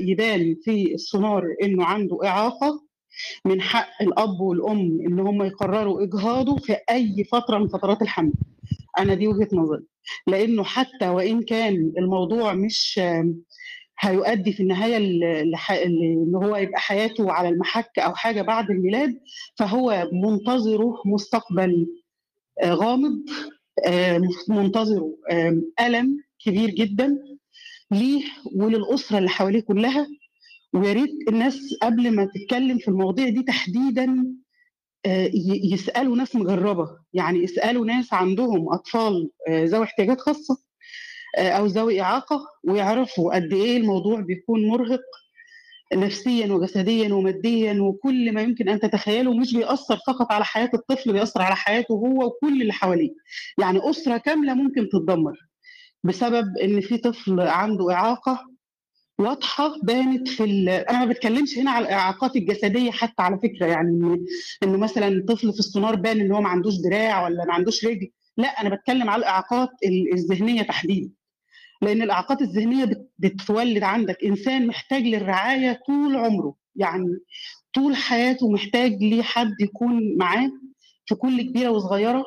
يبان في السونار إنه عنده إعاقة من حق الأب والأم إن هم يقرروا إجهاضه في أي فترة من فترات الحمل. أنا دي وجهة نظري. لأنه حتى وإن كان الموضوع مش هيؤدي في النهاية إن هو يبقى حياته على المحك أو حاجة بعد الميلاد فهو منتظره مستقبل غامض منتظره ألم كبير جدا. ليه وللأسرة اللي حواليه كلها ويا ريت الناس قبل ما تتكلم في المواضيع دي تحديدا يسألوا ناس مجربة. يعني يسألوا ناس عندهم أطفال ذوي احتياجات خاصة أو ذوي إعاقة ويعرفوا قد إيه الموضوع بيكون مرهق نفسيا وجسديا وماديا وكل ما يمكن أن تتخيله مش بيأثر فقط على حياة الطفل بيأثر على حياته هو وكل اللي حواليه. يعني أسرة كاملة ممكن تتدمر. بسبب إن في طفل عنده إعاقة واضحة بانت في أنا ما بتكلمش هنا على الإعاقات الجسدية حتى على فكرة يعني انه مثلا طفل في السونار بان إن هو ما عندوش دراع ولا ما عندوش رجل لا أنا بتكلم على الإعاقات الذهنية تحديدا. لأن الإعاقات الذهنية بتولد عندك إنسان محتاج للرعاية طول عمره يعني طول حياته محتاج ليه حد يكون معاه في كل كبيرة وصغيرة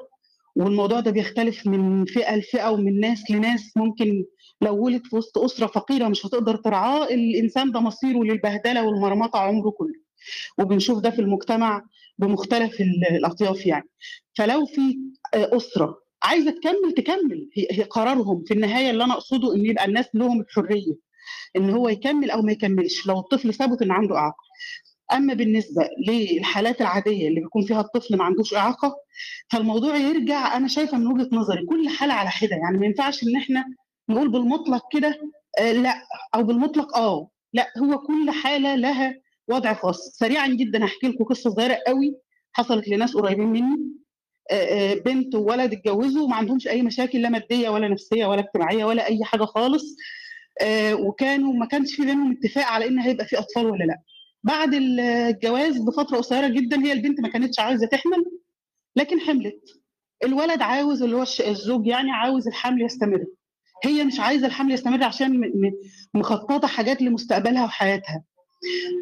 والموضوع ده بيختلف من فئة لفئة ومن ناس لناس. ممكن لو ولد في وسط أسرة فقيرة مش هتقدر ترعاه الإنسان ده مصيره للبهدلة والمرمطة عمره كله. وبنشوف ده في المجتمع بمختلف الأطياف يعني. فلو في أسرة عايزة تكمل تكمل. هي قرارهم في النهاية اللي أنا أقصده إن يبقى الناس لهم الحرية إن هو يكمل أو ما يكملش. لو الطفل ثبت إن عنده أعاقة. أما بالنسبة للحالات العادية اللي بيكون فيها الطفل ما عندوش إعاقة فالموضوع يرجع أنا شايفة من وجهة نظري كل حالة على حده يعني ما ينفعش إن إحنا نقول بالمطلق كده آه لأ أو بالمطلق آه لأ هو كل حالة لها وضع خاص. سريعا جدا هحكي لكم قصة صغيرة قوي حصلت لناس قريبين مني آه آه بنت وولد اتجوزوا وما عندهمش أي مشاكل لا مادية ولا نفسية ولا اجتماعية ولا أي حاجة خالص وكانوا ما كانش في بينهم اتفاق على إن هيبقى في أطفال ولا لأ. بعد الجواز بفترة قصيرة جدا هي البنت ما كانتش عايزه تحمل لكن حملت. الولد عاوز اللي هو الزوج يعني عاوز الحمل يستمر. هي مش عايزة الحمل يستمر عشان مخططة حاجات لمستقبلها وحياتها.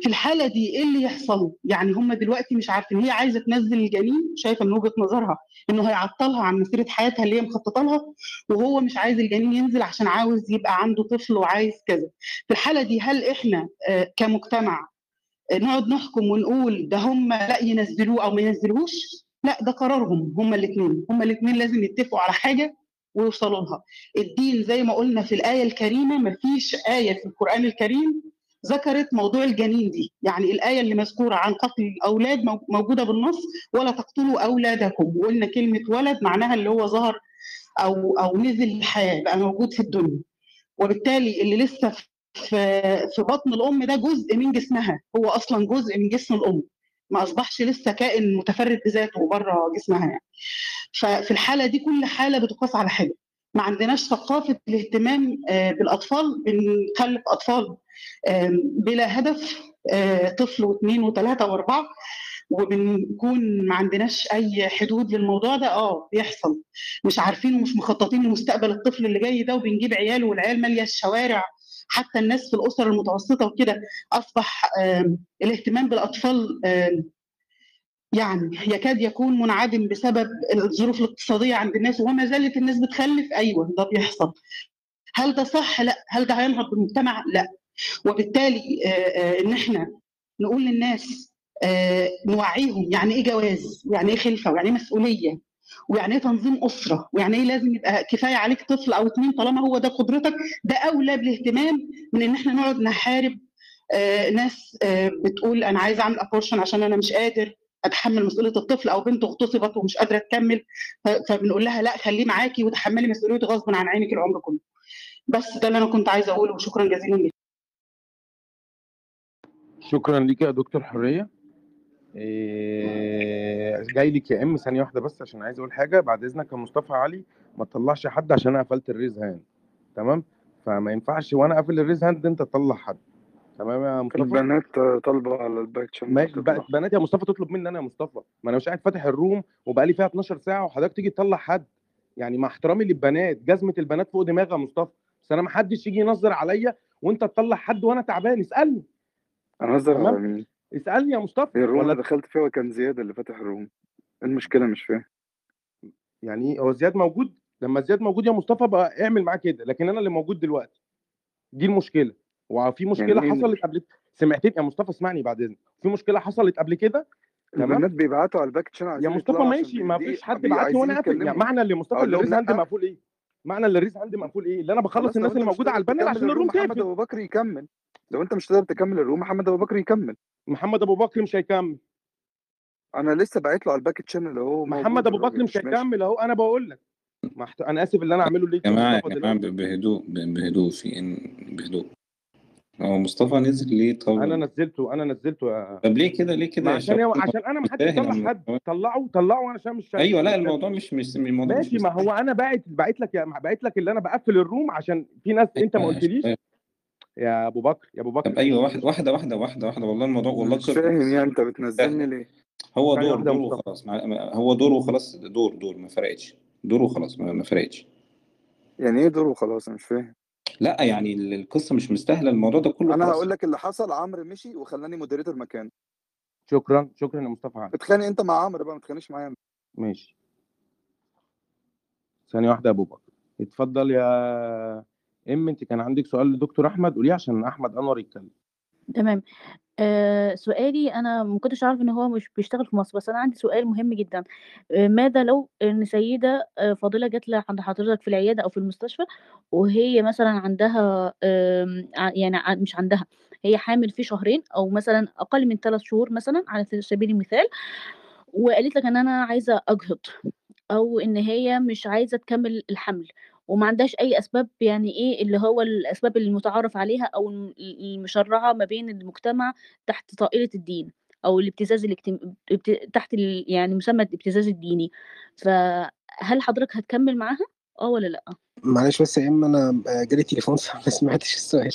في الحالة دي إيه اللي يحصل؟ يعني هم دلوقتي مش عارفين. هي عايزة تنزل الجنين شايفة من وجهة نظرها إنه هيعطلها عن مسيرة حياتها اللي هي مخططة لها وهو مش عايز الجنين ينزل عشان عاوز يبقى عنده طفل وعايز كذا. في الحالة دي هل إحنا كمجتمع نقعد نحكم ونقول ده هم لا ينزلوه أو ما ينزلوش لا ده قرارهم هم الاثنين هم الاثنين لازم يتفقوا على حاجة ويوصلوا لها الدين زي ما قلنا في الآية الكريمة ما فيش آية في القرآن الكريم ذكرت موضوع الجنين دي. يعني الآية اللي مذكورة عن قتل الأولاد موجودة بالنص ولا تقتلوا أولادكم. وقلنا كلمة ولد معناها اللي هو ظهر أو أو نزل الحياة بقى موجود في الدنيا. وبالتالي اللي لسه في في بطن الأم ده جزء من جسمها. هو أصلا جزء من جسم الأم. ما أصبحش لسه كائن متفرد بذاته بره جسمها يعني. ففي الحالة دي كل حالة بتقاس على حاجة ما عندناش ثقافة الاهتمام بالأطفال بنخلف أطفال بلا هدف طفل واثنين وثلاثة وأربعة وبنكون ما عندناش أي حدود للموضوع ده. آه بيحصل. مش عارفين ومش مخططين لمستقبل الطفل اللي جاي ده وبنجيب عيال والعيال مالية الشوارع. حتى الناس في الأسر المتوسطة وكده أصبح الاهتمام بالأطفال يعني يكاد يكون منعدم بسبب الظروف الاقتصادية عند الناس وما زالت الناس بتخلف. أيوه ده بيحصل. هل ده صح؟ لا. هل ده هينهض بالمجتمع؟ لا. وبالتالي إن إحنا نقول للناس نوعيهم يعني إيه جواز؟ ويعني إيه خلفة؟ ويعني إيه مسؤولية؟ ويعني إيه تنظيم أسرة؟ ويعني إيه لازم يبقى كفاية عليك طفل أو اثنين طالما هو ده قدرتك؟ ده أولى بالاهتمام من إن إحنا نقعد نحارب آه ناس آه بتقول أنا عايز أعمل ابورشن عشان أنا مش قادر أتحمل مسؤولية الطفل أو بنت اغتصبت ومش قادرة تكمل فبنقول لها لا خليه معاكي وتحملي مسؤوليته غصب عن عينك العمر كله. بس ده اللي أنا كنت عايزة أقوله وشكرا جزيلا لك شكرا ليك يا دكتور حرية. إيه جاي لك يا إم ثانية واحدة بس عشان عايز أقول حاجة. بعد إذنك يا مصطفى علي ما تطلعش حد عشان أنا قفلت ال raise hand. تمام؟ فما ينفعش وأنا قافل ال raise hand أنت تطلع حد. تمام يا مصطفى؟ البنات طالبة على ال back ماشي بنات يا مصطفى تطلب مني أنا يا مصطفى. ما أنا مش قاعد فاتح الروم وبقالي فيها 12 ساعة وحضرتك تيجي تطلع حد. يعني مع احترامي للبنات جزمة البنات فوق دماغي يا مصطفى. بس أنا ما حدش يجي ينظر عليا وأنت تطلع حد وأنا تعبان. اسألني. تمام. على مين؟ اسألني يا مصطفى. الروم ولا اللي دخلت فيها وكان زياد اللي فاتح الروم. إيه المشكلة؟ مش فاهم. يعني إيه؟ هو زياد موجود؟ لما زياد موجود يا مصطفى بقى اعمل معاه كده. لكن أنا اللي موجود دلوقتي. دي المشكلة. وفي مشكلة يعني إيه؟ حصلت قبل سمعتني يا مصطفى اسمعني بعد اذنك في مشكلة حصلت قبل كده؟ تمام. البنات بيبعتوا على الباك تشانل يا مصطفى ماشي. ما فيش حد بعت لي وأنا قافل. يعني معنى اللي مصطفى اللي الريز عندي. مقفول إيه؟ معنى اللي الريز عندي مقفول إيه؟ اللي أنا بخلص الناس اللي موجودة على البانل عشان الروم محمد تقفل. أبو بكر يكمل. لو أنت مش هتقدر تكمل الروم محمد أبو بكر يكمل. محمد أبو بكر مش هيكمل. أنا لسه باعت له على الباك تشانل أهو محمد أبو بكر مش. هيكمل أهو أنا بقول لك. محت... أنا آسف اللي أنا أعمله ليك يا مصطفى يا ب- بهدوء بهدوء في إن بهدوء. هو مصطفى نزل ليه؟ طب أنا نزلته أنا نزلته يا طب ليه كده؟ ليه كده؟ يا عشان شباب؟ عشان أنا ما حدش أنا. حد. طلعوا طلعوا عشان مش شايف أيوه لا الموضوع مش مش الموضوع ماشي مش ما هو أنا باعت باعت لك يا باعت لك اللي أنا بقفل الروم عشان في ناس أنت ما أيوة قلتليش. يا أبو بكر يا أبو بكر. طب أيوه واحد واحدة واحدة واحدة واحدة والله الموضوع والله مش قصة. فاهم يعني أنت بتنزلني ليه؟ هو دور دور. وخلاص. هو دور وخلاص دور دور ما فرقتش. دور وخلاص ما ما فرقتش. يعني إيه دور وخلاص؟ أنا مش فاهم. لا يعني ال- القصة مش مستاهلة الموضوع ده كله أنا خلاص. هقول لك اللي حصل عمرو مشي وخلاني moderator مكانه. شكرا شكرا يا مصطفى علي اتخانق أنت مع عمرو بقى ما تتخانقش معايا. ماشي. ثانية واحدة يا أبو بكر. اتفضل يا ام أنت كان عندك سؤال لدكتور أحمد قوليه عشان أحمد أنور يتكلم. تمام. آه سؤالي أنا ما كنتش عارف إن هو مش بيشتغل في مصر بس أنا عندي سؤال مهم جدا. آه ماذا لو إن سيدة آه فاضلة جت عند حضرتك في العيادة أو في المستشفى وهي مثلا عندها ع- يعني مش عندها هي حامل في شهرين أو مثلا أقل من ثلاث شهور مثلا على سبيل المثال وقالت لك إن أنا عايزة أجهض أو إن هي مش عايزة تكمل الحمل. وما عندهاش أي أسباب يعني إيه اللي هو الأسباب المتعارف عليها أو الم- المشرعة ما بين المجتمع تحت طائله الدين أو الابتزاز الاجتم... ابت- تحت ال... يعني مسمى الابتزاز الديني. فهل حضرتك هتكمل معاها؟ آه ولا لأ؟ معلش بس يا إما أنا جالي تليفون فما سمعتش السؤال.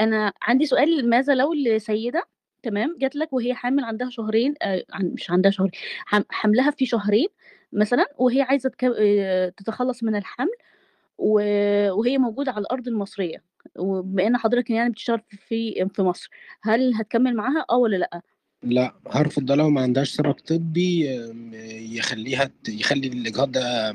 أنا عندي سؤال ماذا لو السيده تمام جات لك وهي حامل عندها شهرين آه مش عندها شهرين حم- حملها في شهرين مثلا وهي عايزة تك... آه، تتخلص من الحمل وهي موجودة على الأرض المصرية وبما إن حضرتك يعني بتشتغل في في مصر هل هتكمل معاها آه ولا لأ لا هرفض ده لو ما عندهاش سبب طبي يخليها يخلي الإجهاض ده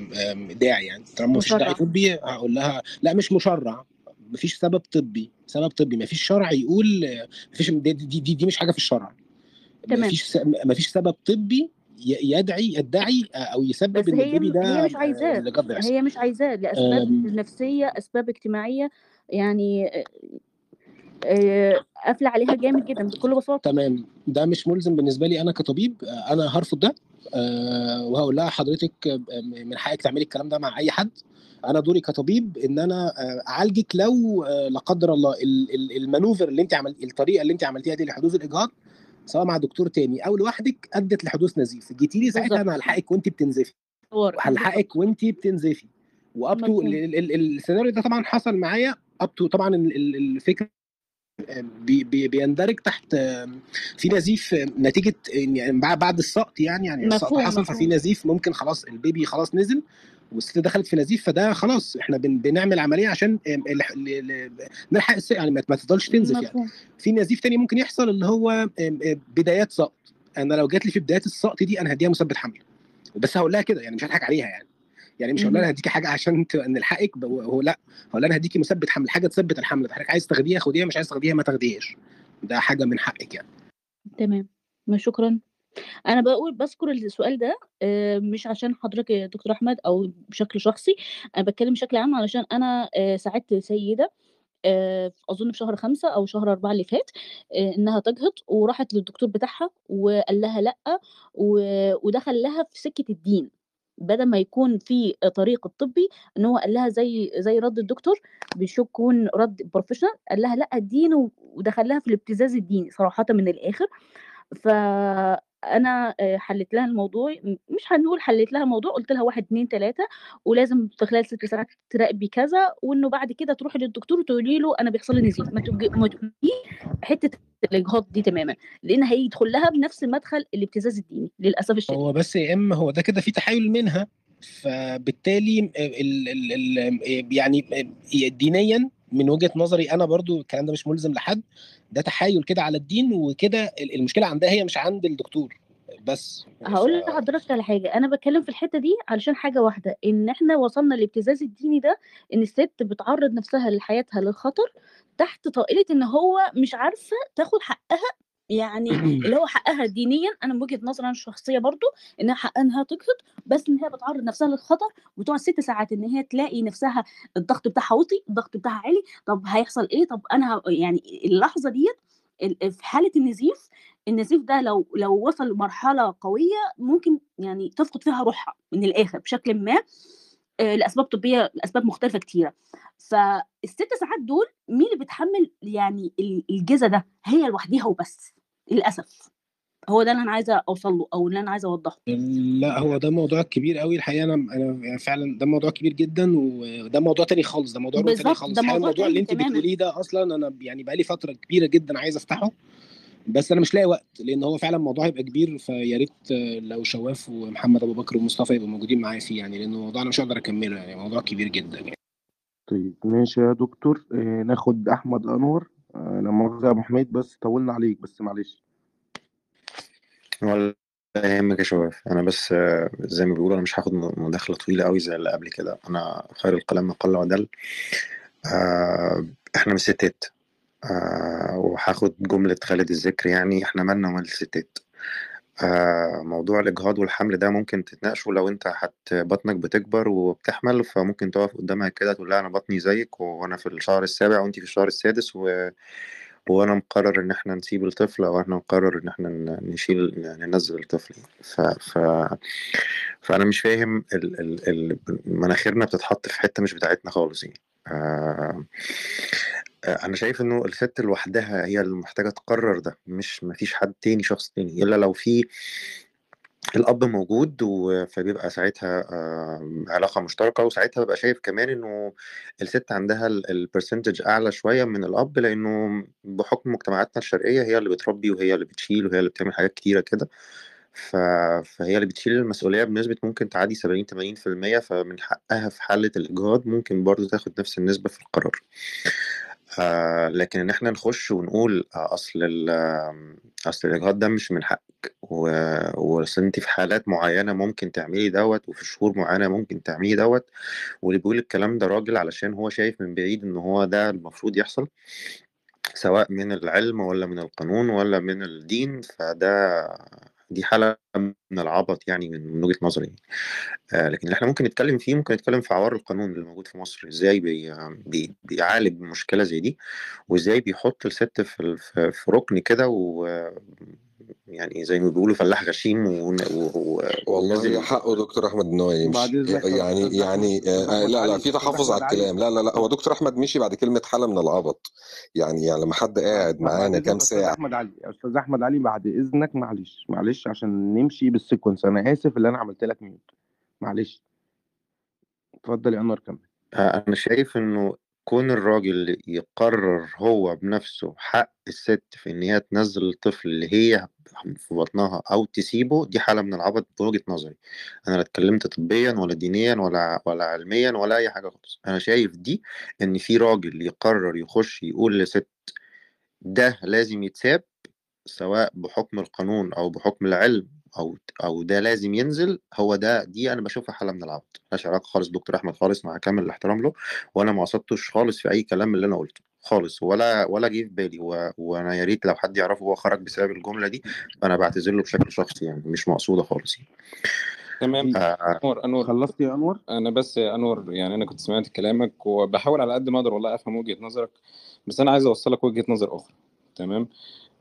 داعي يعني طالما مفيش. داعي طبي هقول لها لا مش مشرع مفيش سبب طبي سبب طبي مفيش شرع يقول مفيش دي دي, دي, دي مش حاجة في الشرع تمام. مفيش مفيش سبب طبي يدعي يدعي آه، أو يسبب إن البيبي ده هي مش آه، عايزاه يحصل. هي مش عايزاه لأسباب. نفسية أسباب اجتماعية يعني آه، آه، قافلة عليها جامد جدا بكل بساطة تمام ده مش ملزم بالنسبة لي أنا كطبيب آه، أنا هرفض ده آه، وهقول لها حضرتك آه، من حقك تعملي الكلام ده مع أي حد أنا دوري كطبيب إن أنا آه، أعالجك لو آه، لا قدر الله ال- ال- المانوفر اللي أنت عملت الطريقة اللي أنت عملتيها دي لحدوث الإجهاض سواء مع دكتور تاني أو لوحدك أدت لحدوث نزيف جيتي لي ساعتها. أنا هلحقك وانت بتنزفي. وهلحقك وانت بتنزفي و up to. السيناريو ده طبعا حصل معايا up to طبعا ال- ال- الفكرة بي بي بيندرج تحت في نزيف نتيجة يعني بعد السقط يعني يعني السقط حصل. ففي نزيف ممكن خلاص ال baby خلاص نزل والست دخلت في نزيف فده خلاص إحنا بن بنعمل عملية عشان ل- نلحق الس- يعني ما تفضلش تنزف يعني. في نزيف تاني ممكن يحصل اللي هو آم، بدايات سقط. أنا لو جات لي في بدايات السقط دي أنا هديها مثبت حمل. بس هقول لها كده يعني مش هضحك عليها يعني. يعني مش هقول لها هديكي حاجة عشان نلحقك هو لأ هقول لها هديكي مثبت حمل حاجة تثبت الحمل حضرتك عايز تاخديها خديها مش عايز تاخديها ما تاخديهاش. ده حاجة من حقك يعني. تمام. ما شكرا. أنا بقول بذكر السؤال ده آه، مش عشان حضرتك يا دكتور أحمد أو بشكل شخصي أنا بتكلم بشكل عام علشان أنا آه، ساعدت سيدة آه، أظن في شهر خمسة أو شهر أربعة اللي فات إنها تجهض وراحت للدكتور بتاعها وقال لها و- ودخل لها في سكة الدين بدل ما يكون في طريق الطبي إن هو قال لها زي زي رد الدكتور بيكون رد بروفيشنال قال لها لأ الدين ودخل لها في الابتزاز الديني صراحة من الآخر. فانا آه، حلت لها الموضوع مش هنقول حلت لها الموضوع قلت لها واحد اتنين تلاتة ولازم في خلال ست ساعات تراقبي كذا وإنه بعد كده تروحي للدكتور وتقولي له أنا بيحصل لي نزيف ما تج- ما تقوليش حتة الإجهاض دي تماما لأن هيدخل لها بنفس مدخل الابتزاز الديني للأسف الشديد. هو بس يا إما هو ده كده في تحايل منها فبالتالي ال ال ال يعني دينيا من وجهة نظري أنا برضو الكلام ده مش ملزم لحد ده تحايل كده على الدين وكده ال- المشكلة عندها هي مش عند الدكتور بس. هقول لحضرتك على حاجة أنا بتكلم في الحتة دي علشان حاجة واحدة إن إحنا وصلنا للابتزاز الديني ده إن الست بتعرض نفسها لحياتها للخطر تحت طائلة إن هو مش عارفة تاخد حقها يعني اللي هو حقها دينيا أنا من وجهة نظري أنا الشخصية برضو إنها حقها إنها تقصد بس إن هي بتعرض نفسها للخطر وتقعد ست ساعات إن هي تلاقي نفسها الضغط بتاعها وطي الضغط بتاعها عالي. طب هيحصل إيه؟ طب أنا يعني اللحظة ديت في حالة النزيف النزيف ده لو لو وصل لمرحلة قوية ممكن يعني تفقد فيها روحها من الآخر بشكل ما. آه، لأسباب طبية لأسباب مختلفة كتيرة. فالست ساعات دول مين اللي بيتحمل يعني ال- الجزا ده؟ هي لوحديها وبس. للأسف. هو ده اللي أنا عايزة أوصل له أو اللي أنا عايزة أوضحه. لا هو ده موضوع كبير قوي الحقيقة أنا أنا فعلا ده موضوع كبير جدا وده موضوع تاني خالص. ده موضوع تاني خالص. ده الحقيقة موضوع الموضوع اللي انت. بتقوليه ده أصلا أنا يعني بقالي فترة كبيرة جدا عايز أفتحه. بس أنا مش لاقي وقت لأن هو فعلا الموضوع هيبقى كبير. فيا ريت لو شواف ومحمد أبو بكر ومصطفى يبقوا موجودين معايا فيه يعني لأن الموضوع أنا مش هقدر أكمله يعني. موضوع كبير جدا يعني. طيب ماشي يا دكتور. آه ناخد أحمد أنور. آه لما مؤاخذة يا أبو حميد بس طولنا عليك بس معلش. ولا يهمك يا شباب. أنا بس آه، زي ما بيقولوا أنا مش هاخد مداخلة طويلة قوي زي اللي قبل كده. أنا خير الكلام ما قل ودل آه، إحنا مش ستات آه، وهاخد جملة خالد الذكر يعني إحنا مالنا ومال الستات. آه، موضوع الإجهاض والحمل ده ممكن تتناقشوا لو أنت حت بطنك بتكبر وبتحمل فممكن تقف قدامها كده تقول لها أنا بطني زيك وأنا في الشهر السابع وانت في الشهر السادس و... وأنا مقرر إن إحنا نسيب الطفل أو إحنا مقرر إن إحنا ن- نشيل ننزل الطفل. ف... ف... فأنا مش فاهم ال... ال... ال... مناخيرنا بتتحط في حتة مش بتاعتنا خالص يعني آه... آه، أنا شايف إنه الست لوحدها هي اللي محتاجة تقرر ده مش مفيش حد تاني شخص تاني إلا لو في الأب موجود فبيبقى ساعتها آه، علاقة مشتركة وساعتها ببقى شايف كمان إنه الست عندها البرسنتج أعلى شوية من الأب لأنه بحكم مجتمعاتنا الشرقية هي اللي بتربي وهي اللي بتشيل وهي اللي بتعمل حاجات كتيرة كده. فهي اللي بتشيل المسؤولية بنسبة ممكن تعدي 70 80% فمن حقها في حالة الإجهاض ممكن برضو تاخد نفس النسبة في القرار آه لكن إن إحنا نخش ونقول آه أصل أصل الاجهاض ده مش من حقك وأصل انت في حالات معينة ممكن تعملي دوت وفي شهور معينة ممكن تعملي دوت واللي بيقول الكلام ده راجل علشان هو شايف من بعيد إن هو ده المفروض يحصل سواء من العلم ولا من القانون ولا من الدين فده دي حالة من العبط يعني من وجهة نظري. آه لكن اللي إحنا ممكن نتكلم فيه ممكن نتكلم في عوار القانون اللي موجود في مصر إزاي بي بي بيعالج مشكلة زي دي وإزاي بيحط الست في في ركن كده يعني زي ما بيقولوا فلاح غشيم و- و- و- والله حقه دكتور أحمد ان هو يمشي يعني يعني أستاذ آه لا لا علي، في تحفظ على علي. الكلام. لا لا لا هو دكتور أحمد مشي بعد كلمة حاله من العبط. يعني يعني لما حد قاعد بعد معانا كام ساعة. أحمد علي يا أستاذ أحمد علي بعد إذنك معلش معلش عشان نمشي بال sequence. أنا آسف اللي أنا عملت لك mute معلش. اتفضل يا أنور كمل. آه، أنا شايف إنه كون الراجل يقرر هو بنفسه حق الست في إن هي تنزل الطفل اللي هي في بطنها أو تسيبه دي حالة من العبط بوجهة نظري. أنا لا اتكلمت طبيا ولا دينيا ولا ولا علميا ولا أي حاجة خالص. أنا شايف دي إن في راجل يقرر يخش يقول لست ده لازم يتساب سواء بحكم القانون أو بحكم العلم أو أو ده لازم ينزل هو ده دي أنا بشوفها حالة من العبط ملهاش علاقة خالص دكتور أحمد خالص مع كامل الاحترام له وأنا ما قصدتش خالص في أي كلام من اللي أنا قلته خالص ولا ولا جه في بالي و... وأنا يا ريت لو حد يعرفه هو خرج بسبب الجملة دي فأنا بعتذر له بشكل شخصي يعني مش مقصودة خالص يعني. تمام. آه. أنور أنور. خلصت يا أنور؟ أنا بس يا أنور يعني أنا كنت سمعت كلامك وبحاول على قد ما أقدر والله أفهم وجهة نظرك بس أنا عايز أوصلك وجهة نظر أخرى تمام؟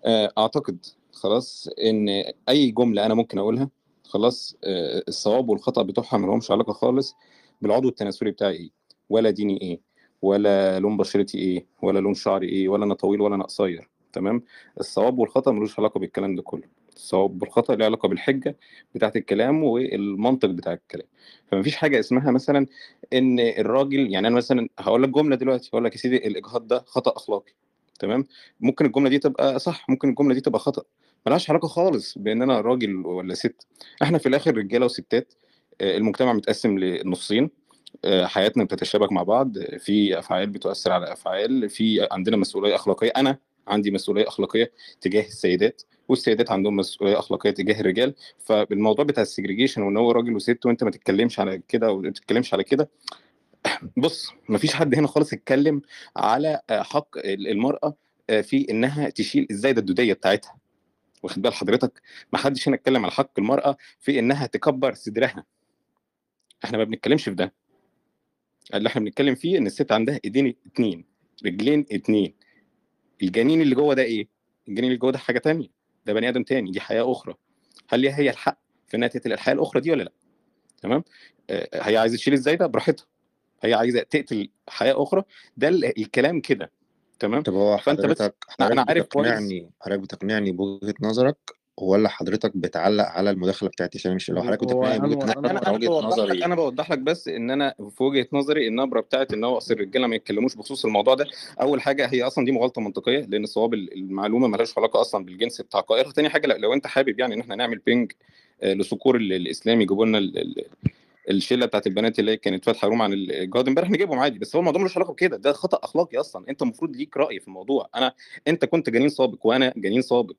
آه، أعتقد خلاص إن أي جملة أنا ممكن أقولها خلاص آه، الصواب والخطأ بتوعها ما لهمش علاقة خالص بالعضو التناسلي بتاعي إيه ولا ديني إيه ولا لون بشرتي إيه ولا لون شعري إيه ولا أنا طويل ولا أنا قصير تمام؟ الصواب والخطأ ملوش علاقة بالكلام ده كله. الصواب والخطأ له علاقة بالحجة بتاعت الكلام والمنطق بتاع الكلام. فمفيش حاجة اسمها مثلا إن الراجل يعني أنا مثلا هقول لك جملة دلوقتي هقول لك يا سيدي الإجهاض ده خطأ أخلاقي. تمام؟ ممكن الجملة دي تبقى صح ممكن الجملة دي تبقى خطأ. ملهاش علاقة خالص بإن أنا راجل ولا ست. إحنا في الآخر رجالة وستات آه، المجتمع متقسم لنصين. آه، حياتنا بتتشابك مع بعض. في أفعال بتؤثر على أفعال. في عندنا مسؤولية أخلاقية. أنا عندي مسؤولية أخلاقية تجاه السيدات والسيدات عندهم مسؤولية أخلاقية تجاه الرجال. فالموضوع بتاع السجريجيشن وإن هو راجل وست وأنت ما تتكلمش على كده أو ما تتكلمش على كده بص مفيش حد هنا خالص اتكلم على آه، حق المرأة آه، في إنها تشيل الزايده الدودية بتاعتها. واخد بال حضرتك؟ ما حدش هنا اتكلم على حق المرأة في إنها تكبر صدرها. إحنا ما بنتكلمش في ده. اللي إحنا بنتكلم فيه إن الست عندها إيدين اتنين رجلين اتنين. الجنين اللي جوه ده إيه؟ الجنين اللي جوه ده حاجة تانية. ده بني آدم تاني دي حياة أخرى. هل هي الحق في إنها تقتل الحياة الأخرى دي ولا لأ؟ تمام؟ آه، هي عايزة تشيل إزاي ده؟ براحتها. هي عايزة تقتل حياة أخرى ده ال- الكلام كده تمام؟ طب هو فأنت بس أنا عارف كويس. بتقنعني حضرتك بتقنعني بوجهة نظرك ولا حضرتك بتعلق على المداخلة بتاعت هشام مش لو حضرتك بتقنعني أنا أنا بوضح لك نظري أنا بوضح لك بس إن أنا في وجهة نظري النبرة بتاعت إن هو أصل الرجالة ما يتكلموش بخصوص الموضوع ده. أول حاجة هي أصلا دي مغالطة منطقية لأن صواب المعلومة مالهاش علاقة أصلا بالجنس بتاع قائلها تاني حاجة لو, أنت حابب يعني إن إحنا نعمل بينج آه، لصقور ال- الاسلام يجيبوا لنا الشلة بتاعت البنات اللي كانت فاتحة روم عن الجهاد امبارح نجيبهم عادي بس هو الموضوع ملوش علاقة بكده ده خطأ أخلاقي أصلا. أنت المفروض ليك رأي في الموضوع. أنا أنت كنت جنين سابق وأنا جنين سابق.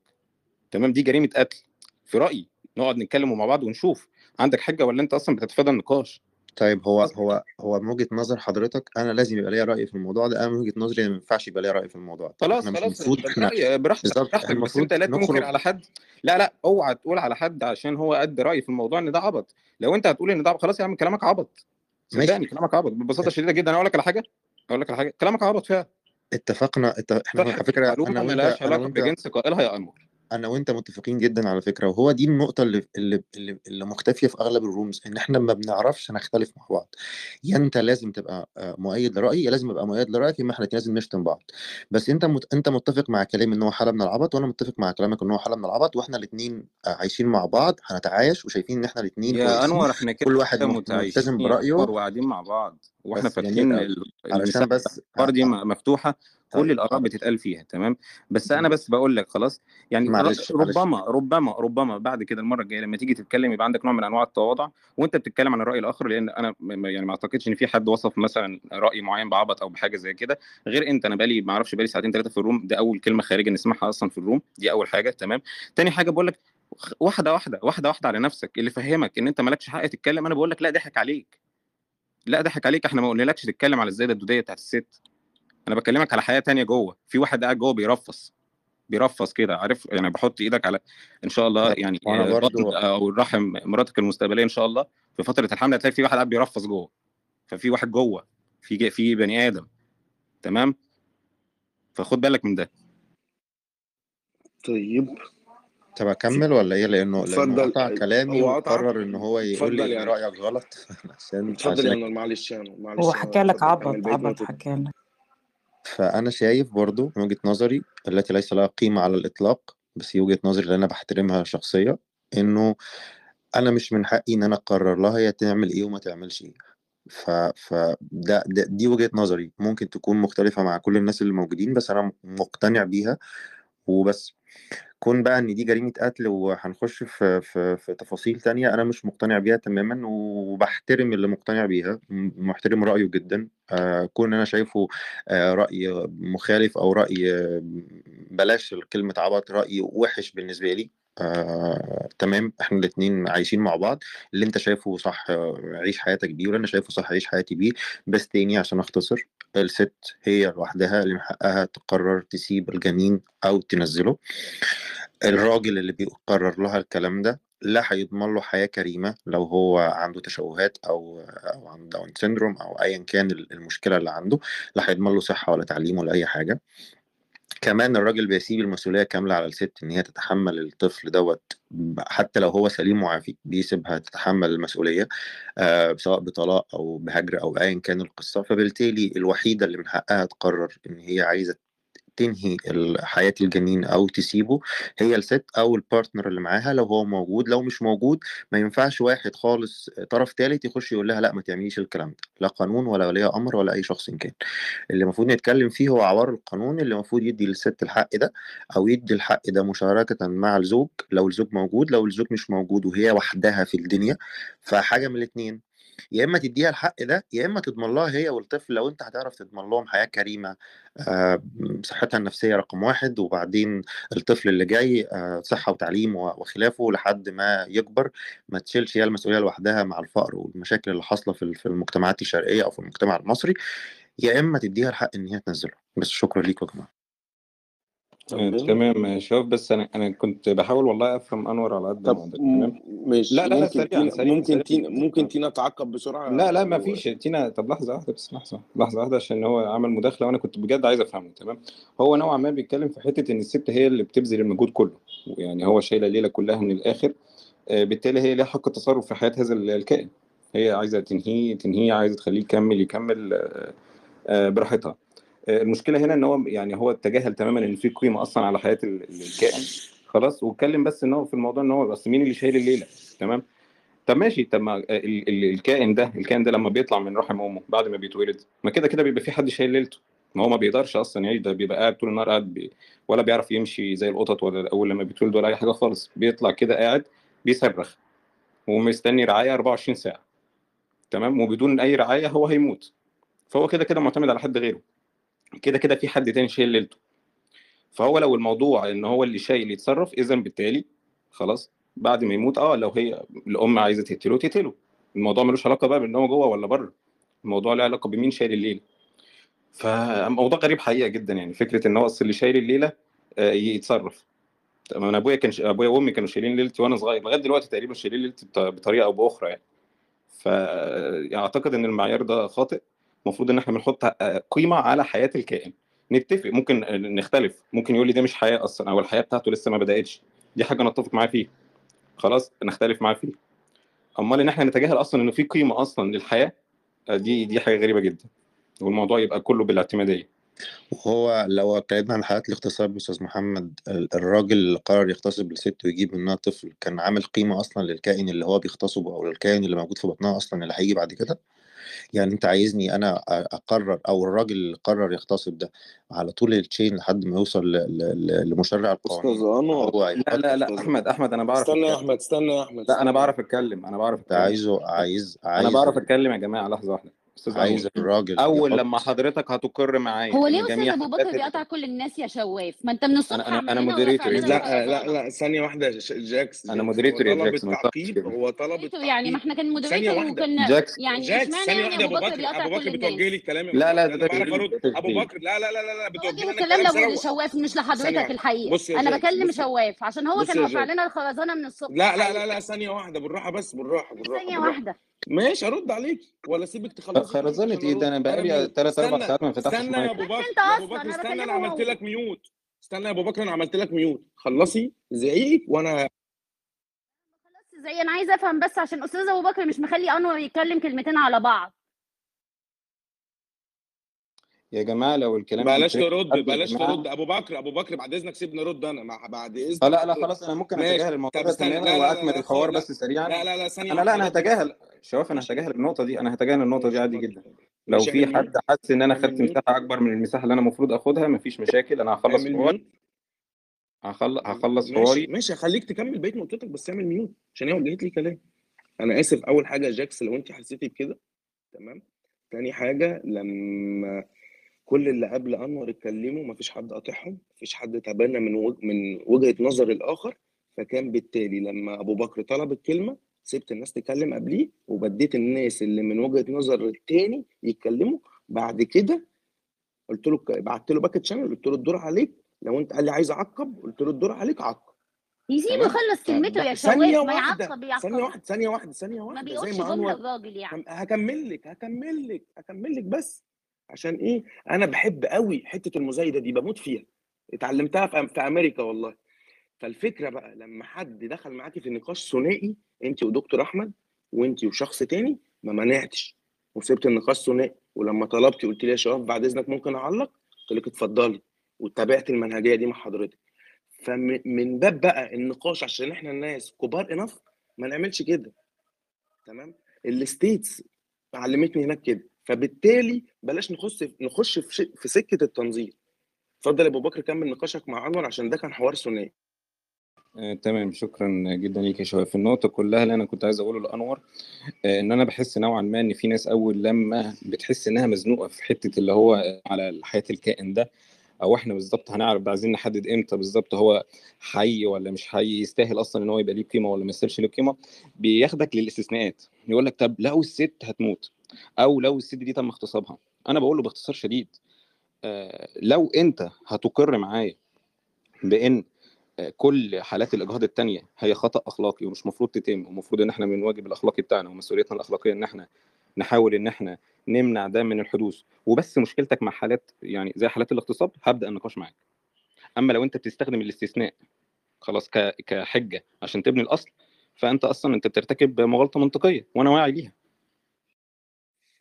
تمام؟ دي جريمة قتل. في رأيي نقعد نتكلم مع بعض ونشوف. عندك حجة ولا أنت أصلا بتتفادى النقاش؟ طيب هو هو هو من وجهة نظر حضرتك أنا لازم يبقى ليا رأي في الموضوع ده أنا من وجهة نظري ما ينفعش يبقى ليا رأي في الموضوع ده خلاص خلاص المفروض براحتك براحتك بس أنت المفروض لا تنكر على حد لا لا أوعى تقول على حد عشان هو قد رأي في الموضوع إن ده عبط لو أنت هتقول إن ده خلاص يا عم كلامك عبط صدقني كلامك عبط ببساطة شديدة جدا. أقول لك على حاجة أقول لك على حاجة كلامك عبط فيها اتفقنا ات... إحنا على وأنت ملهاش أنا علاقة بجنس قائلها يا أنور. أنا وأنت متفقين جدا على فكرة وهو دي النقطة اللي اللي اللي, اللي مختفية في أغلب الرومز إن إحنا ما بنعرفش نختلف مع بعض. يا أنت لازم تبقى آه، مؤيد لرأيي يا لازم أبقى مؤيد لرأيك يا إحنا لازم نشتم بعض. بس أنت مت... أنت متفق مع كلامي إن هو حاله من العبط وأنا متفق مع كلامك إن هو حاله من العبط وإحنا الاثنين عايشين مع بعض هنتعايش وشايفين إن إحنا الاثنين يا أنور إحنا كده كل واحد ملتزم برأيه. وقاعدين مع بعض وإحنا فاتحين قوي ال- علشان بس دي مفتوحة. كل طيب. الآراء بتتقال فيها تمام؟ بس أنا بس بقول لك خلاص يعني معلش معلش. ربما ربما ربما بعد كده المرة الجاية لما تيجي تتكلم يبقى عندك نوع من أنواع التواضع وأنت بتتكلم عن الرأي الآخر لأن أنا يعني ما أعتقدش إن في حد وصف مثلا رأي معين بعبط أو بحاجة زي كده غير أنت أنا بقالي ما أعرفش بقالي ساعتين ثلاثة في الروم ده أول كلمة خارجة نسمعها أصلا في الروم دي أول حاجة تمام؟ تاني حاجة بقول لك واحدة واحدة واحدة واحدة على نفسك اللي فهمك إن أنت مالكش حق تتكلم أنا بقول لك لا ضحك عليك. لا ضحك عليك إحنا ما قلنالكش تتكلم على الزايدة الدودية بتاعت الست. أنا بكلمك على حياة تانية جوه. في واحد قاعد جوه بيرفص بيرفص كده عارف؟ يعني بحط إيدك على إن شاء الله يعني أو الرحم مراتك المستقبلية إن شاء الله في فترة الحمل هتلاقي في واحد قاعد بيرفص جوه. ففي واحد جوه في في بني آدم. تمام؟ فخد بالك من ده. طيب. طب أكمل ولا إيه؟ لأنه لأنه اتفضل. قطع كلامي وقرر إن هو يقول لي انور رأيك غلط. عشان اتفضل يا انور معلش معلش هو حكى لك عبط عبط حكى لك فأنا شايف برضو من وجهة نظري التي ليس لها قيمة على الإطلاق بس هي وجهة نظري اللي أنا بحترمها شخصية إنه أنا مش من حقي إن أنا أقرر لها هي تعمل إيه وما تعملش إيه. ف ف ده, دي وجهة نظري ممكن تكون مختلفة مع كل الناس اللي موجودين بس أنا مقتنع بيها وبس. كون بقى إن دي جريمة قتل وهنخش في في في تفاصيل تانية أنا مش مقتنع بيها تماما وبحترم اللي مقتنع بيها محترم رأيه جدا. كون أنا شايفه آه رأي مخالف أو رأي آه، بلاش كلمة عبط رأي وحش بالنسبة لي. آه، تمام. إحنا الاتنين عايشين مع بعض. اللي أنت شايفه صح عيش حياتك بيه واللي أنا شايفه صح عيش حياتي بيه. بس تاني عشان أختصر الست هي لوحدها اللي من حقها تقرر تسيب الجنين أو تنزله. الراجل اللي بيقرر لها الكلام ده لا هيضمن له حياة كريمة لو هو عنده تشوهات أو أو عنده Down syndrome أو أيا كان المشكلة اللي عنده. لا هيضمن له صحة ولا تعليم ولا أي حاجة. كمان الراجل بيسيب المسؤولية كاملة على الست إن هي تتحمل الطفل دوت حتى لو هو سليم وعافي بيسيبها تتحمل المسؤولية آه سواء بطلاق أو بهجر أو أيا كان القصة. فبالتالي الوحيدة اللي من حقها تقرر إن هي عايزة تنهي حياة الجنين أو تسيبه هي الست أو ال partner اللي معاها لو هو موجود لو مش موجود ما ينفعش واحد خالص طرف ثالث يخش يقول لها لا ما تعمليش الكلام ده لا قانون ولا ولي أمر ولا أي شخص كان. اللي المفروض نتكلم فيه هو عوار القانون اللي المفروض يدي للست الحق ده أو يدي الحق ده مشاركة مع الزوج لو الزوج موجود لو الزوج مش موجود وهي وحدها في الدنيا فحاجة من الاتنين. يا إما تديها الحق ده يا إما تضمن لها هي والطفل لو أنت هتعرف تضمن لهم حياة كريمة آه، صحتها النفسية رقم واحد وبعدين الطفل اللي جاي آه، صحة وتعليم وخلافه لحد ما يكبر ما تشيلش هي المسؤولية لوحدها مع الفقر والمشاكل اللي حاصلة في في المجتمعات الشرقية أو في المجتمع المصري يا إما تديها الحق إن هي تنزله. بس شكرا ليكم يا جماعة. آه، طب تمام شوف بس أنا أنا كنت بحاول والله أفهم أنور على قد ما طب أقدر تمام؟ م- ماشي. لا لا لا ممكن سريعا تينا سريعا ممكن سريعا تينا ممكن تينا تعقب بسرعة لا لا ما لو فيش تينا طب لحظة واحدة بس لحظة لحظة واحدة عشان هو عمل مداخلة وأنا كنت بجد عايز أفهمه تمام؟ هو نوعا ما بيتكلم في حتة إن الست هي اللي بتبذل المجهود كله يعني هو شايلة الليلة كلها من الآخر آه، بالتالي هي ليها حق التصرف في حياة هذا الكائن. هي عايزة تنهيه تنهيه عايزة تخليه يكمل يكمل آه، آه، براحتها. المشكلة هنا إن هو يعني هو تجاهل تماما إن في قيمة أصلا على حياة ال- الكائن. خلاص واتكلم بس إن هو في الموضوع إن هو بس مين اللي شايل الليلة؟ تمام؟ طب ماشي. طب ما ال- الكائن ده الكائن ده لما بيطلع من رحم أمه بعد ما بيتولد ما كده كده بيبقى في حد شايل ليلته. ما هو ما بيقدرش أصلا يعيش ده بيبقى قاعد طول النهار قاعد بي ولا بيعرف يمشي زي القطط ولا اول لما بيتولد ولا أي حاجة خالص. بيطلع كده قاعد بيصرخ ومستني رعاية 24 ساعة. تمام؟ وبدون أي رعاية هو هيموت. فهو كده كده معتمد على حد غيره. كده كده في حد تاني شايل ليلته. فهو لو الموضوع إن هو اللي شايل يتصرف اذا بالتالي خلاص بعد ما يموت آه لو هي الأم عايزة تقتله تقتله. الموضوع ملوش علاقة بقى بإن هو جوه ولا بره. الموضوع له علاقة بمين شايل الليلة. فموضوع غريب حقيقة جدا يعني فكرة إن هو أصل اللي شايل الليلة آه، يتصرف. طب أنا أبويا كان أبويا وأمي كانوا شايلين ليلتي وأنا صغير. لغاية دلوقتي تقريبا شايلين ليلتي بط- بطريقة أو بأخرى يعني. فأعتقد إن المعيار ده خاطئ. المفروض إن إحنا بنحط آه، قيمة على حياة الكائن. نتفق ممكن نختلف. ممكن يقول لي ده مش حياة أصلا أو الحياة بتاعته لسه ما بدأتش. دي حاجة نتفق معاه فيها. خلاص نختلف معاه فيها. أمال إن إحنا نتجاهل أصلا إنه في قيمة أصلا للحياة؟ آه، دي دي حاجة غريبة جدا. والموضوع يبقى كله بالاعتمادية. وهو لو اتكلمنا عن حالات الاغتصاب أستاذ محمد ال- الراجل اللي قرر يغتصب الست ويجيب منها طفل كان عامل قيمة أصلا للكائن اللي هو بيغتصبه أو للكائن اللي موجود في بطنها أصلا اللي هيجي بعد كده؟ يعني أنت عايزني أنا أقرر أو الراجل اللي قرر يغتصب ده على طول التشين لحد ما يوصل ل- ل- ل- لمشرع القوانين أستاذ أنور. هو لا لا لا أحمد أحمد أنا بعرف استنى يا أحمد استنى يا أحمد لا أنا بعرف أتكلم أنا بعرف انت أتكلم. عايزه عايز أنا عايز بعرف ال- أتكلم يا جماعة لحظة واحدة. أستاذ عايز الراجل أول يحط لما حضرتك هتقر معايا هو ليه أستاذ أبو بكر بيقطع كل الناس يا شواف؟ ما أنت من الصبح أنا أنا مودريتور جاكس لا لا لا ثانية واحدة يا ش- جاكس. أنا مودريتور يا طلب جاكس التعقيب؟ هو طلب يعني ما التعقيب؟ إحنا كان مودريتور واحدة. وكنا جاكس. يعني جاكس ثانية يعني واحدة. أبو أبو بكر كل بكر بتوجه الناس. لي الكلام لا لا ده أنا تشغيل بكر لا لا لا لا لا بتوجه توجه لنا الكلام لشواف مش لحضرتك الحقيقة أنا بكلم شواف عشان هو كان جاكس لنا الخرزانة من الصبح لا لا لا لا ثانية واحدة. بالراحة بس بالراحة بالراحة. ثانية واحدة ماشي أرد عليك ولا أسيبك تخلصي كلامك خرزانة إيه ده أنا أنا بقالي ميوت 3 4 استنى ساعات ما فتحتش استنى يا مش بكر. يا أصلا بكر أنا استنى بكلمه عملت لك ميوت. استنى يا أبو بكر أنا عملت لك ميوت. خلصي زعيق وأنا بس زي أنا عايزة أفهم بس عشان أستاذ أبو بكر مش مخلي أنور يتكلم كلمتين على بعض. يا جماعة لو الكلام بلاش ترد بلاش ترد. أبو بكر أبو بكر بعد إذنك سيبني أرد أنا. مع بعد آه اذنك لا لا أرد. خلاص أنا ممكن أتجاهل الموضوع ده تماما لا لا لا وأكمل لا الحوار لا. بس سريعا. لا لا لا ثانية أنا لا أنا هتجاهل شوف أنا هتجاهل النقطة دي أنا هتجاهل النقطة دي عادي جدا. لو في حد حاسس إن أنا خدت مساحة أكبر من المساحة اللي أنا المفروض أخدها مفيش مشاكل أنا هخلص حواري. هخلص ماشي حواري. ماشي هخليك تكمل بقية نقطتك بس اعمل ميوت عشان هي وجهت لي كلام. أنا آسف أول حاجة جاكس لو أنت حسيتي بكده تمام؟ تاني حاجة لما كل اللي قبل أنور اتكلموا مفيش حد قاطعهم مفيش حد تبنى من وج... من وجهة نظر الآخر فكان بالتالي لما أبو بكر طلب الكلمة سبت الناس تتكلم قبليه وبديت الناس اللي من وجهة نظر التاني يتكلموا. بعد كده قلت له بعت له back channel قلت له الدور عليك. لو انت قال لي عايز اعقب قلت له الدور عليك عقب يسيبه يخلص كلمته يا شواف ما يعقب ثانية يعقب واحدة ثانية واحدة ثانية ما واحدة زي بيقولش ما جملة الراجل يعني. هكمل لك هكمل لك هكمل لك بس. عشان إيه؟ أنا بحب قوي حتة المزايدة دي بموت فيها. اتعلمتها في, أمريكا والله. فالفكرة بقى لما حد دخل معاكي في نقاش ثنائي أنت ودكتور أحمد وأنت وشخص تاني ما منعتش. وسبت النقاش ثنائي ولما طلبتي قلت لي يا شباب بعد إذنك ممكن أعلق قلت لك اتفضلي. واتبعت المنهجية دي مع حضرتك. فمن باب بقى النقاش عشان إحنا الناس كبار انف ما نعملش كده. تمام؟ الستيتس علمتني هناك كده. فبالتالي بلاش نخش نخش في. في سكة التنظير اتفضل يا أبو بكر كمل نقاشك مع أنور عشان ده كان حوار ثنائي. آه، تمام. شكرا جدا ليك يا شباب. في النقطة كلها اللي أنا كنت عايز أقوله لأنور آه، إن أنا بحس نوعا ما إن في ناس أول لما بتحس إنها مزنوقة في حتة اللي هو على حياة الكائن ده أو إحنا بالظبط هنعرف عايزين نحدد إمتى بالظبط هو حي ولا مش حي يستاهل أصلا إن هو يبقى ليه قيمة ولا ما يستاهلش ليه قيمة بياخدك للاستثناءات. يقول لك طب لو الست هتموت أو لو الست دي تم اغتصابها. أنا بقول له باختصار شديد آه، لو أنت هتقر معايا بإن كل حالات الإجهاض التانية هي خطأ أخلاقي ومش مفروض تتم ومفروض إن إحنا من الواجب الأخلاقي بتاعنا ومسؤوليتنا الأخلاقية إن إحنا نحاول إن إحنا نمنع ده من الحدوث. وبس مشكلتك مع حالات يعني زي حالات الاغتصاب هبدأ النقاش معاك. أما لو أنت بتستخدم الاستثناء خلاص كحجة عشان تبني الأصل فأنت أصلا أنت بترتكب مغالطة منطقية وأنا واعي ليها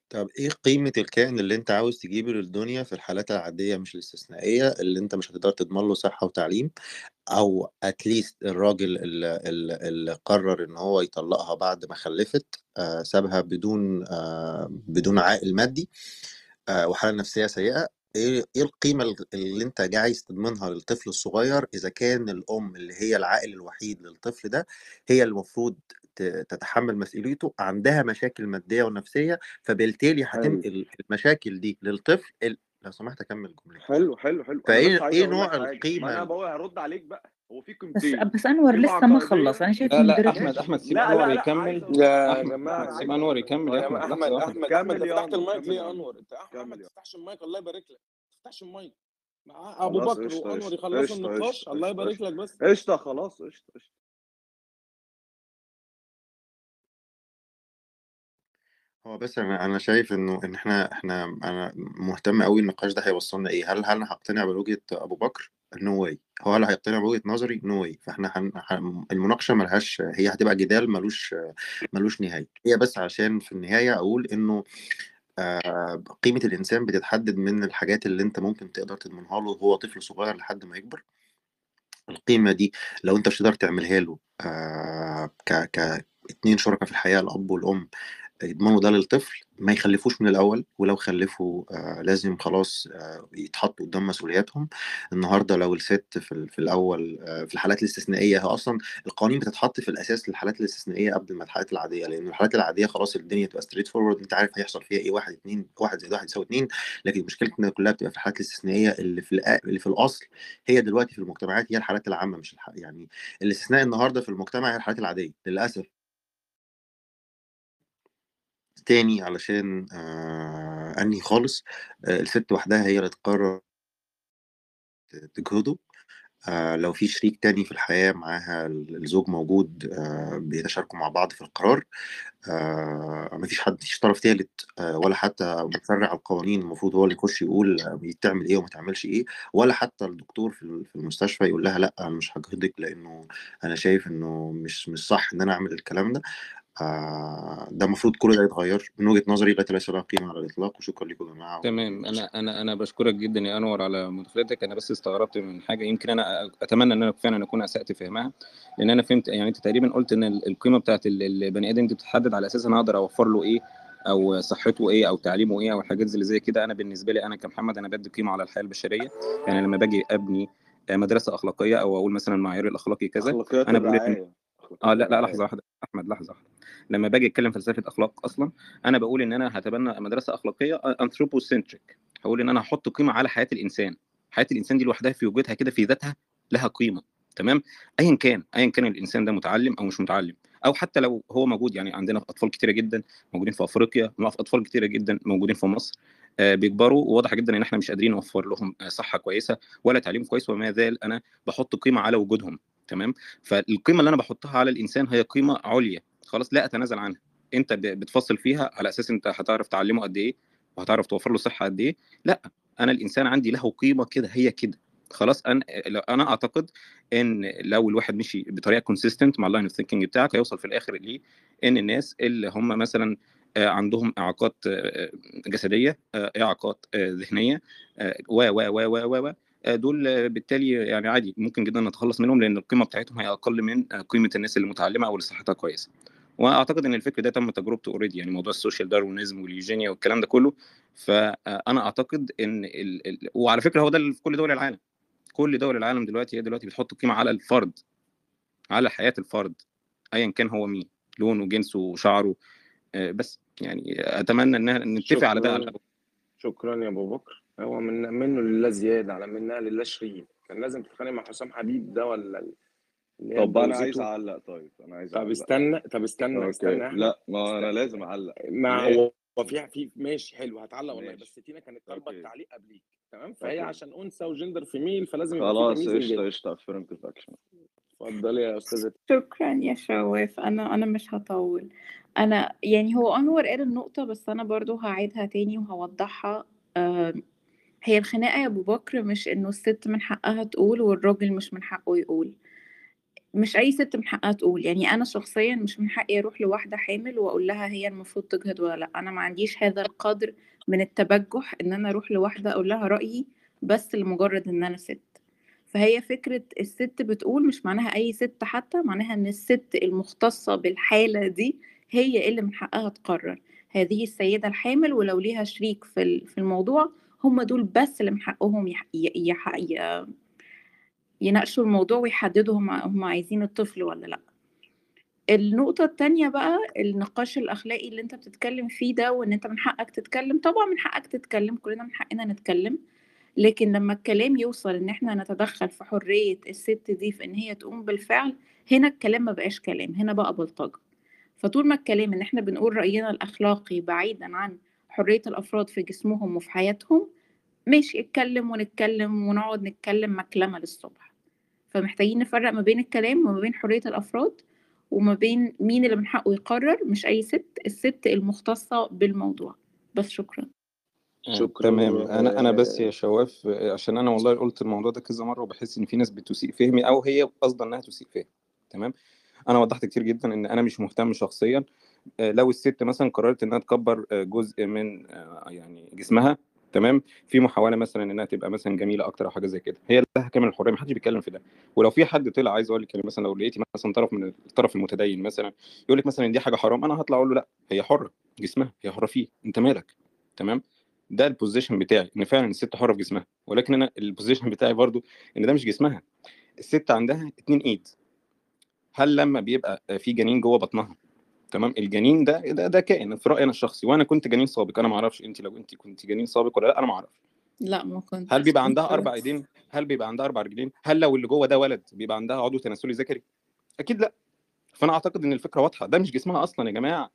طب إيه قيمة الكائن اللي أنت عاوز تجيبه للدنيا في الحالات العادية مش الاستثنائية اللي أنت مش هتقدر تضمن له صحة وتعليم أو اتليست الراجل اللي, قرر إن هو يطلقها بعد ما خلفت آه سابها بدون آه بدون عائل مادي آه وحالة نفسية سيئة. إيه إيه القيمة ال- اللي أنت جاي عايز تضمنها للطفل الصغير؟ إذا كان الأم اللي هي العائل الوحيد للطفل ده هي المفروض تتحمل مسؤوليته عندها مشاكل مادية ونفسية فبالتالي هتنقل المشاكل دي للطفل لو سمحت أكمل جملتي حلو حلو حلو. بس فايه إيه نوع ما القيمة أنا بقول هرد عليك بقى. هو في بس قيمتين. بس أنور قيمه لسه ما خلص. أنا شايف لا لا أحمد أحمد سيب أنور يكمل. يا أحمد أحمد أنا سيب أنور يكمل يا أحمد. واحدة أحمد. كمل أحمد يا فتحت انور المايك ليه يا أنور؟ أحمد كمل ما تفتحش المايك الله يبارك لك. ما تفتحش المايك. خلاص بكر قشطة يخلصوا النقاش. الله يبارك لك بس. قشطة خلاص قشطة قشطة. هو بس أنا أنا شايف إنه إن إحنا إحنا أنا مهتم قوي النقاش ده هيوصلنا إيه؟ هل هل هقتنع بوجهة أبو بكر؟ no way هو هل هيقتنع بوجهة نظري؟ no way فإحنا. هن... المناقشة ملهاش هي هتبقى جدال ملوش ملوش نهاية. هي بس عشان في النهاية أقول إنه آه قيمة الإنسان بتتحدد من الحاجات اللي أنت ممكن تقدر تضمنها له وهو طفل صغير لحد ما يكبر. القيمة دي لو أنت مش تقدر تعملها له آه ك ك اتنين شركاء في الحياة الأب والأم يضمنوا ده للطفل ما يخلفوش من الأول ولو خلفوا آه لازم خلاص آه يتحطوا قدام مسؤولياتهم. النهارده لو الست في, في الأول آه في الحالات الاستثنائية هي أصلا القوانين بتتحط في الأساس للحالات الاستثنائية قبل ما الحالات العادية لأن الحالات العادية خلاص الدنيا تبقى straightforward أنت عارف هيحصل فيها إيه واحد اتنين واحد زائد واحد يساوي اتنين. لكن مشكلتنا كلها بتبقى في الحالات الاستثنائية اللي في اللي في الأصل هي دلوقتي في المجتمعات هي الحالات العامة مش الح... يعني الاستثناء النهارده في المجتمع هي الحالات العادية للأسف. تاني علشان آه أنهي خالص. آه الست وحدها هي اللي تقرر تجهضه آه لو في شريك تاني في الحياة معاها الزوج موجود آه بيتشاركوا مع بعض في القرار. آه مفيش حد مفيش طرف تالت آه ولا حتى متفرع القوانين المفروض هو اللي يخش يقول آه، تعمل إيه وما تعملش إيه. ولا حتى الدكتور في ال- في المستشفى يقول لها لأ أنا مش هجهضك لأنه أنا شايف إنه مش مش صح إن أنا أعمل الكلام ده. آه ده المفروض كل ده يتغير من وجهة نظري لا ليس لها قيمة على الإطلاق وشكرا لكم يا جماعة تمام. أنا أنا أنا بشكرك جدا يا أنور على مداخلتك. أنا بس استغربت من حاجة يمكن أنا أتمنى إن أنا فعلا أكون أسأت فهمها لأن أنا فهمت يعني أنت تقريبا قلت إن ال- القيمة بتاعت ال- البني آدم دي بتتحدد على أساس أنا أقدر أوفر له إيه أو صحته إيه أو تعليمه إيه أو الحاجات اللي زي كده. أنا بالنسبة لي أنا كمحمد أنا بدي قيمة على الحياة البشرية. يعني لما باجي أبني مدرسة أخلاقية أو أقول مثلا المعيار الأخلاقي كذا أنا بقول آه لا لا لحظة واحدة. أحمد لحظة واحدة. لما باجي أتكلم فلسفة أخلاق أصلا أنا بقول إن أنا هتبنى مدرسة أخلاقية انثروبوسنتريك هقول إن أنا هحط قيمة على حياة الإنسان. حياة الإنسان دي لوحدها في وجودها كده في ذاتها لها قيمة. تمام؟ ايا كان ايا كان الإنسان ده متعلم أو مش متعلم. أو حتى لو هو موجود يعني عندنا أطفال كتيرة جدا موجودين في أفريقيا أطفال كتيرة جدا موجودين في مصر آه، بيكبروا وواضح جدا إن إحنا مش قادرين نوفر لهم آه، صحة كويسة ولا تعليم كويس وما زال أنا بحط قيمة على وجودهم. تمام؟ فالقيمة اللي أنا بحطها على الإنسان هي قيمة عليا. خلاص لا أتنازل عنها. أنت بتفصل فيها على أساس أنت هتعرف تعلمه قد إيه وهتعرف توفر له صحة قد إيه. لا أنا الإنسان عندي له قيمة كده هي كده. خلاص أنا أنا أعتقد إن لو الواحد مشي بطريقة consistent مع ال line of thinking بتاعك هيوصل في الآخر ليه؟ إن الناس اللي هم مثلا آه، عندهم إعاقات آه، جسدية آه، إعاقات ذهنية و و و و و دول آه، بالتالي يعني عادي ممكن جدا نتخلص منهم لأن القيمة بتاعتهم هي أقل من آه، قيمة الناس اللي متعلمه أو اللي صحتها كويسة. وأعتقد إن الفكر ده تم تجربته already يعني موضوع ال social Darwinism واليوجينيا والكلام ده كله. فانا أعتقد إن ال... ال... وعلى فكرة هو ده في كل دول العالم. كل دول العالم دلوقتي هي دلوقتي بتحط قيمة على الفرد على حياة الفرد ايا كان هو مين لونه وجنسه وشعره آه، بس يعني أتمنى ان نتفق على ده على. شكرا يا أبو بكر. هو من منه لله زيادة على منها لله شيرين كان لازم تتخانق مع حسام حبيب ده ولا اللي طب أنا عايز أعلق طيب. أنا عايز طب استنى طب استنى استنى أحمد لا ما أنا. لازم أعلق. ما هو في في ماشي حلو هتعلق والله. بس تينا كانت طالبة التعليق قبليك تمام؟ فهي okay. عشان أنثى و gender female فلازم يبقى خلاص قشطة قشطة. affirmative action اتفضلي يا أستاذة. شكرا يا شواف. أنا أنا مش هطول. أنا يعني هو أنور قال النقطة بس أنا برضو هعيدها تاني وهوضحها. هي الخناقة يا أبو بكر مش إنه الست من حقها تقول والراجل مش من حقه يقول. مش أي ست من حقها تقول. يعني أنا شخصيا مش من حقي أروح لواحدة حامل وأقول لها هي المفروض تجهض ولا لأ. أنا ما عنديش هذا القدر من التبجح إن أنا أروح لواحدة أقول لها رأيي بس لمجرد إن أنا ست. فهي فكرة الست بتقول مش معناها أي ست حتى معناها إن الست المختصة بالحالة دي هي اللي من حقها تقرر. هذه السيدة الحامل ولو ليها شريك في الموضوع هم دول بس اللي من حقهم. يناقشوا الموضوع ويحددوا هم هم عايزين الطفل ولا لأ النقطة التانية بقى النقاش الأخلاقي اللي أنت بتتكلم فيه ده وإن أنت من حقك تتكلم طبعا من حقك تتكلم كلنا من حقنا نتكلم لكن لما الكلام يوصل إن إحنا نتدخل في حرية الست دي في إن هي تقوم بالفعل هنا الكلام ما بقاش كلام هنا بقى بلطجة فطول ما الكلام إن إحنا بنقول رأينا الأخلاقي بعيدا عن حرية الأفراد في جسمهم وفي حياتهم ماشي اتكلم ونتكلم ونقعد نتكلم مكلمة للصبح. فمحتاجين نفرق ما بين الكلام وما بين حرية الأفراد وما بين مين اللي من حقه يقرر مش أي ست الست المختصة بالموضوع. بس شكرا. آه، شكرا. تمام. أنا أنا بس يا يا شواف آه، عشان أنا والله قلت الموضوع ده كذا مرة وبحس إن في ناس بتسيء فهمي أو هي قصدا إنها تسيء فهم. تمام؟ أنا وضحت كتير جدا إن أنا مش مهتم شخصيا. آه، لو الست مثلا قررت إنها تكبر آه، جزء من آه، يعني جسمها تمام؟ في محاولة مثلا إنها تبقى مثلا جميلة أكتر أو حاجة زي كده. هي لها كامل الحرية محدش بيتكلم في ده. ولو في حد طلع عايز أقول لك مثلا لو لقيتي مثلا طرف من الطرف المتدين مثلا يقول لك مثلا دي حاجة حرام أنا هطلع أقول له لأ هي حرة جسمها هي حرة فيه أنت مالك؟ تمام؟ ده ال position بتاعي إن فعلا الست حرة في جسمها. ولكن أنا ال position بتاعي برضو إن ده مش جسمها. الست عندها اتنين إيد. هل لما بيبقى في جنين جوه بطنها تمام؟ الجنين ده ده, ده كائن في رأيي أنا الشخصي وأنا كنت جنين سابق أنا ما أعرفش انت لو انت كنت جنين سابق ولا لأ أنا ما أعرفش. لا ما كنت هل بيبقى عندها أربع ايدين هل بيبقى عندها أربع رجلين؟ هل لو اللي جوه ده ولد بيبقى عندها عضو تناسلي ذكري؟ أكيد لأ. فأنا أعتقد إن الفكرة واضحة. ده مش جسمها أصلا يا جماعة.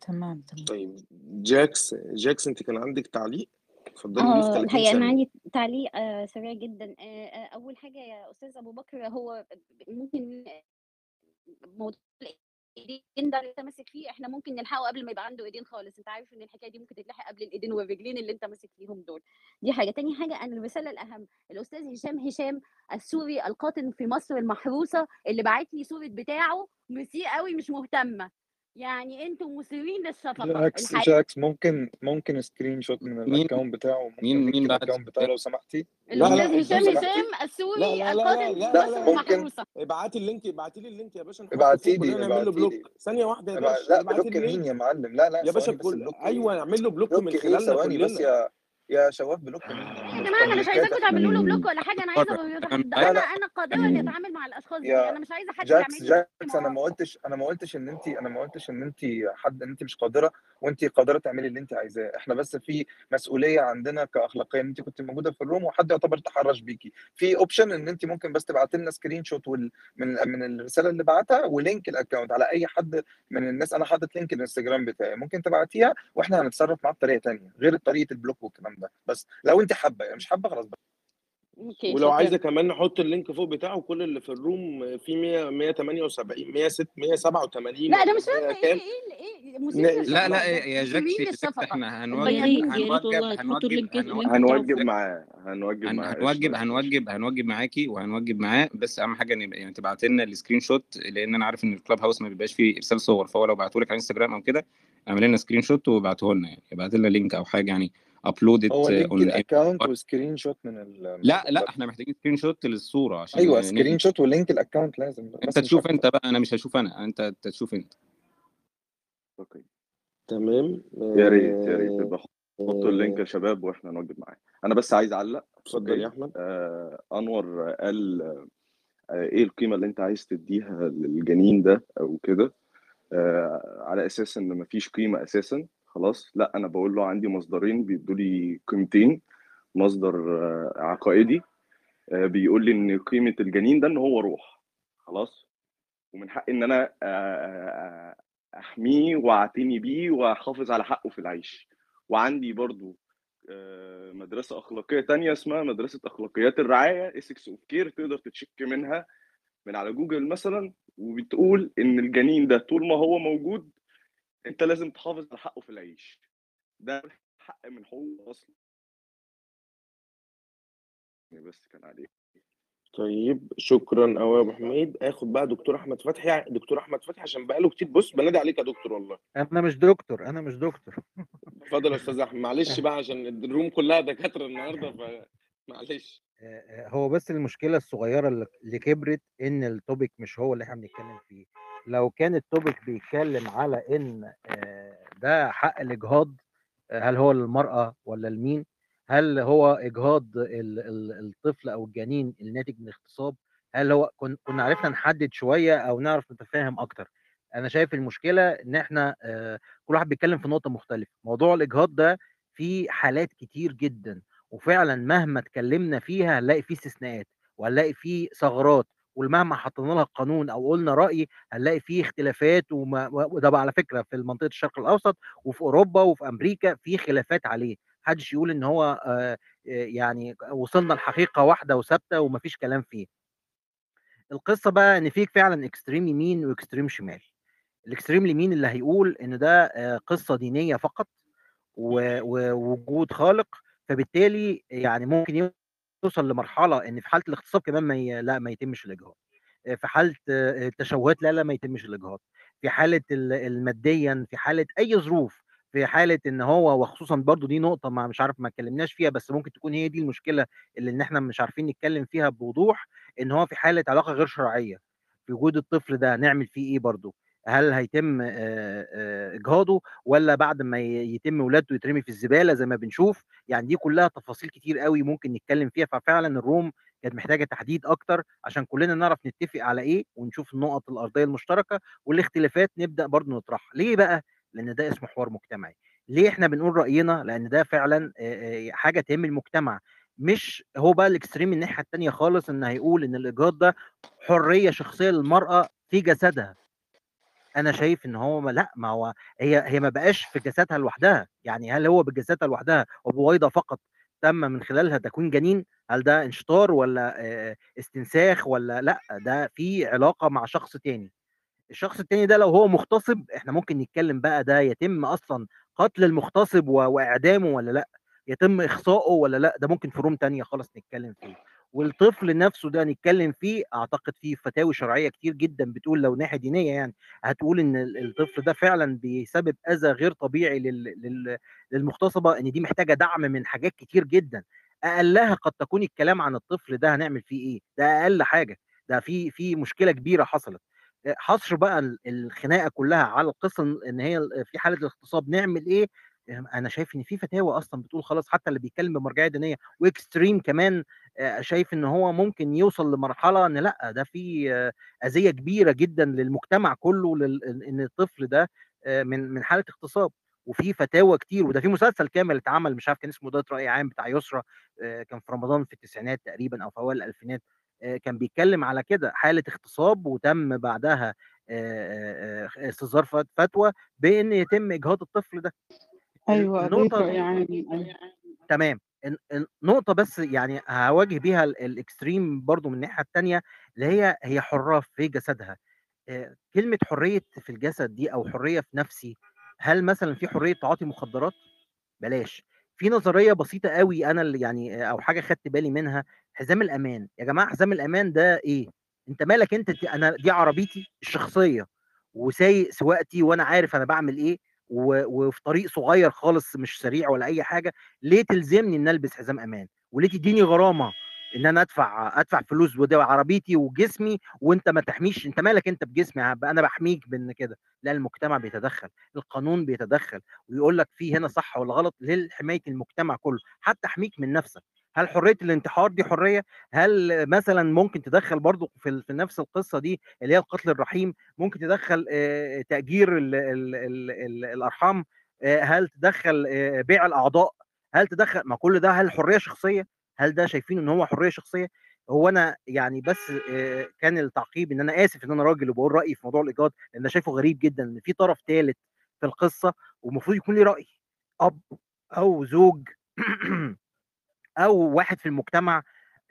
تمام تمام. طيب جاكس جاكس انت كان عندك تعليق؟ اتفضلي قولي في آه 30 الحقيقة أنا ثانية. عندي تعليق آه، سريع جدا. آه، آه، أول حاجة يا أستاذ أبو بكر هو ممكن موضوع الايدين ده اللي انت ماسك فيه إحنا ممكن نلحقه قبل ما يبقى عنده ايدين خالص. انت عارف ان الحكاية دي ممكن تتلحق قبل الايدين والرجلين اللي انت ماسك فيهم دول. دي حاجة. تاني حاجة أنا الرساله الأهم الأستاذ هشام هشام السوري القاطن في مصر المحروسة اللي بعت لي صورة بتاعه مسيء قوي مش مهتمة. يعني أنتوا مثيرين للشفقة جاكس الحقيقة. جاكس ممكن ممكن screenshot من ال account بتاعه ممكن مين؟ مين بعد؟ ال account بتاعه لو سمحتي. لا لا الاستاذ هشام هشام لا السوري لا لا مصر المحروسه ابعتي ال link ابعتي لي ال link يا باشا ابعتي لي نعمل له بلوك. ثانية واحدة يا. باشا لا block مين يا معلم؟ لا لا يا باشا أيوه نعمل له block من خلالنا ثواني بس يا يا شواف block يا جماعة أنا مش عايزاكم تعملوا له block ولا حاجة أنا عايزة أنا لا أنا قادره نتعامل مع الأشخاص دي يا أنا مش عايزة حد جاكس يعمل لي جاكس أنا ما قلتش أنا ما قلتش إن انت أنا ما قلتش إن انت حد إن انت مش قادرة وانت قادرة تعملي اللي انت عايزاه. إحنا بس في مسؤولية عندنا كاخلاقيا انت كنت موجودة في ال room وحد يعتبر تحرش بيكي في option إن انت ممكن بس تبعت لنا screenshot وال... من من الرسالة اللي بعتها و link ال account على أي حد من الناس. أنا حاطط link الإنستجرام بتاعي ممكن تبعتيها وإحنا هنتصرف معاه بطريقة تانية غير طريقة ال block والكلام ده. بس لو انت حابة يعني مش حابة خلاص بقى. أوكي ولو عايزة كمان نحط اللينك فوق بتاعه كل اللي في الروم في 100 178 106 187 لا أنا ولا مش 100 فاهمه إيه إيه إيه ن- لا لا للشفقه يا جاكس مثيرين يا جاكس للشفقه إحنا هنوجب ريت هنوجب هنوجب معاه هنوجب هن- معاه هنوجب هنوجب هنوجب معاكي وهنوجب معاه. بس أهم حاجة نبقى يعني تبعت لنا السكرين شوت لأن أنا عارف إن الكلاب هاوس ما بيبقاش فيه إرسال صور فهو لو بعته لك على إنستجرام أو كده اعمل لنا سكرين شوت وابعته لنا يعني. ابعت لنا لينك أو حاجة يعني. هو link اون ال account و screenshot من ال... لا لا إحنا محتاجين screenshot للصورة عشان أيوه. screenshot و link ال account لازم انت تشوف انت بقى أنا مش هشوف أنا انت أنت تشوف انت. أوكي. تمام. يا ريت يا ريت آه، يبقى حطوا ال link يا شباب وإحنا نوجب معاه أنا بس عايز أعلق اتفضل يا أحمد. آه أنور قال آه، إيه القيمة اللي أنت عايز تديها للجنين ده أو كده؟ آه، على أساس إن مفيش قيمة أساسا. خلاص. لا أنا بقول له عندي مصدرين بيدوا لي قيمتين مصدر آه، عقائدي آه، بيقول لي إن قيمة الجنين ده إن هو روح. خلاص؟ ومن حقي إن أنا آه، أحميه وأعتني بيه وأحافظ على حقه في العيش. وعندي برضو مدرسة أخلاقية تانية اسمها مدرسة أخلاقيات الرعاية ethics of care تقدر ت check منها من على جوجل مثلا وبتقول إن الجنين ده طول ما هو موجود أنت لازم تحافظ على حقه في العيش. ده حق من حقوق أصلا بس كان عليه. طيب شكرا قوي يا أبو حميد. آخد بقى دكتور أحمد فتحي. دكتور أحمد فتحي عشان بقاله كتير. بص بنادي عليك يا دكتور والله. أنا مش دكتور أنا مش دكتور. اتفضل يا أستاذ أحمد. معلش بقى عشان الروم كلها دكاترة النهارده فمعلش آه، آه، هو بس المشكلة الصغيرة اللي اللي كبرت إن التوبيك مش هو اللي إحنا بنتكلم فيه. لو كان التوبيك بيتكلم على إن آه، ده حق الإجهاض آه، هل هو للمرأة ولا لمين؟ هل هو إجهاض ال- ال- الطفل أو الجنين الناتج من اغتصاب؟ هل هو كن- كنا عرفنا نحدد شوية أو نعرف نتفاهم أكتر. أنا شايف المشكلة إن إحنا آه، كل واحد بيتكلم في نقطة مختلفة. موضوع الإجهاض ده في حالات كتير جدا وفعلا مهما اتكلمنا فيها هنلاقي فيه استثناءات وهنلاقي فيه ثغرات. ومهما حطينا لها قانون أو قلنا رأي هنلاقي فيه اختلافات وما وده بقى على فكرة في منطقة الشرق الأوسط وفي أوروبا وفي أمريكا في خلافات عليه. محدش يقول إن هو آه، يعني وصلنا لحقيقة واحدة وثابتة ومفيش كلام فيه. القصة بقى إن في فعلا extreme يمين و extreme شمال. ال extreme اليمين اللي هيقول إن ده آه، قصة دينية فقط ووجود خالق فبالتالي يعني ممكن يوصل لمرحلة إن في حالة الاغتصاب كمان ما ي... لا ما يتمش الإجهاض. في حالة التشوهات لا لا ما يتمش الإجهاض. في حالة ال- الماديا في حالة أي ظروف في حالة إن هو وخصوصا برضو دي نقطة ما مش عارف ما اتكلمناش فيها بس ممكن تكون هي دي المشكلة اللي إن إحنا مش عارفين نتكلم فيها بوضوح إن هو في حالة علاقة غير شرعية. في وجود الطفل ده نعمل فيه إيه برضو هل هيتم إجهاضه ولا بعد ما يتم ولادته يترمي في الزبالة زي ما بنشوف يعني دي كلها تفاصيل كتير قوي ممكن نتكلم فيها ففعلا الروم كانت محتاجة تحديد أكتر عشان كلنا نعرف نتفق على إيه ونشوف النقط الأرضية المشتركة والاختلافات نبدأ برضو نطرحها. ليه بقى؟ لأن ده اسمه حوار مجتمعي. ليه إحنا بنقول رأينا؟ لأن ده فعلا حاجة تهم المجتمع. مش هو بقى الإكستريم الناحية التانية خالص إن هيقول إن الايجاد ده حرية شخصية للمرأة في جسدها. أنا شايف إن هو لأ ما هو هي هي ما بقاش في جسدها لوحدها يعني هل هو بجسدها لوحدها وبويضه فقط تم من خلالها تكوين جنين؟ هل ده إنشطار ولا استنساخ ولا لأ ده في علاقة مع شخص تاني. الشخص التاني ده لو هو مغتصب إحنا ممكن نتكلم بقى ده يتم أصلا قتل المغتصب وإعدامه ولا لأ؟ يتم إخصائه ولا لأ؟ ده ممكن في روم تانية خالص نتكلم فيه. والطفل نفسه ده نتكلم فيه أعتقد فيه فتاوي شرعية كتير جدا بتقول لو ناحية دينية يعني هتقول إن ال- الطفل ده فعلا بيسبب أذى غير طبيعي لل... لل... للمغتصبه إن دي محتاجة دعم من حاجات كتير جدا. أقلها قد تكون الكلام عن الطفل ده هنعمل فيه إيه؟ ده أقل حاجة. ده في في مشكلة كبيرة حصلت. حصر بقى ال- الخناقة كلها على القصة إن هي في حالة الاغتصاب نعمل إيه؟ أنا شايف إن في فتاوى أصلا بتقول خلاص حتى اللي بيتكلم بمرجعيه دينية واكستريم كمان شايف إن هو ممكن يوصل لمرحلة إن لأ ده في أذية كبيرة جدا للمجتمع كله لل- إن الطفل ده من من حالة اغتصاب. وفي فتاوى كتير وده في مسلسل كامل اتعمل مش عارف كان اسمه ده رأي عام بتاع يسرا آه، كان في رمضان في التسعينات تقريبا أو في أوائل الألفينات كان بيتكلم على كده حالة اغتصاب وتم بعدها استصدار فت- فتوى بإن يتم إجهاض الطفل ده. أيوه قضيه النقطه راي عام أيوة. تمام الن- النقطة بس يعني هواجه بيها ال- الاكستريم برضو من الناحية التانية اللي هي هي حرة في جسدها آه، كلمة حرية في الجسد دي أو حرية في نفسي هل مثلا في حرية تعاطي مخدرات؟ بلاش في نظرية بسيطة قوي أنا اللي يعني أو حاجة خدت بالي منها حزام الأمان يا جماعة حزام الأمان ده إيه أنت مالك أنت ت- أنا دي عربيتي الشخصية وسايق سواقتي وأنا عارف أنا بعمل إيه و- وفي طريق صغير خالص مش سريع ولا أي حاجة ليه تلزمني إن ألبس حزام أمان؟ وليه تديني غرامة إن أنا أدفع أدفع فلوس ودي عربيتي وجسمي وأنت ما تحميش؟ أنت مالك أنت بجسمي أنا بحميك بان كده. لا المجتمع بيتدخل القانون بيتدخل ويقول لك في هنا صح ولا غلط لحماية المجتمع كله حتى احميك من نفسك. هل حرية الانتحار دي حرية؟ هل مثلا ممكن تدخل برضو في في نفس القصة دي اللي هي القتل الرحيم؟ ممكن تدخل تأجير ال ال ال ال الأرحام؟ هل تدخل بيع الأعضاء؟ هل تدخل ما كل ده هل حرية شخصية؟ هل ده شايفين إن هو حرية شخصية؟ هو أنا يعني بس كان التعقيب إن أنا آسف إن أنا راجل وبقول رأيي في موضوع الإيجاد لأن أنا شايفه غريب جدا إن في طرف ثالث في القصة ومفروض يكون لي رأي أب أو زوج أو واحد في المجتمع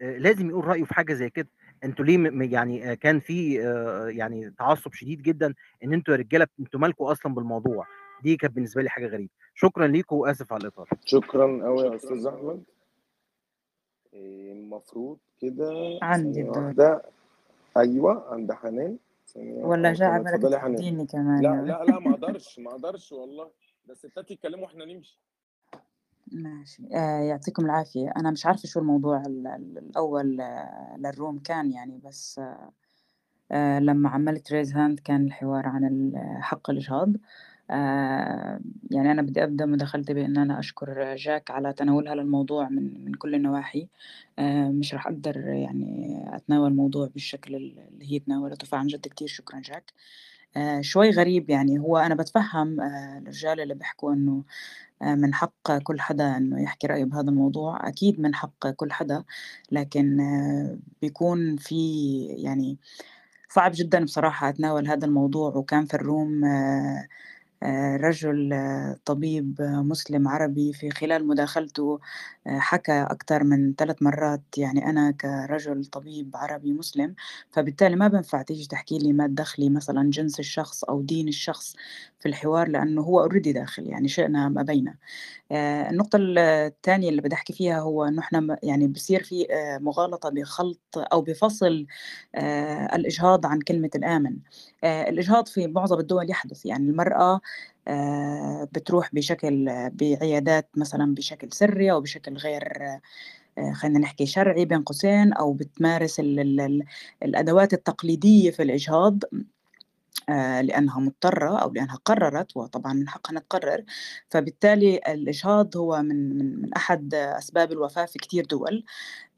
آه، لازم يقول رأيه في حاجة زي كده. أنتوا ليه يعني آه، كان في آه، يعني تعصب شديد جدا إن أنتوا يا رجالة أنتوا مالكوا أصلا بالموضوع؟ دي كانت بالنسبة لي حاجة غريبة. شكرا ليكم وآسف على الإطالة. شكرا قوي يا أستاذ أحمد. المفروض كده عندي واحدة. أيوه عند حنان. ولا جاء بالك تديني كمان لا يعني لا لا ما أقدرش ما أقدرش والله. ده الستات يتكلموا وإحنا نمشي. ماشي. آه يعطيكم العافية. أنا مش عارفة شو الموضوع ال- ال- الأول آه للروم كان يعني بس آه آه لما عملت raise hand كان الحوار عن حق الإجهاض. آه يعني أنا بدي أبدأ مداخلتي بأن أنا أشكر جاك على تناولها للموضوع من من كل النواحي. آه مش راح أقدر يعني أتناول الموضوع بالشكل اللي هي تناولته. فعن جد كتير شكرا جاك. آه شوي غريب يعني. هو أنا بتفهم آه الرجال اللي بيحكوا إنه من حق كل حدا إنه يحكي رأيه بهذا الموضوع أكيد من حق كل حدا لكن آه بيكون في يعني صعب جدا بصراحة أتناول هذا الموضوع وكان في الروم آه، رجل آه، طبيب آه، مسلم عربي في خلال مداخلته آه، حكى أكثر من ثلاث مرات يعني أنا كرجل طبيب عربي مسلم فبالتالي ما بنفع تيجي تحكي لي ما تدخلي مثلا جنس الشخص أو دين الشخص في الحوار لأنه هو اوريدي داخل يعني شئنا ما بينا آه، النقطة ال- الثانية اللي بدي أحكي فيها هو إنه إحنا يعني بصير في آه، مغالطة بخلط أو بفصل آه، الإجهاض عن كلمة الآمن. آه، الإجهاض في معظم الدول يحدث يعني المرأة آه، بتروح بشكل بعيادات مثلا بشكل سري أو بشكل غير آه، خلينا نحكي شرعي بين قوسين أو بتمارس ال- ال- ال- الأدوات التقليدية في الإجهاض آه، لأنها مضطرة أو لأنها قررت وطبعا من حقها تقرر فبالتالي الإجهاض هو من من أحد أسباب الوفاة في كتير دول.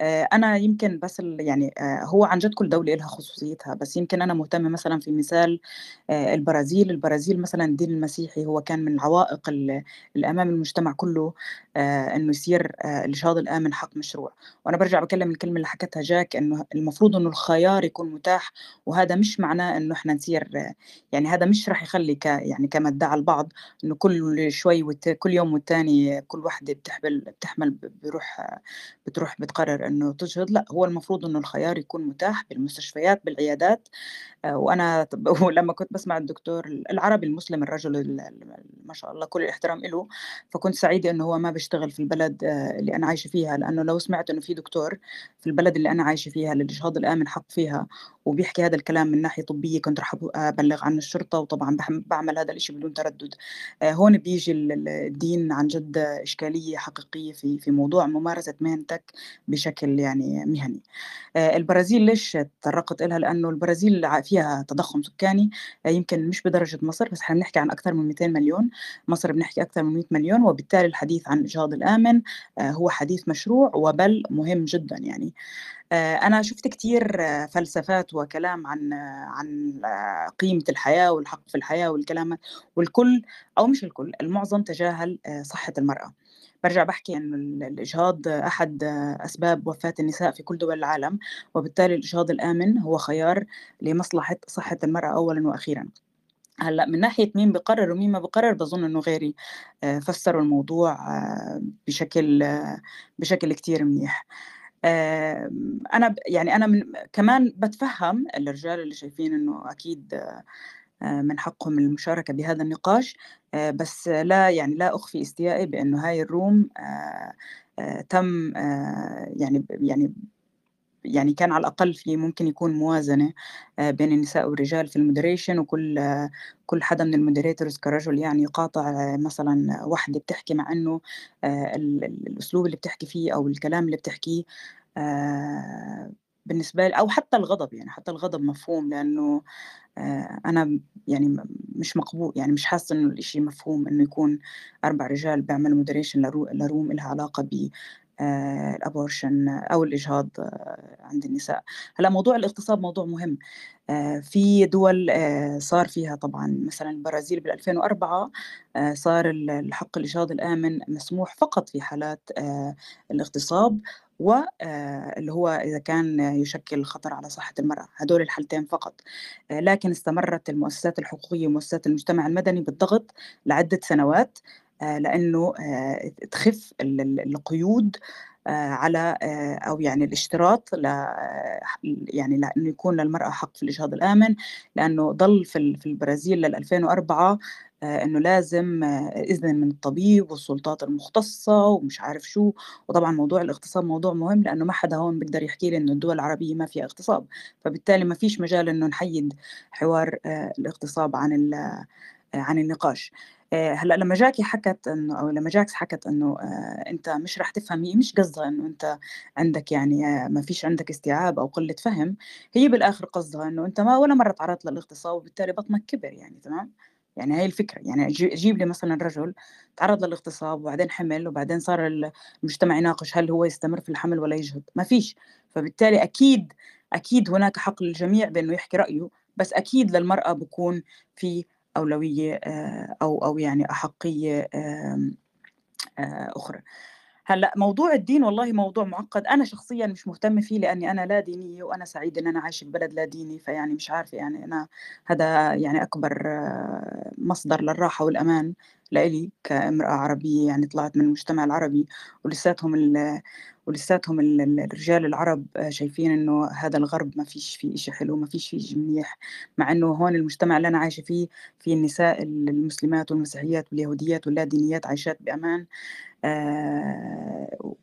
آه، أنا يمكن بس يعني آه، هو عن جد كل دولة لها خصوصيتها بس يمكن أنا مهتمة مثلا في مثال آه، البرازيل. البرازيل مثلا الدين المسيحي هو كان من العوائق ال- اللي أمام المجتمع كله إنه يصير الإجهاض الآمن حق مشروع. وأنا برجع بكلم الكلمة اللي حكتها جاك إنه المفروض إنه الخيار يكون متاح وهذا مش معناه إنه إحنا نصير يعني هذا مش راح يخلي ك يعني كما ادعى البعض إنه كل شوي والت... كل يوم والتاني كل واحدة بتحمل بتحمل بروح بتروح بتقرر إنه تجهض لأ هو المفروض إنه الخيار يكون متاح بالمستشفيات بالعيادات. آه، وأنا ولما كنت بسمع الدكتور العربي المسلم الرجل ال- ال- ما شاء الله كل الاحترام له فكنت سعيدة إنه هو ما بيشتغل في البلد آه، اللي أنا عايشة فيها. لأنه لو سمعت إنه في دكتور في البلد اللي أنا عايشة فيها للاجهاض الآمن حق فيها وبيحكي هذا الكلام من ناحية طبية كنت أبو- أبلغ عن الشرطة وطبعا بعمل هذا الشيء بدون تردد. آه، هون بيجي ال- ال- الدين عن جد إشكالية حقيقية في في موضوع ممارسة مهنتك بشكل يعني مهني. آه، البرازيل ليش تطرقت لها لأنه البرازيل فيها تضخم سكاني. آه، يمكن مش بدرجة مصر بس حنحكي عن أكثر من 200 مليون. مصر بنحكي أكثر من 100 مليون وبالتالي الحديث عن الاجهاض الآمن هو حديث مشروع وبل مهم جدا يعني. آه، أنا شفت كتير فلسفات وكلام عن عن قيمة الحياة والحق في الحياة والكلام والكل أو مش الكل المعظم تجاهل آه، صحة المرأة. برجع بحكي إنه ال- الإجهاض أحد آه، أسباب وفاة النساء في كل دول العالم وبالتالي الإجهاض الآمن هو خيار لمصلحة صحة المرأة اولا وأخيرا. هلأ من ناحية مين بقرر ومين ما بقرر بظن إنه غيري آه، فسروا الموضوع بشكل بشكل كتير منيح. أنا يعني أنا من كمان بتفهم الرجال اللي شايفين إنه أكيد آه، من حقهم المشاركة بهذا النقاش آه، بس لا يعني لا أخفي استيائي بأنه هاي ال room آه، تم يعني يعني يعني كان على الأقل في ممكن يكون موازنة آه، بين النساء والرجال في ال moderation وكل كل حدا من ال moderators كرجل يعني يقاطع آه، مثلا واحدة بتحكي مع إنه آه، ال- ال- الأسلوب اللي بتحكي فيه أو الكلام اللي بتحكيه بالنسبة لي أو حتى الغضب يعني حتى الغضب مفهوم لأنه آه، أنا يعني مش مقبول يعني مش حاسة إنه الإشي مفهوم إنه يكون أربع رجال بيعملوا moderation ل room لها آه، ال abortion أو الإجهاض آه، عند النساء. هلأ موضوع الاغتصاب موضوع مهم. آه، في دول آه، صار فيها طبعا مثلا البرازيل بال 2004 آه، صار ال- الحق الإجهاض الآمن مسموح فقط في حالات آه، الاغتصاب واللي هو إذا كان يشكل خطر على صحة المرأة. هدول الحالتين فقط. آه، لكن استمرت المؤسسات الحقوقية ومؤسسات المجتمع المدني بالضغط لعدة سنوات. آه، لأنه آه، تخف ال- ال- القيود آه، على أو يعني الاشتراط ل يعني لأنه يكون للمرأة حق في الإجهاض الآمن لأنه ضل في ال- في البرازيل لل 2004 آه، إنه لازم إذن من الطبيب والسلطات المختصة ومش عارف شو. وطبعا موضوع الاغتصاب موضوع مهم لأنه ما حدا هون بيقدر يحكي لي إنه الدول العربية ما فيها اغتصاب. فبالتالي ما فيش مجال إنه نحيد حوار الاغتصاب عن عن النقاش. هلأ لما جاكي حكت إنه أو لما جاكس حكت إنه آه، أنت مش رح تفهم هي مش قصدها إنه أنت عندك يعني آه، ما فيش عندك استيعاب أو قلة فهم هي بالآخر قصدها إنه أنت ما ولا مرة تعرضت للاغتصاب وبالتالي بطنك كبر يعني تمام؟ يعني هي الفكرة. يعني جي- جيب لي مثلا رجل تعرض للاغتصاب وبعدين حمل وبعدين صار المجتمع يناقش هل هو يستمر في الحمل ولا يجهض ما فيش. فبالتالي أكيد أكيد هناك حق للجميع بإنه يحكي رأيه بس أكيد للمرأة بكون في أولوية آه، أو أو يعني آم، آه، أخرى. هلأ موضوع الدين والله موضوع معقد. أنا شخصيا مش مهتمه فيه لأني أنا لا دينية وأنا سعيده إن أنا عايشة في بلد لا ديني فيعني مش عارفة يعني أنا هذا يعني أكبر آه، مصدر للراحة والأمان. لإلي كامرأة عربية يعني طلعت من المجتمع العربي ولساتهم ولساتهم ال- ال- الرجال العرب آه، شايفين إنه هذا الغرب ما فيش فيه شيء حلو ما فيش فيه منيح مع إنه هون المجتمع اللي أنا عايشة فيه في النساء المسلمات والمسيحيات واليهوديات واللادينيات عايشات بأمان آه،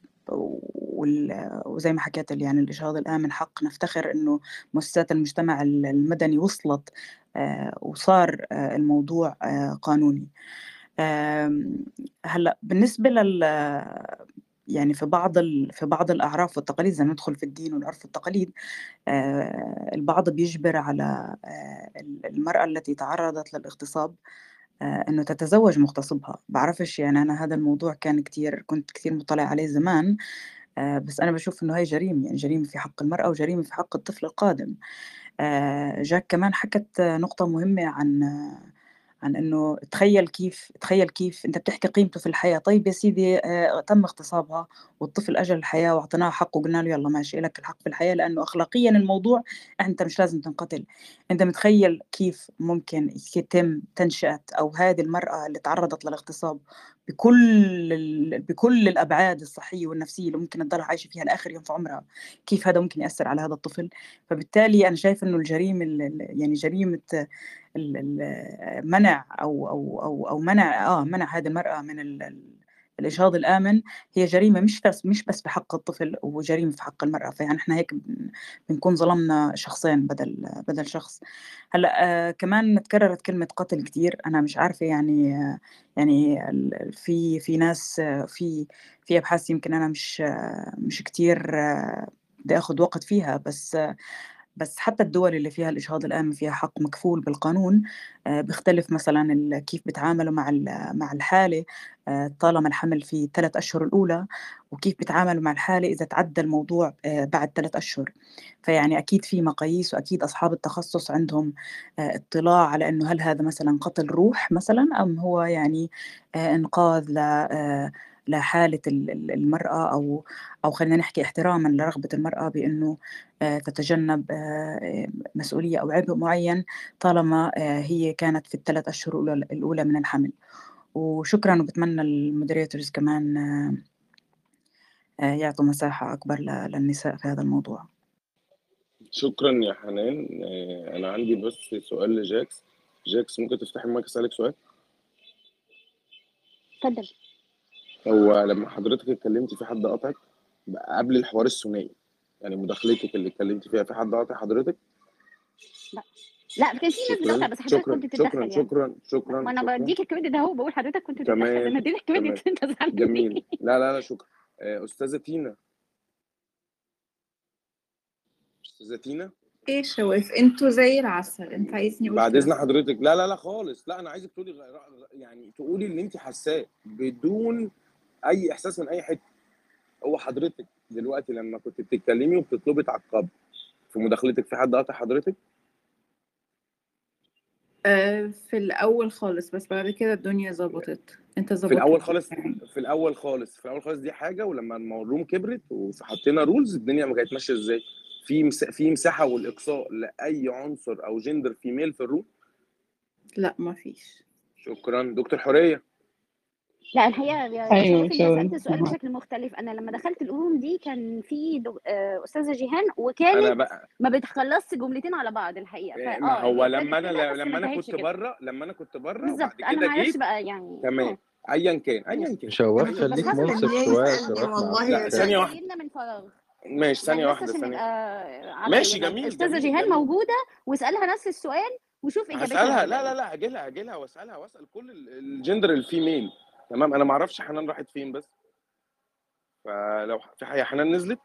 وزي ما حكيت يعني الإجهاض الآمن حق نفتخر إنه مؤسسات المجتمع المدني وصلت آه، وصار الموضوع قانوني. هلأ بالنسبة لل يعني في بعض ال... في بعض الأعراف والتقاليد ما ندخل في الدين والعرف والتقاليد آه، البعض بيجبر على آه، المرأة التي تعرضت للاغتصاب آه، إنه تتزوج مغتصبها. بعرفش يعني أنا هذا الموضوع كان كتير كنت كتير مطلع عليه زمان آه، بس أنا بشوف إنه هي جريمة يعني جريمة في حق المرأة وجريمة في حق الطفل القادم. آه، جاك كمان حكت نقطة مهمة عن آه، عن إنه تخيل كيف تخيل كيف أنت بتحكي قيمته في الحياة. طيب يا سيدي آه، تم اغتصابها والطفل اجى الحياة وأعطيناه حقه وقلنا له يلا ماشي لك الحق في الحياة لأنه اخلاقيا الموضوع أنت مش لازم تنقتل. أنت متخيل كيف ممكن يتم تنشئة أو هذه المرأة اللي تعرضت للاغتصاب بكل. بكل الأبعاد الصحية والنفسية اللي ممكن تضل عايشة فيها لآخر يوم في عمرها؟ كيف هذا ممكن يأثر على هذا الطفل؟ فبالتالي أنا شايف إنه الجريمة ال- ال- يعني جريمة منع أو أو أو أو منع آه منع هذه المرأة من ال- ال- الاجهاض الآمن هي جريمة مش بس مش بس في حق الطفل وجريمة في حق المرأة فيعني إحنا هيك بن- بنكون ظلمنا شخصين بدل بدل شخص. هلأ آه كمان تكررت كلمة قتل كتير أنا مش عارفة يعني آه يعني في في ناس آه في في أبحاث يمكن أنا مش آه مش كتير آه بدي آخذ وقت فيها بس آه بس حتى الدول اللي فيها الإجهاض الآمن فيها حق مكفول بالقانون آه، بيختلف مثلا كيف بيتعاملوا مع مع الحالة آه، طالما الحمل في الثلاث أشهر الأولى وكيف بيتعاملوا مع الحالة إذا تعدى الموضوع آه، بعد ثلاث أشهر. فيعني أكيد في مقاييس وأكيد أصحاب التخصص عندهم اطلاع على أنه هل هذا مثلا قتل روح مثلا أم هو يعني إنقاذ ل لحالة ال- ال- المرأة أو أو خلينا نحكي احتراما لرغبة المرأة بأنه آه، تتجنب آه، مسؤولية أو عبء معين طالما آه، هي كانت في الثلاث أشهر الأولى من الحمل. وشكرا وبتمنى المودريتورز كمان يعطوا مساحة أكبر للنساء في هذا الموضوع. شكرا يا حنان. أنا عندي بس سؤال لجاكس. جاكس ممكن تفتحي المايك أسألك سؤال؟ اتفضل هو لما حضرتك اتكلمتي في حد قطعك قبل الحوار الثنائي يعني مداخلتك اللي اتكلمتي فيها في حد قاطع حضرتك؟ لا لا كان في ناس بتقطع شكرا بس حضرتك شكرا كنت شكرا تتدخل يعني. شكرا شكرا ما أنا شكرا. بديك ال credit أهو بقول حضرتك كنت تتدخل تمام أنا اديتك تمام. credit أنت زعلان جميل. لا لا لا شكرا. آه، أستاذة تينا. أستاذة تينا؟ إيه شواف أنتوا زي العسل أنت عايزني أقول بعد إذن حضرتك. لا لا لا خالص. لا أنا عايزك تقولي يعني تقولي اللي أنت حاساه بدون أي إحساس من أي حتة. هو حضرتك دلوقتي لما كنت بتتكلمي وبتطلبي تعقبي في مداخلتك في حد قاطع حضرتك؟ آه، في الأول خالص بس بعد كده الدنيا ظبطت. أنت في الأول ظبطت خالص في الأول خالص في الأول خالص دي حاجة ولما ال room كبرت وحطينا rules الدنيا ما كانت ماشية إزاي. في مس... في مساحة والإقصاء لأي عنصر أو gender female في ال room؟ لا ما فيش. شكرا. دكتور حورية؟ لا الحقيقة يا أيوه سألت السؤال. بشكل مختلف. أنا لما دخلت ال room دي كان في دو... آه، أستاذة جيهان أنا وكانت بقى ما بتخلصش جملتين على بعض الحقيقة. إيه، فآه ما هو هي لما أنا لما ما أنا كنت بره لما أنا كنت بره بالظبط أنا جيت بقى يعني تمام. آه. ايا كان ايا كان. شواف بس خليك منصف شوية مع والله الاختلاف ثانية واحدة. من فراغ. ماشي يعني ثانية بس واحدة عشان ثانية ماشي جميل أستاذة جيهان موجودة واسألها نفس السؤال وشوف إجابتها هتبقى لا لا لا. هجيلها هجيلها واسألها واسأل كل ال- ال gender ال female. تمام؟ أنا ما أعرفش حنان راحت فين بس. فلو في حاجة حنان نزلت؟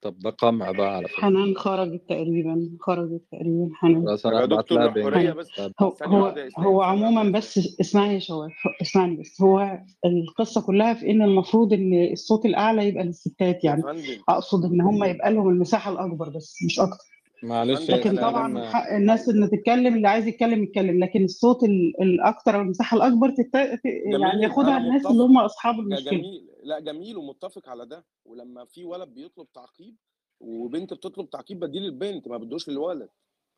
طب ده قمع بقى على فكرة. حنان خرجت تقريبا خرجت تقريبا حنان. خلاص طب أنا يا هبعت دكتور لها حوريه بس. هو هو هو عموما بس اسمعني يا شباب اسمعني بس. هو القصة كلها في إن المفروض إن الصوت الأعلى يبقى للستات يعني. فندم. أقصد إن هم يبقى لهم المساحة الأكبر بس مش أكتر. معلش لكن طبعا اسلام حق الناس ان تتكلم اللي عايز يتكلم يتكلم لكن الصوت ال- الأكتر أو المساحة الأكبر تت... ت- يعني ياخدها الناس اللي هم أصحاب المشكلة. جميل. لا جميل ومتفق على ده. ولما في ولد بيطلب تعقيب وبنت بتطلب تعقيب بديل البنت ما بدوش للولد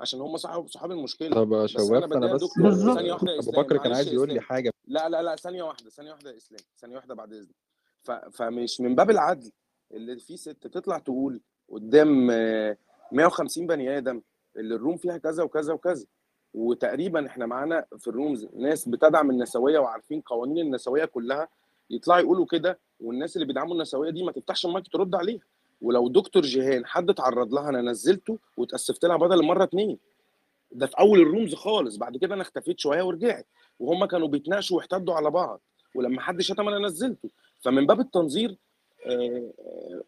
عشان هم صحاب صحاب المشكلة. طب يا بس أنا شواف أنا بديها بس ثانية واحدة أبو بكر كان عايز يقول لي حاجة. لا لا لا ثانية واحدة ثانية واحدة يا إسلام ثانية واحدة بعد إذنك. ف... فمش من باب العدل اللي في ست تطلع تقول قدام آه، 150 بني آدم اللي الروم فيها كذا وكذا وكذا. وتقريبا إحنا معانا في الرومز ناس بتدعم النسوية وعارفين قوانين النسوية كلها. يطلعوا يقولوا كده والناس اللي بيدعموا النسوية دي ما تفتحش المايك ترد عليها. ولو دكتور جيهان حد اتعرض لها أنا نزلته واتأسفت لها بدل المره اتنين. ده في أول ال rooms خالص. بعد كده أنا اختفيت شوية ورجعت. وهم كانوا بيتناقشوا ويحتدوا على بعض. ولما حد شتم أنا نزلته. فمن باب التنظير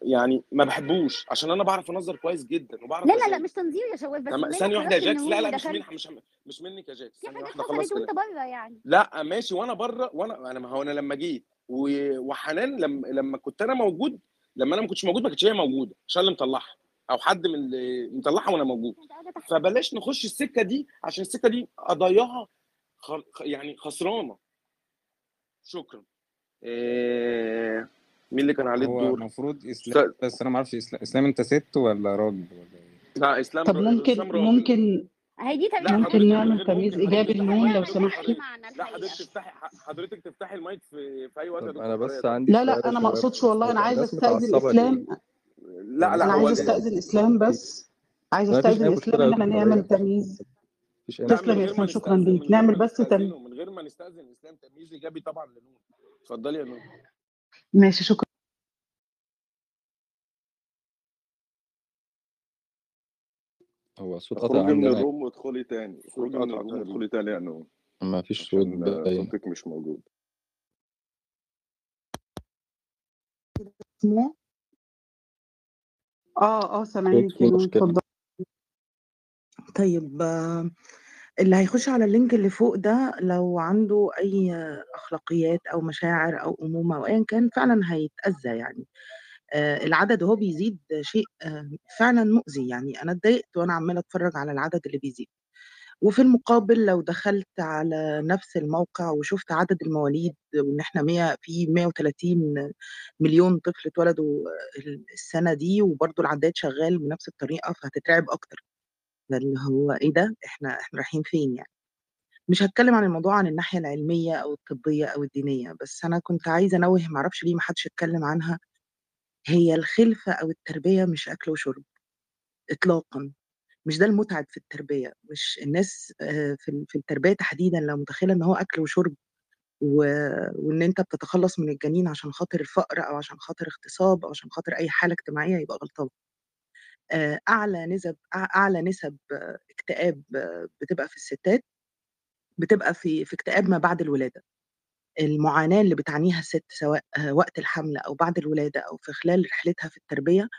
يعني ما بحبوش عشان أنا بعرف أنظر كويس جدا وبعرف لا لا لا مش تنظير يا شباب بس ثانية واحدة يا جاكس لا لا مش ودخلت من مش مش منك يا جاكس في حاجات خلاص حصلت وانت بره يعني. لا ماشي وأنا بره وأنا أنا ما هو أنا لما جيت وحنان لما لما كنت أنا موجود لما أنا ما كنتش موجود ما كانتش هي موجودة عشان اللي مطلعها أو حد من اللي مطلعها وأنا موجود. فبلاش نخش السكة دي عشان السكة دي قضاياها يعني خسرانة. شكرا. إيه... مين اللي كان عليه هو الدور؟ المفروض اسلام أستاذ- بس أنا ما أعرفش إسلام اسلام أنت ست ولا راجل ولا إيه؟ لا إسلام طب. ممكن راجل. ممكن هي دي تمييز ممكن نعمل تمييز إيجابي تفتحي لنون المايك لو سمحتي لا حضرتك تفتحي حضرتك تفتحي المايك في في أي وقت أنا بس عندي لا لا أنا ما أقصدش والله. أنا عايزه الناس أستأذن؟ إسلام. لا لا أنا عايزه ال... أستأذن إسلام بس. عايزه فيش أستأذن إسلام إن إحنا نعمل تمييز. تسلم يا إسلام شكرا ليك. نعمل بس تم... نستأذنه من غير ما نستأذن إسلام تمييز إيجابي طبعا لنون. اتفضلي يا نون. ماشي شكرا. هو الصوت قطع اخرجي من عندنا. ال room وادخلي تاني. الصوت اخرجي من قطع ال room وادخلي تاني نون ما فيش صوت عشان باين. صوتك مش موجود. آه آه سامعينك اتفضل. طيب آه، اللي هيخش على ال link اللي فوق ده لو عنده أي أخلاقيات أو مشاعر أو أمومة أو أيا كان فعلا هيتأذى يعني. العدد وهو بيزيد شيء آه، فعلا مؤذي يعني. أنا اتضايقت وأنا عمالة أتفرج على العدد اللي بيزيد. وفي المقابل لو دخلت على نفس الموقع وشفت عدد المواليد وإن إحنا 100 في 130 مليون طفل اتولدوا السنة دي وبرضه العداد شغال بنفس الطريقة فهتترعب أكتر. ده اللي هو إيه ده؟ إحنا إحنا رايحين فين يعني؟ مش هاتكلم عن الموضوع عن الناحية العلمية أو الطبية أو الدينية بس أنا كنت عايزة أنوه معرفش ليه محدش اتكلم عنها. هي الخلفة أو التربية مش أكل وشرب إطلاقا. مش ده المتعب في التربية. مش الناس آه، في التربية تحديدا لو متخيلة إن هو أكل وشرب و... وإن أنت بتتخلص من الجنين عشان خاطر الفقر أو عشان خاطر اغتصاب أو عشان خاطر أي حالة اجتماعية يبقى غلطان. آه، أعلى نسب أعلى نسب اكتئاب بتبقى في الستات بتبقى في في اكتئاب ما بعد الولادة. المعاناة اللي بتعانيها الست سواء آه، وقت الحمل أو بعد الولادة أو في خلال رحلتها في التربية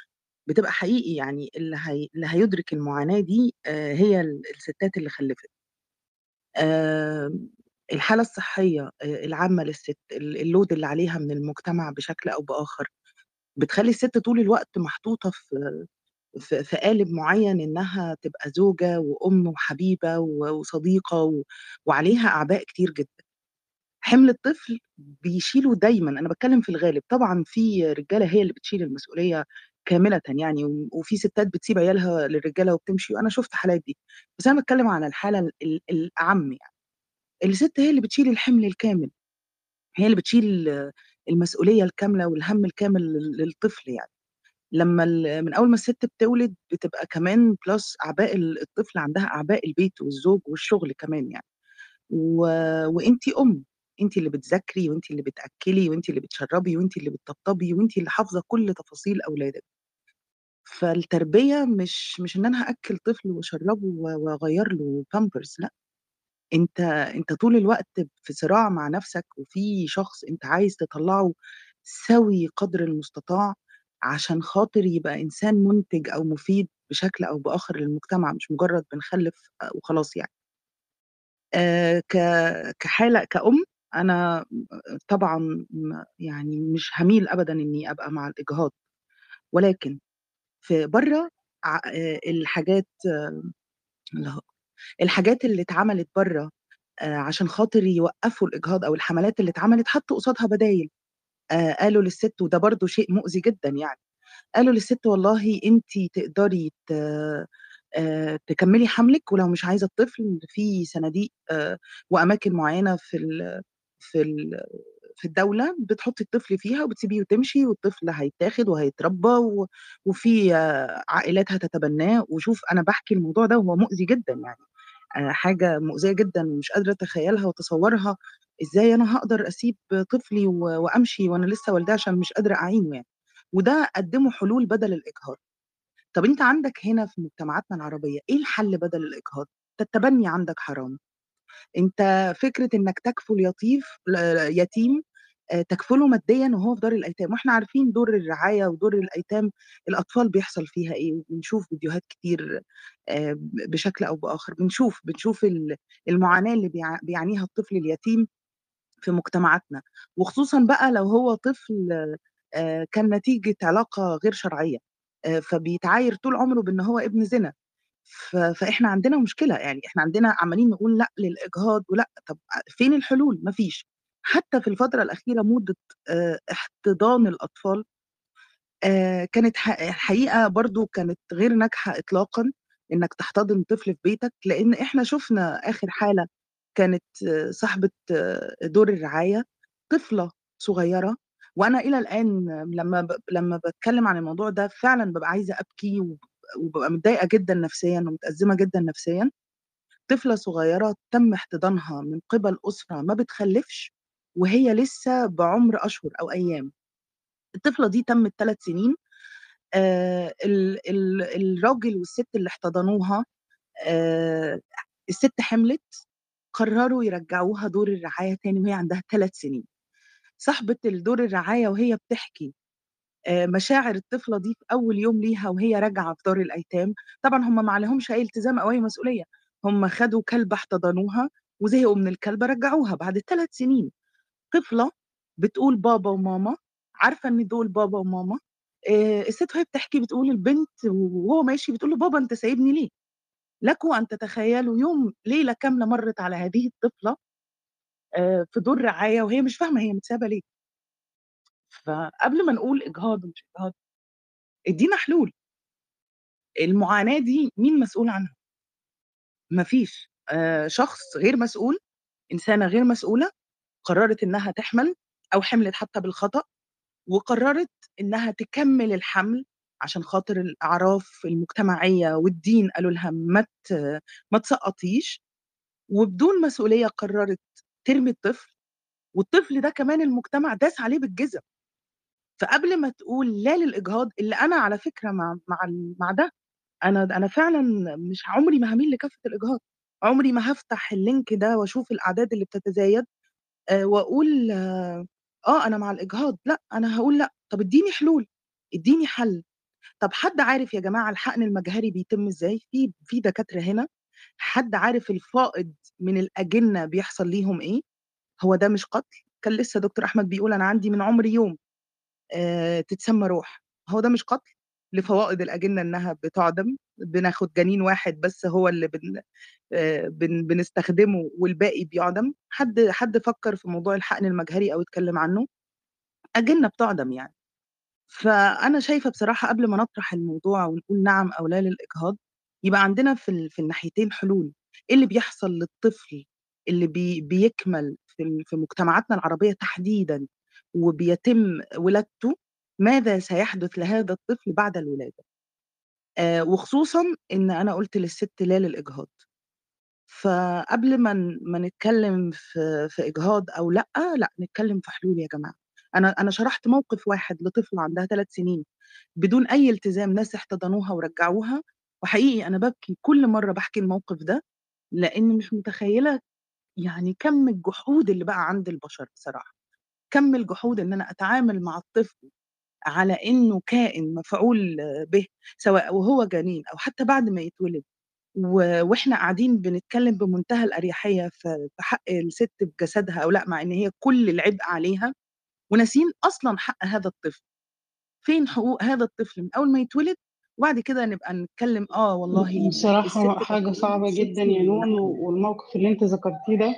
بتبقى حقيقي يعني اللي هي اللي هيدرك المعاناة دي آه، هي ال- الستات اللي خلفت. الحالة الصحية آآ العامة للست، ال الload اللي عليها من المجتمع بشكل أو بآخر، بتخلّي الست طول الوقت محطوطة في في قالب معيّن إنها تبقى زوجة وأم وحبيبة و وصديقة و وعليها أعباء كتير جدًا. حِمل الطفل بيشيله دايمًا، أنا باتكلّم في الغالب، طبعًا في رجالة هي اللي بتشيل المسؤولية كاملةً يعني وفي ستات بتسيب عيالها للرجالة وبتمشي وأنا شُفت حالات دي، بس أنا باتكلّم على الحالة ال ال الأعَم يعني. الست هي اللي بتشيل الحِمل الكامل، هي اللي بتشيل المسؤولية الكاملة والهَم الكامل لل للطفل يعني. لمّا ال من أول ما الست بتولد بتبقى كمان أعباء ال الطفل عندها أعباء البيت والزوج والشغل كمان يعني. و وأنتِ أم، أنتِ اللي بتذاكري وأنتِ اللي بتأكّلي وأنتِ اللي بتشرّبي وأنتِ اللي بتطبطبي وأنتِ اللي حافظة كل تفاصيل أولادِك. فالتربية مش مش إن أنا هأكّل طفل وأشرّبه و وأغيّر له pampers لأ، أنت أنت طول الوقت في صراع مع نَفْسك وفي شخص أنت عايز تطلّعه سَوِي قدر المستطاع عشان خاطر يبقى إنسان مُنتِج أو مفيد بشكل أو بآخر للمجتمع، مش مجرّد بنخلِّف آآ وخلاص يعني. آآ ك كحالة كأم، أنا م طبعًا يعني مش هاميل أبدًا إنّي أبقى مع الإجهاض، ولكن في برّه آآ الحاجات الحاجات اللي اتعملت برّه آآ عشان خاطر يوقّفوا الإجهاض أو الحملات اللي اتعملت حطّوا قصادها بدايل، آآ قالوا للست وده برضه شيء مؤذي جدًا يعني، قالوا للست والله أنتِ تقدري آآ تكمّلي حملِك ولو مش عايزة الطفل في صناديق آآ وأماكن معيّنة في في في الدولة بتحطّي الطفل فيها وبتسيبيه وتمشي والطفل هيتاخد وهيتربّى وفي عائلات هتتبناه، وشوف أنا باحكي الموضوع ده وهو مؤذي جدًا يعني، آآ حاجة مؤذية جدًا ومش قادرة أتخيّلها وأتصوّرها. إزاي أنا هاقدر أسيب طفلي و وأمشي وأنا لسه والداه عشان مش قادرة أعينه يعني، وده قدّموا حلول بدل الإجهاض. طَب أنت عندك هنا في مجتمعاتنا العربية إيه الحل بدل الإجهاض؟ أنت التبني عندك حرام، أنت فكرة إنّك تكفُل يطيف يتيم آآ تكفله ماديًا وهو في دار الأيتام، وإحنا عارفين دور الرعاية ودور الأيتام الأطفال بيحصل فيها إيه، وبنشوف فيديوهات كتير ب بشكل أو بآخر، بنشوف بنشوف ال المعاناة اللي بيع بيعانيها الطفل اليتيم. في مجتمعاتنا، وخصوصًا بقى لو هو طفل آآ كان نتيجة علاقة غير شرعية، آآ فبيتعاير طول عمره بإن هو ابن زنا، ف فإحنا عندنا مشكلة، يعني إحنا عندنا عمّالين نقول لأ للإجهاض ولأ، طَب فين الحلول؟ ما فيش. حتى في الفترة الأخيرة موضة آآ احتضان الأطفال آآ كانت ح الحقيقة برضه كانت غير ناجحة إطلاقًا، إنّك تحتضن طفل في بيتك، لإن إحنا شُفنا آخر حالة كانت صاحبة دور الرعاية، طفلة صغيّرة، وأنا إلى الآن لمّا ب لمّا باتكلّم عن الموضوع ده فعلًا بابقى عايزة أبكي وب وبابقى متضايقة جدًا نفسيًا ومتأزمة جدًا نفسيًا، طفلة صغيّرة تم احتضانها من قِبل أسرة ما بتخلّفش وهي لسه بعُمر أشهر أو أيام. الطفلة دي تمِّت 3 سنين آآ ال ال الراجل والست اللي احتضنوها آآ الست حِملِت، قرروا يرجّعوها دور الرعاية تاني وهي عندها 3 سنين. صاحبة الدور الرعاية وهي بتحكي آآ مشاعر الطفلة دي في أول يوم ليها وهي راجعة في دار الأيتام، طبعًا هم ما عليهمش أي التزام أو أي مسؤولية، هم خدوا كلبة احتضنوها وزهقوا من الكلبة رجّعوها بعد 3 سنين. طفلة بتقول بابا وماما، عارفة إن دول بابا وماما، آآ الست وهي بتحكي بتقول البنت وهو ماشي بتقول له: "بابا أنت سايبني ليه؟" لكم أن تتخيلوا يوم ليلة كاملة مرّت على هذه الطفلة آآ في دور رعاية وهي مش فاهمة هي متسابة ليه. فقبل ما نقول إجهاض ومش إجهاض، ادّينا حلول. المعاناة دي مين مسؤول عنها؟ ما فيش، آآ شخص غير مسؤول، إنسانة غير مسؤولة، قررت إنها تحمل أو حملت حتى بالخطأ، وقررت إنها تكمّل الحمل عشان خاطر الأعراف المجتمعية والدين قالوا لها ما ما تسقّطيش، وبدون مسؤولية قررت ترمي الطفل، والطفل ده كمان المجتمع داس عليه بالجزم. فقبل ما تقول لا للإجهاض اللي أنا على فكرة مع مع مع ده، أنا د أنا فعلًا مش عمري ما هاميل لكَفّة الإجهاض، عمري ما هافتح الlink ده وأشوف الأعداد اللي بتتزايد آآ وأقول آه أنا مع الإجهاض، لأ، أنا هاقول لأ، طَب ادّيني حلول، ادّيني حل. طَب حد عارف يا جماعة الحقن المجهري بيتم إزاي؟ في في دكاترة هنا حد عارف الفائض من الأجنة بيحصل ليهم إيه؟ هو ده مش قتل؟ كان لسه دكتور أحمد بيقول أنا عندي من عمري يوم آآ تتسمى روح، هو ده مش قتل؟ لفوائد الأجنة إنها بتُعدم، بناخد جنين واحد بس هو اللي بن آآ بن بنستخدمه والباقي بيُعدم، حد حد فكّر في موضوع الحقن المجهري أو اتكلم عنه؟ أجنة بتُعدم يعني. فأنا شايفة بصراحة قبل ما نطرح الموضوع ونقول نعم أو لا للإجهاض، يبقى عندنا في ال في الناحيتين حلول، إيه اللي بيحصل للطفل اللي بي بيكمل في ال في مجتمعاتنا العربية تحديدًا وبيتم ولادته، ماذا سيحدث لهذا الطفل بعد الولادة؟ آآ وخصوصًا إن أنا قُلت للست لا للإجهاض. فقبل ما ما نتكلم في في إجهاض أو لأ، لأ نتكلم في حلول يا جماعة. أنا أنا شرحت موقف واحد لطفلة عندها 3 سنين بدون أي التزام ناس احتضنوها ورجعوها، وحقيقي أنا بابكي كل مرة باحكي الموقف ده، لإني مش متخيلة يعني كَم الجحود اللي بقى عند البشر بصراحة. كَم الجحود إن أنا أتعامل مع الطفل على إنه كائن مفعول به، سواء وهو جنين أو حتى بعد ما يتولد، و وإحنا قاعدين بنتكلم بمنتهى الأريحية في حق الست بجسدها أو لأ، مع إن هي كل العبء عليها، وناسيين أصلًا حق هذا الطفل. فين حقوق هذا الطفل من أول ما يتولد، وبعد كده نبقى نتكلم آه والله مسؤولية صعبة الست جدًا يا نون، والموقف اللي أنتِ ذكرتيه ده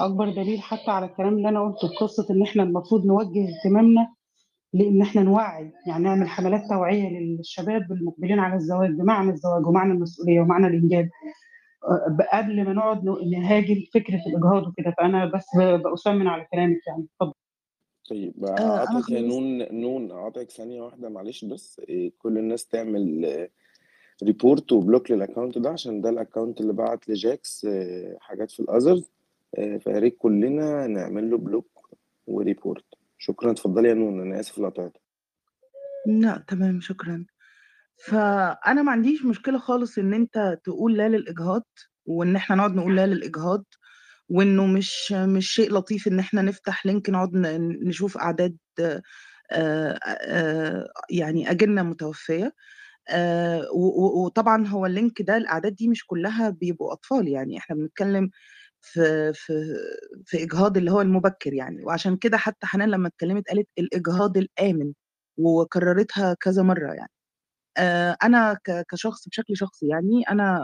أكبر دليل حتى على الكلام اللي أنا قُلته بقصة إن إحنا المفروض نوجّه اهتمامنا لإن إحنا نوعّي، يعني نعمل حملات توعية للشباب المقبلين على الزواج بمعنى الزواج ومعنى المسؤولية ومعنى الإنجاب، آآ ب قبل ما نقعد نهاجم فكرة الإجهاض وكده، فأنا بس ب بأُثمِّن على كلامِك يعني، اتفضل. طيب أنا أقاطعِك يا خلّصت. نون نون أقاطعِك ثانية واحدة معلش بس، آآ كل الناس تعمل report وblock للaccount ده عشان ده الaccount اللي بعت لجاكس حاجات في الothers آآ فيا ريت كلنا نعمل له block وreport. شكرًا، اتفضلي يا نون، أنا آسف قاطعتِك. لأ تمام، شكرًا. فأنا ما عنديش مشكلة خالص إن أنت تقول لا للإجهاض، وإن إحنا نقعد نقول لا للإجهاض، وإنه مش مش شيء لطيف إن إحنا نفتح link نقعد نشوف أعداد آآ آآ يعني. آآ و و وطبعًا هو الlink ده الأعداد دي مش كلّها بيبقوا أطفال، يعني إحنا بنتكلم في في في إجهاض اللي هو المبكر يعني، وعشان كده حتى حنان لمّا اتكلمت قالت الإجهاض الآمن، وكررتها كذا مرّة يعني. ك كشخص بشكل شخصي يعني،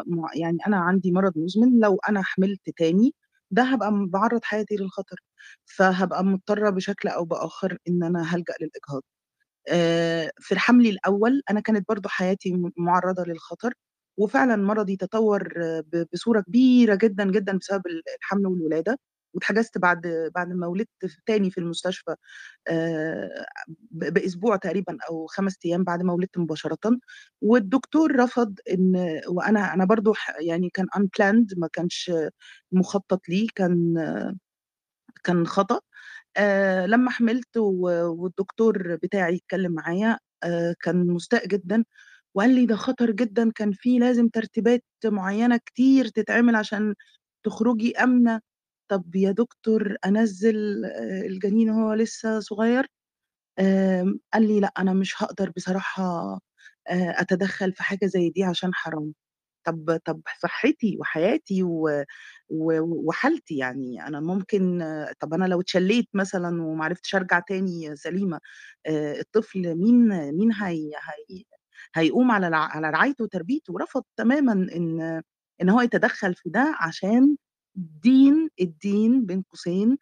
مع يعني أنا عندي مرض مزمن، لو أنا حملت تاني ده هابقى م باعرّض حياتي للخطر، فهابقى مضطرة بشكل أو بآخر إن أنا هالجأ للإجهاض. آآ في حملي الأول أنا كانت برضه حياتي م مُعرّضة للخطر، وفعلًا مرضي تطوّر ب بصورة كبيرة جدًا، جدًا بسبب ال الحمل والولادة، واتحجزت بعد بعد ما ولدت تاني في المستشفى آآ ب بأسبوع تقريبًا أو 5 أيام بعد ما ولدت مباشرةً، والدكتور رفض إن وأنا أنا برضه ح يعني كان unplanned ما كانش مُخطط ليه، كان كان خطأ. آآ لمّا حملت والدكتور بتاعي اتكلم معايا آآ كان مستاء جدًا، وقال لي: "ده خطر جدًا، كان في لازم ترتيبات معيّنة كتير تتعمل عشان تخرجي آمنة." طَب يا دكتور أنزّل آآ الجنين وهو لسه صغير؟ قال لي: "لأ، أنا مش هاقدر بصراحة آآ أتدخّل في حاجة زي دي عشان حرام." طَب طَب صحّتي وحياتي و و وحالتي، يعني أنا ممكن طَب أنا لو اتشلّيت مثلًا وما عرفتش أرجع تاني سليمة، آآ الطفل مين مين هي هي هيقوم على على رعايته وتربيته؟ رفض تمامًا إن إن هو يتدخّل في ده عشان الدين الدين بين قوسين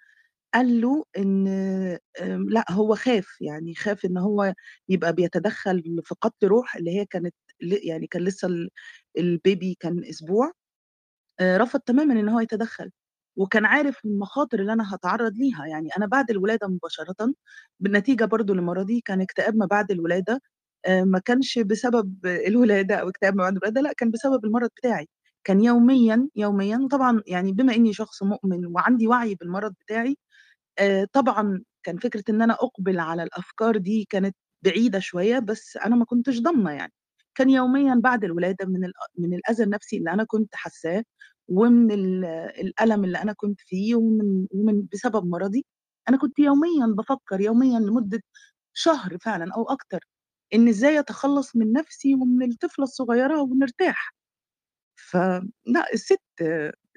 قال له إن آمم لأ، هو خاف، يعني خاف إن هو يبقى بيتدخّل في قتل روح اللي هي كانت يعني كان لسه ال البيبي كان أسبوع، آآ رفض تمامًا إن هو يتدخّل، وكان عارف المخاطر اللي أنا هاتعرّض ليها، يعني أنا بعد الولادة مباشرةً بالنتيجة برضه لمرضي كان اكتئاب ما بعد الولادة، آآ ما كانش بسبب الولادة أو اكتئاب ما بعد الولادة، لأ كان بسبب المرض بتاعي، كان يوميًا، يوميًا وطبعًا يعني بما إني شخص مؤمن وعندي وعي بالمرض بتاعي، آآ طبعًا كان فكرة إن أنا أُقبل على الأفكار دي كانت بعيدة شوية، بس أنا ما كنتش ضامنة يعني. كان يوميًا بعد الولادة من من الأذى النفسي اللي أنا كنت حاساه، ومن ال الألم اللي أنا كنت فيه، ومن ومن بسبب مرضي، أنا كنت يوميًا بافكّر يوميًا لمدة شهر فعلًا أو أكتر، إن إزاي أتخلّص من نفسي ومن الطفلة الصغيرة ونرتاح. فلأ الست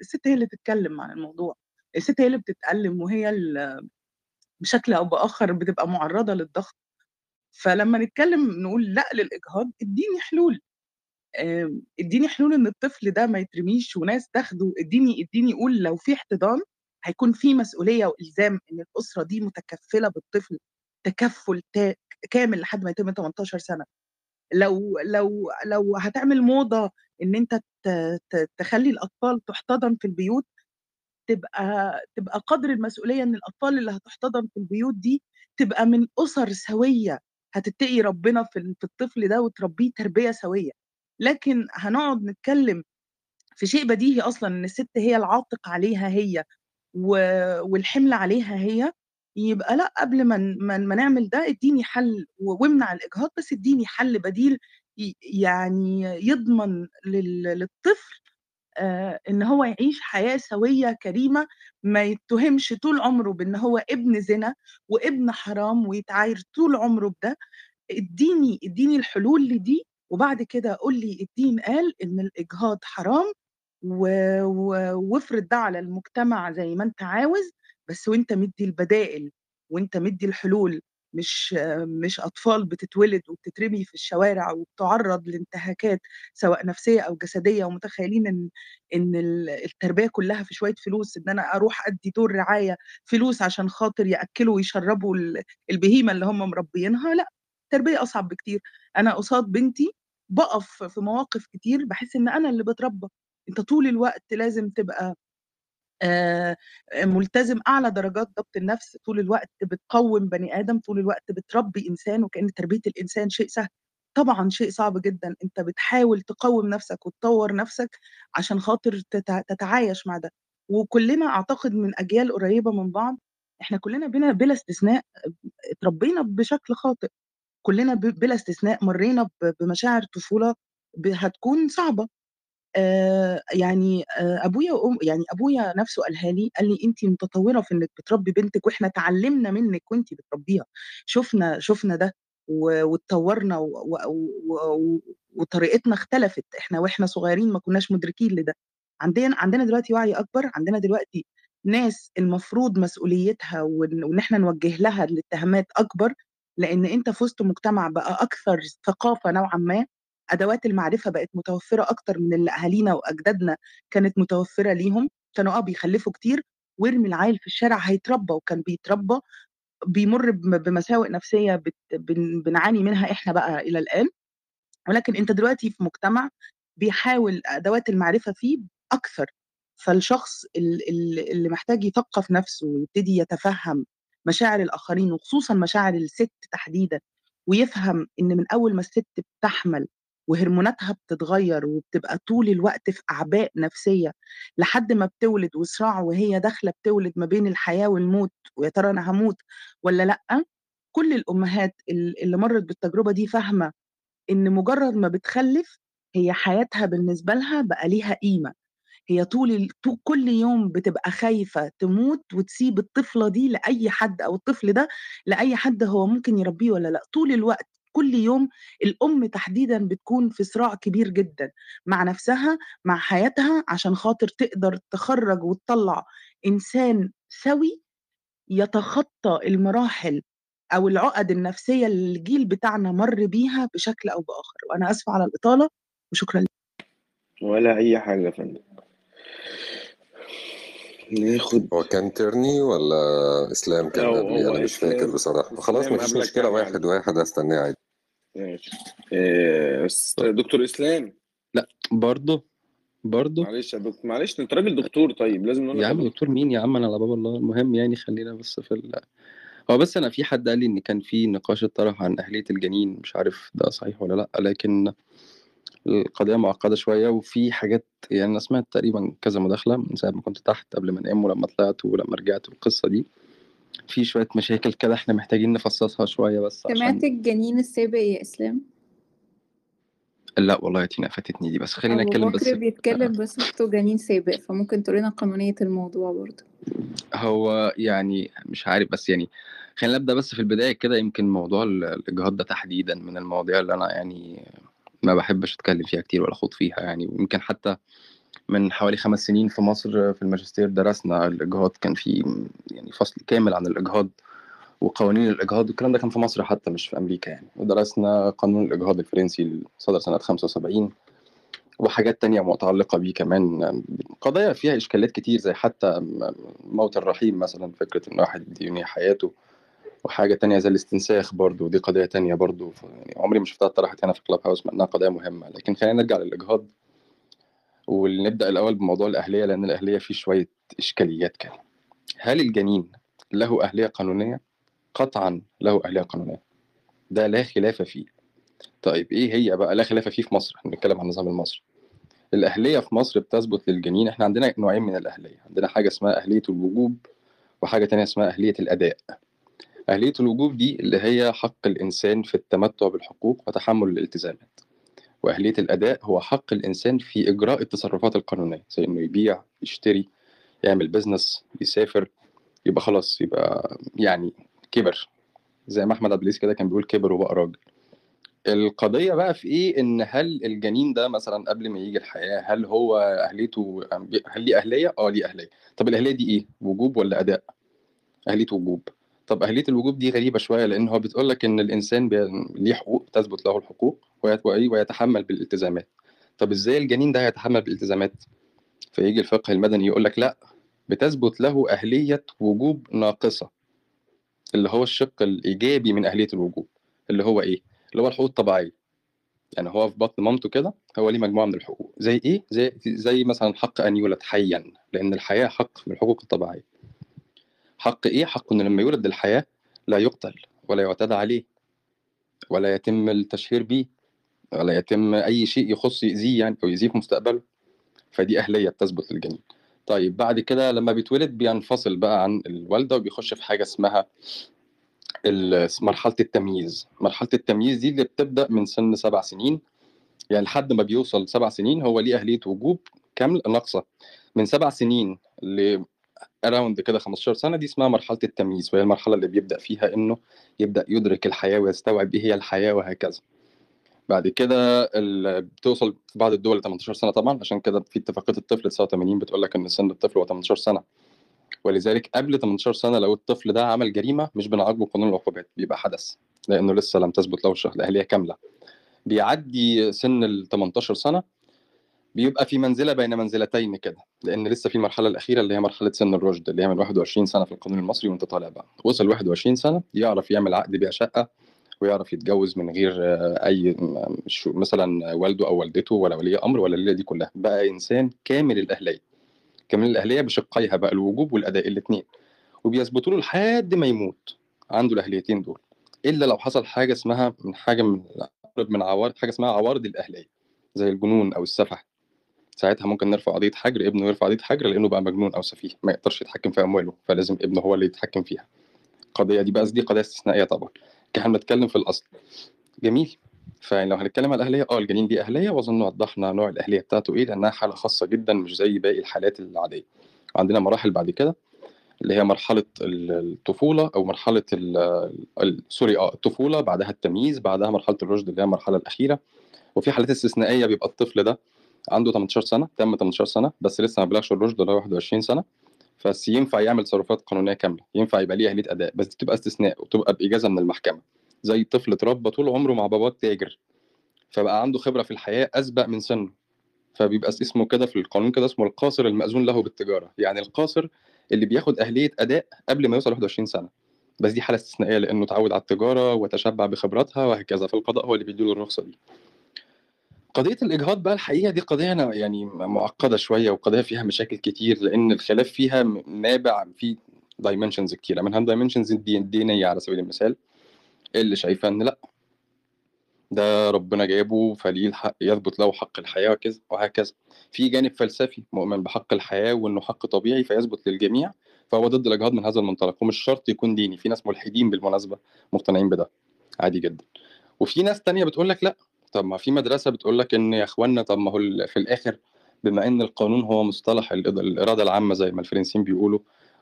الست هي اللي تتكلم عن الموضوع، الست هي اللي بتتألم وهي بشكل أو بآخر بتبقى مُعرّضة للضغط، فلمّا نتكلم نقول لأ للإجهاض، ادّيني حلول، ادّيني حلول إن الطفل ده ما يترميش وناس تاخده، ادّيني ادّيني قُل لو في احتضان هيكون في مسؤولية وإلزام إن الأسرة دي متكفّلة بالطفل. تكفُّل كامل لحد ما يتم 18 سَنة، لو لو لو هتعمل موضة إن أنت ت ت تخلّي الأطفال تُحتضن في البيوت، تبقى تبقى قدر المسؤولية إن الأطفال اللي هتُحتضن في البيوت دي تبقى من أُسَر سوية، هتتقي ربنا في ال في الطفل ده وتربيه تربية سوية، لكن هنقعد نتكلم في شيء بديهي أصلًا إن الست هي العاتق عليها هي والحِمل عليها هي، يبقى لأ قبل ما ما نعمل ده ادّيني حل وامنع الإجهاض، بس ادّيني حل بديل يعني يضمن لل للطفل آآ إن هو يعيش حياة سوية كريمة، ما يتُّهمش طول عمره بإن هو ابن زنا وابن حرام ويتعاير طول عمره بده، ادّيني ادّيني الحلول لدي وبعد كده قُل لي الدين قال إن الإجهاض حرام وافرض ده على المجتمع زي ما أنت عاوز، بس وأنت مدّي البدائل وأنت مدّي الحلول، مش مش أطفال بتتولد وبتترمي في الشوارع وبتُعرّض لانتهاكات سواء نفسية أو جسدية ومتخيلين إن إن ال التربية كلّها في شوية فلوس، إن أنا أروح أدّي دور رعاية فلوس عشان خاطر يأكّلوا ويشرّبوا ال البهيمة اللي هم مربيينها، لأ، التربية أصعب بكتير، أنا قصاد بنتي باقف في مواقف كتير باحس إن أنا اللي باتربى، أنت طول الوقت لازم تبقى ملتزم أعلى درجات ضبط النفس، طول الوقت بتقوّم بني آدم، طول الوقت بتربي إنسان وكأن تربية الإنسان شيء سهل، طبعًا شيء صعب جدًا، أنت بتحاول تقوّم نفسك وتطوّر نفسك عشان خاطر تت تتعايش مع ده، وكلّنا أعتقد من أجيال قريّبة من بعض، إحنا كلّنا بلا بلا استثناء اتربينا بشكل خاطئ، كلّنا بلا استثناء مرّينا بمشاعر طفولة ب هتكون صعبة. آآ يعني آآ أبويا وأم يعني أبويا نَفْسه قالها لي، قال لي: "أنتِ متطوّرة في إنِّك بتربّي بنتِك وإحنا اتعلّمنا منِّك وأنتِ بتربّيها، شُفنا شُفنا ده واتطوّرنا وطريقتنا اختلفت، إحنا وإحنا صغيرين ما كناش مُدركين لده." عندنا عندنا دلوقتي وعي أكبر، عندنا دلوقتي ناس المفروض مسؤوليتها وإن إحنا نوجّه لها الاتهامات أكبر، لإن أنت في وسط مجتمع بقى أكثر ثقافة نوعًا ما، أدوات المعرفة بقت متوفّرة أكتر من اللي أهالينا وأجدادنا كانت متوفّرة ليهم، كانوا آه بيخلّفوا كتير وارمي العيّل في الشارع هيتربّى وكان بيتربّى، بيمُر بم بمساوئ نفسية بنعاني منها إحنا بقى إلى الآن، ولكن أنت دلوقتي في مجتمع بيحاول أدوات المعرفة فيه أكثر، فالشخص ال ال اللي محتاج يثقّف نفسه ويبتدي يتفهّم مشاعر الآخرين وخصوصًا مشاعر الست تحديدًا، ويفهم إن من أول ما الست بتحمل وهرموناتها بتتغيّر وبتبقى طول الوقت في أعباء نفسية لحد ما بتولد وصراع وهي داخلة بتولد ما بين الحياة والموت، ويا ترى أنا هاموت والّا لأ، كل الأمهات ال اللي مرّت بالتجربة دي فاهمة إن مجرّد ما بتخلّف هي حياتها بالنسبة لها بقى ليها قيمة، هي طول كل يوم بتبقى خايفة تموت وتسيب الطفلة دي لأي حد أو الطفل ده لأي حد هو ممكن يربيه والّا لأ، طول الوقت كل يوم الأم تحديدًا بتكون في صراع كبير جدًا مع نفسها، مع حياتها، عشان خاطر تقدر تخرّج وتطلّع إنسان سَوِي يتخطى المراحل أو العُقد النفسية اللي الجيل بتاعنا مَر بيها بشكل أو بآخر، وأنا آسفة على الإطالة وشكرًا ليك. ولا أي حاجة يا فندم. ناخد هو كان ترني والّا إسلام كان قبلي؟ أنا مش فاكر بصراحة، خلاص إسلام ما فيش قبلك مشكلة يا واحد،. واحد هاستناه عادي. ماشي. بس دكتور إسلام. لأ برضه، برضه؟ معلش يا دكتور معلش أنت راجل دكتور طيب لازم نقول يا لك عم دكتور. مين يا عم أنا على باب الله، المهم يعني خلّينا بس في ال هو بس أنا في حد قال لي إن كان في نقاش اتطرح عن أهلية الجنين، مش عارف ده صحيح والّا لأ، لكن القضية معقدة شوية وفي حاجات يعني أنا سمعت تقريبًا كذا مداخلة من ساعة ما كنت تحت قبل ما أنام ولمّا طلعت ولمّا رجعت والقصة دي، في شوية مشاكل كده إحنا محتاجين نفصصها شوية بس سمعت عشان الجنين السابق يا إسلام؟ لأ والله يا تينا فاتتني دي، بس خلّينا أبو نتكلم بس بكر في بيتكلم بصيغته جنين سابق، فممكن تقول لنا قانونية الموضوع برضه. هو يعني مش عارف بس يعني خلّينا نبدأ بس في البداية كده يمكن موضوع ال الإجهاض ده تحديدًا من المواضيع اللي أنا يعني ما باحبش أتكلّم فيها كتير ولا أخوض فيها يعني، ويمكن حتى من حوالي 5 سنين في مصر في الماجستير درسنا الإجهاض، كان في يعني فصل كامل عن الإجهاض وقوانين الإجهاض والكلام ده كان في مصر حتى مش في أمريكا يعني، ودرسنا قانون الإجهاض الفرنسي اللي صدر سنة 75 وحاجات تانية متعلقة بيه كمان، قضايا فيها إشكاليات كتير زي حتى موت الرحيم مثلًا، فكرة إن واحد ينهي حياته، وحاجة تانية زي الاستنساخ برضه ودي قضية تانية برضه، ف يعني عمري ما شُفتها اتطرحت هنا في clubhouse مع إنها قضية مهمة، لكن خلّينا نرجع للإجهاض. ولنبدأ الأول بموضوع الأهلية لأن الأهلية فيه شوية إشكاليات كده. هل الجنين له أهلية قانونية؟ قطعًا له أهلية قانونية، ده لا خلاف فيه. طيب إيه هي بقى لا خلاف فيه في مصر، إحنا بنتكلم عن النظام المصري. الأهلية في مصر بتثبت للجنين إحنا عندنا نوعين من الأهلية، عندنا حاجة اسمها أهلية الوجوب وحاجة تانية اسمها أهلية الأداء. أهلية الوجوب دي اللي هي حق الإنسان في التمتع بالحقوق وتحمل الالتزامات. وأهلية الأداء هو حق الإنسان في إجراء التصرفات القانونية، زي إنه يبيع، يشتري، يعمل business، يسافر، يبقى خلاص يبقى يعني كِبِر، زي ما أحمد عبد كده كان بيقول كِبِر وبقى راجل. القضية بقى في إيه، إن هل الجنين ده مثلًا قبل ما ييجي الحياة هل هو أهليته هل ليه أهلية؟ آه ليه أهلية. طب الأهلية دي إيه، وجوب والّا أداء؟ أهلية وجوب. طب أهلية الوجوب دي غريبة شوية لإن هو بتقول لك إن الإنسان ليه حقوق تثبت له الحقوق ويتحمل بالالتزامات. طب إزاي الجنين ده هيتحمل بالالتزامات؟ فييجي الفقه المدني يقول لك لأ، بتثبت له أهلية وجوب ناقصة. اللي هو الشق الإيجابي من أهلية الوجوب، اللي هو إيه، اللي هو الحقوق الطبيعية. يعني هو في بطن مامته كده هو ليه مجموعة من الحقوق، زي إيه، زي زي مثلًا حق أن يولد حيًا، لإن الحياة حق من الحقوق الطبيعية. حق إيه، حق إنه لمّا يولد للحياة لا يُقتل ولا يُعتدى عليه، ولا يتم التشهير بيه، ولا يتم أي شيء يخُص يأذيه يعني أو يأذيه في مستقبله. فدي أهلية بتثبت للجنين. طيب بعد كده لمّا بيتولد بينفصل بقى عن الوالدة وبيخش في حاجة اسمها مرحلة التمييز. مرحلة التمييز دي اللي بتبدأ من سن 7 سنين، يعني لحد ما بيوصل 7 سنين هو ليه أهلية وجوب كاملة ناقصة. من 7 سنين ل around كده 15 سنة دي اسمها مرحلة التمييز، وهي المرحلة اللي بيبدأ فيها إنه يبدأ يدرك الحياة ويستوعب إيه هي الحياة وهكذا. بعد كده ال بتوصل في بعض الدول ل18 سنة طبعًا، عشان كده في اتفاقية الطفل 89 بتقول لك إن سن الطفل هو 18 سنة. ولذلك قبل 18 سنة لو الطفل ده عمل جريمة مش بنعاقبه بقانون العقوبات، بيبقى حدث، لإنه لسه لم تثبت له الش الأهلية كاملة. بيعدّي سن ال18 سنة، بيبقى في منزلة بين منزلتين كده، لإن لسه في المرحلة الأخيرة اللي هي مرحلة سن الرُشد، اللي هي من 21 سنة في القانون المصري وأنت طالع بقى. وصل 21 سنة يعرف يعمل عقد بيع شقة، ويعرف يتجوز من غير م ش مثلًا والده أو والدته ولا ولي أمر ولا الليلة دي كلها، بقى إنسان كامل الأهلية. كامل الأهلية بشقّيها بقى الوجوب والأداء الاتنين، وبيثبتوا له لحد ما يموت. عنده الأهليتين دول، إلا لو حصل حاجة اسمها من حاجة من من عوارض حاجة اسمها عوارض الأهلية، زي الجنون أو السَفَح. ساعتها ممكن نرفع قضية حجر، ابنه يرفع قضية حجر لإنه بقى مجنون أو سفيه، ما يقدرش يتحكم في أمواله، فلازم ابنه هو اللي يتحكم فيها. القضية دي بقى دي قضايا استثنائية طبعًا، إحنا بنتكلم في الأصل. جميل، فلو هنتكلم على الأهلية، آه الجنين ليه أهلية وأظن وضّحنا نوع الأهلية بتاعته إيه، لإنها حالة خاصة جدًا مش زي باقي الحالات العادية. عندنا مراحل بعد كده، اللي هي مرحلة ال الطفولة أو مرحلة ال ال سوري آه، الطفولة، بعدها التمييز، بعدها مرحلة الرُشد اللي هي المرحلة الأخيرة، وفي حالات استثنائية بيبقى الطفل ده عنده 18 سنة، تم 18 سنة، بس لسه ما بلغش الرُشد اللي هو 21 سنة، بس ينفع يعمل تصرفات قانونية كاملة، ينفع يبقى ليه أهلية أداء، بس دي بتبقى استثناء وبتبقى بإجازة من المحكمة. زي طفل اتربى طول عمره مع باباه التاجر، فبقى عنده خبرة في الحياة أسبق من سنه، فبيبقى اس اسمه كده في القانون كده اسمه القاصر المأذون له بالتجارة، يعني القاصر اللي بياخد أهلية أداء قبل ما يوصل 21 سنة، بس دي حالة استثنائية لإنه اتعوّد على التجارة وتشبّع بخبراتها وهكذا، فالقضاء هو اللي بيدّي له الرخصة دي. قضية الإجهاض بقى الحقيقة دي قضية أنا يعني م معقدة شوية وقضية فيها مشاكل كتير، لإن الخلاف فيها نابع في dimensions كتيرة، منها الdimensions الدي الدينية على سبيل المثال، اللي شايفة إن لأ. ده ربنا جابه فليه الحق يثبت له حق الحياة وكذا وهكذا. في جانب فلسفي مؤمن بحق الحياة وإنه حق طبيعي فيثبت للجميع، فهو ضد الإجهاض من هذا المنطلق، ومش شرط يكون ديني، في ناس ملحدين بالمناسبة مقتنعين بده، عادي جدًا. وفي ناس تانية بتقول لك لأ، طب ما في مدرسة بتقول لك إن يا إخوانا طب ما هو في الآخر بما إن القانون هو مصطلح الإرادة العامة زي ما الفرنسيين بيقولوا،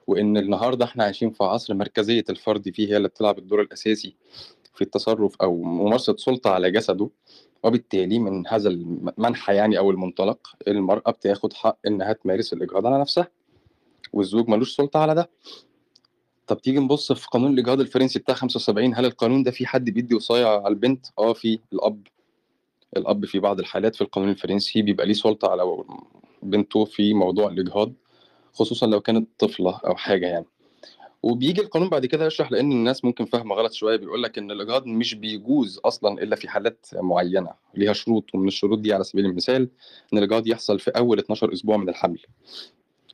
وإن النهارده إحنا عايشين في عصر مركزية الفرد فيه هي اللي بتلعب الدور الأساسي في التصرف أو ممارسة سُلطة على جسده، وبالتالي من هذا المنحى يعني أو المنطلق المرأة بتاخد حق إنها تمارس الإجهاض على نفسها والزوج ملوش سلطة على ده. طب تيجي نبص في قانون الإجهاض الفرنسي بتاع 75 هل القانون ده في حد بيدي وصاية على البنت؟ آه في الأب. الأب في بعض الحالات في القانون الفرنسي بيبقى ليه سلطة على بنته في موضوع الإجهاض خصوصا لو كانت طفلة أو حاجة يعني. وبيجي القانون بعد كده يشرح لأن الناس ممكن فاهمة غلط شوية بيقول لك إن الإجهاض مش بيجوز أصلا إلا في حالات معينة ليها شروط ومن الشروط دي على سبيل المثال إن الإجهاض يحصل في أول 12 أسبوع من الحمل.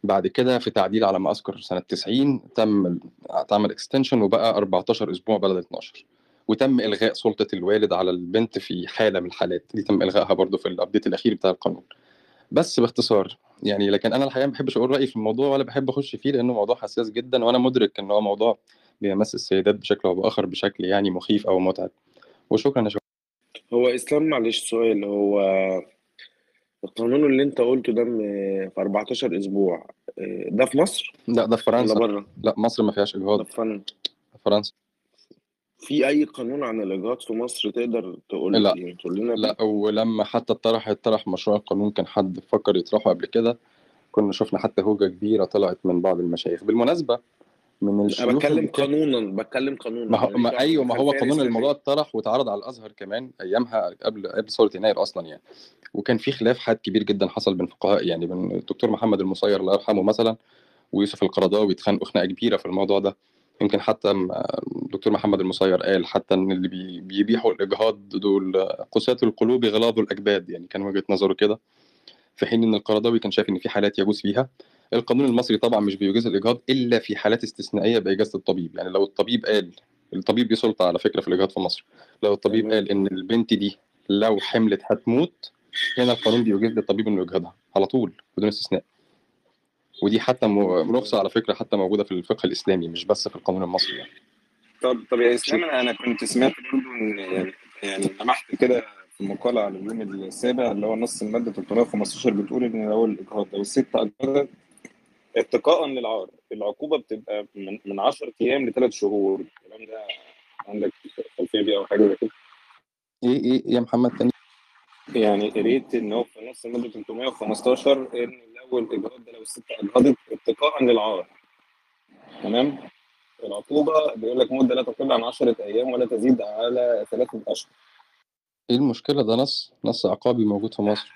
بعد كده في تعديل على ما أذكر سنة 90 تم اتعمل extension وبقى 14 أسبوع بدل 12 وتم إلغاء سلطة الوالد على البنت في حالة من الحالات. دي تم الغائها برضو في ال update الأخير بتاع القانون. بس باختصار يعني لكن أنا الحقيقة ما بحبش أقول رأيي في الموضوع ولا بحب أخش فيه لأنه موضوع حساس جدا وأنا مدرك إن هو موضوع بيمس السيدات بشكل أو بآخر بشكل يعني مخيف أو متعب. وشكرا يا شكرا هو إسلام معلش سؤال هو القانون اللي أنت قلته ده في 14 أسبوع آه، ده في مصر؟ لا ده في ولا فرنسا بره؟ لا مصر ما فيهاش ده اجهاض في فن- فرنسا. في أي قانون عن الاجهاض في مصر تقدر تقول لا يعني تقول لنا؟ لا ولما حتى اتطرح اتطرح مشروع القانون كان حد فكر يطرحه قبل كده كنا شفنا حتى هوجة كبيرة طلعت من بعض المشايخ. بالمناسبة من أنا بتكلم قانونا بتكلم قانونا. ما هو ما دعوه أيوه ما هو قانون الموضوع اتطرح واتعرض على الأزهر كمان أيامها قبل قبل ثورة يناير أصلا يعني. وكان في خلاف حاد كبير جدا حصل بين فقهاء يعني بين الدكتور محمد المصير الله يرحمه مثلا ويوسف القرضاوي اتخانقوا خناقة كبيرة في الموضوع ده. يمكن حتى الدكتور محمد المصير قال حتى إن اللي بي- بيبيحوا الإجهاض دول قساة القلوب غلاظ الاكباد يعني كان وجهة نظره كده في حين إن القرضاوي كان شايف إن في حالات يجوز فيها. القانون المصري طبعا مش بيجوز الإجهاض إلا في حالات استثنائية بإجازة الطبيب. يعني لو الطبيب قال الطبيب ليه سلطة على فكرة في الإجهاض في مصر. لو الطبيب قال إن البنت دي لو حملت هتموت هنا القانون بيجوز للطبيب إنه يجهضها على طول بدون استثناء. ودي حتى رخصة على فكرة حتى موجودة في الفقه الإسلامي مش بس في القانون المصري يعني. طب طب يا إسلام أنا أنا كنت سمعت برضه إن يعني يعني لمحت كده في مقالة على اليوم السابع اللي هو نص المادة 315 بتقول إن لو الإجهاض لو الست اجهضت اتقاء للعار العقوبة بتبقى من من 10 أيام لثلاث شهور. الكلام ده عندك خلفيه بيه أو حاجة زي كده؟ إيه إيه يا محمد تاني؟ يعني قريت إن هو في نص المادة 315 إن الاجهاض ده لو الست اجهضت اتقاء للعار. تمام؟ العقوبة بيقول لك مدة لا تقل عن 10 أيام ولا تزيد على ثلاثة أشهر. إيه المشكلة ده؟ نص نص عقابي موجود في مصر.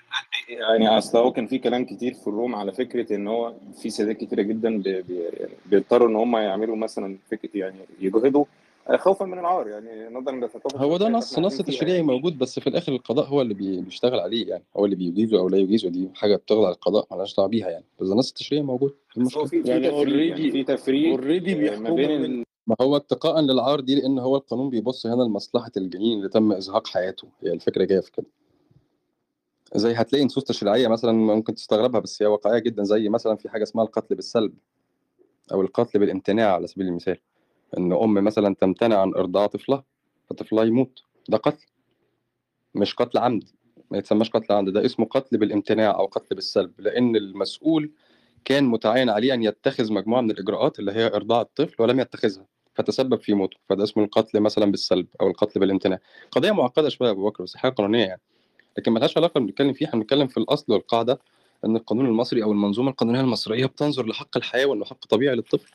يعني أصل هو كان في كلام كتير في ال room على فكرة إن هو في سيدات كتيرة جدا بي- بي- بيضطروا إن هم يعملوا مثلا فكرة يعني يجهضوا خوفا من العار يعني نظرا للثقافه هو ده نص نص تشريعي يعني. موجود بس في الآخر القضاء هو اللي بي- بيشتغل عليه يعني هو اللي بيجيزه أو لا يجيزه دي حاجة بتخضع للقضاء ملهاش دعوة بيها يعني. بس ده نص تشريعي موجود إيه هو في يعني تفريق يعني already في تفريق already آه، ما بين. ما هو اتقاء للعار دي لأن هو القانون بيبص هنا لمصلحة الجنين اللي تم إزهاق حياته. هي الفكرة جاية في كده. زي هتلاقي نصوص تشريعية مثلا ممكن تستغربها بس هي واقعية جدا زي مثلا في حاجة اسمها القتل بالسلب أو القتل بالامتناع على سبيل المثال. إن ام مثلا تمتنع عن ارضاع طفلها فطفلها يموت. ده قتل مش قتل عمد. ما يتسماش قتل عمد ده اسمه قتل بالامتناع أو قتل بالسلب لأن المسؤول كان متعين عليه أن يتخذ مجموعة من الإجراءات اللي هي ارضاع الطفل ولم يتخذها فتسبب في موته. فده اسمه القتل مثلا بالسلب أو القتل بالامتناع. قضية معقدة شوية يا أبو بكر بس حاجة قانونية يعني. لكن ملهاش علاقة بنتكلم فيها إحنا بنتكلم في الأصل والقاعدة إن القانون المصري أو المنظومة القانونية المصرية بتنظر لحق الحياة وإنه حق طبيعي للطفل.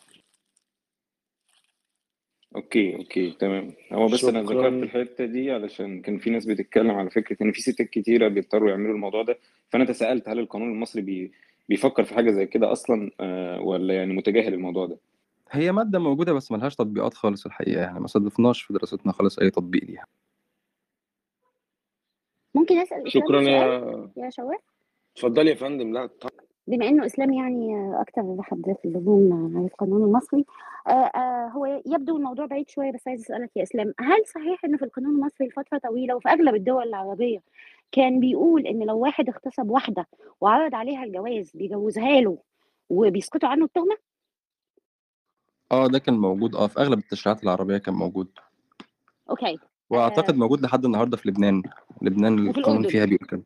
okay okay تمام. هو بس أنا ذكرت شكرا الحتة دي علشان كان في ناس بتتكلم على فكرة إن في ستات كتيرة بيضطروا يعملوا الموضوع ده. فأنا تساءلت هل القانون المصري بي بيفكر في حاجة زي كده أصلا آه ولا يعني متجاهل الموضوع ده؟ هي مادة موجودة بس ملهاش تطبيقات خالص الحقيقة يعني ما صادفناش في دراستنا خالص أي تطبيق ليها. ممكن أسأل اسلام شكرا سؤال؟ يا يا شوال؟ اتفضلي يا فندم. لا طبعا بما إنه اسلام يعني أكتر حد في اللزوم على القانون المصري آه، آه، هو يبدو الموضوع بعيد شوية بس عايز أسألك يا إسلام هل صحيح ان في القانون المصري لفترة طويلة وفي أغلب الدول العربية كان بيقول إن لو واحد اغتصب واحدة وعرض عليها الجواز بيجوزها له وبيسقطوا عنه التهمة؟ آه ده كان موجود آه في أغلب التشريعات العربية كان موجود. أوكي. وأعتقد آه، موجود لحد النهارده في لبنان لبنان القانون فيها بيقول كده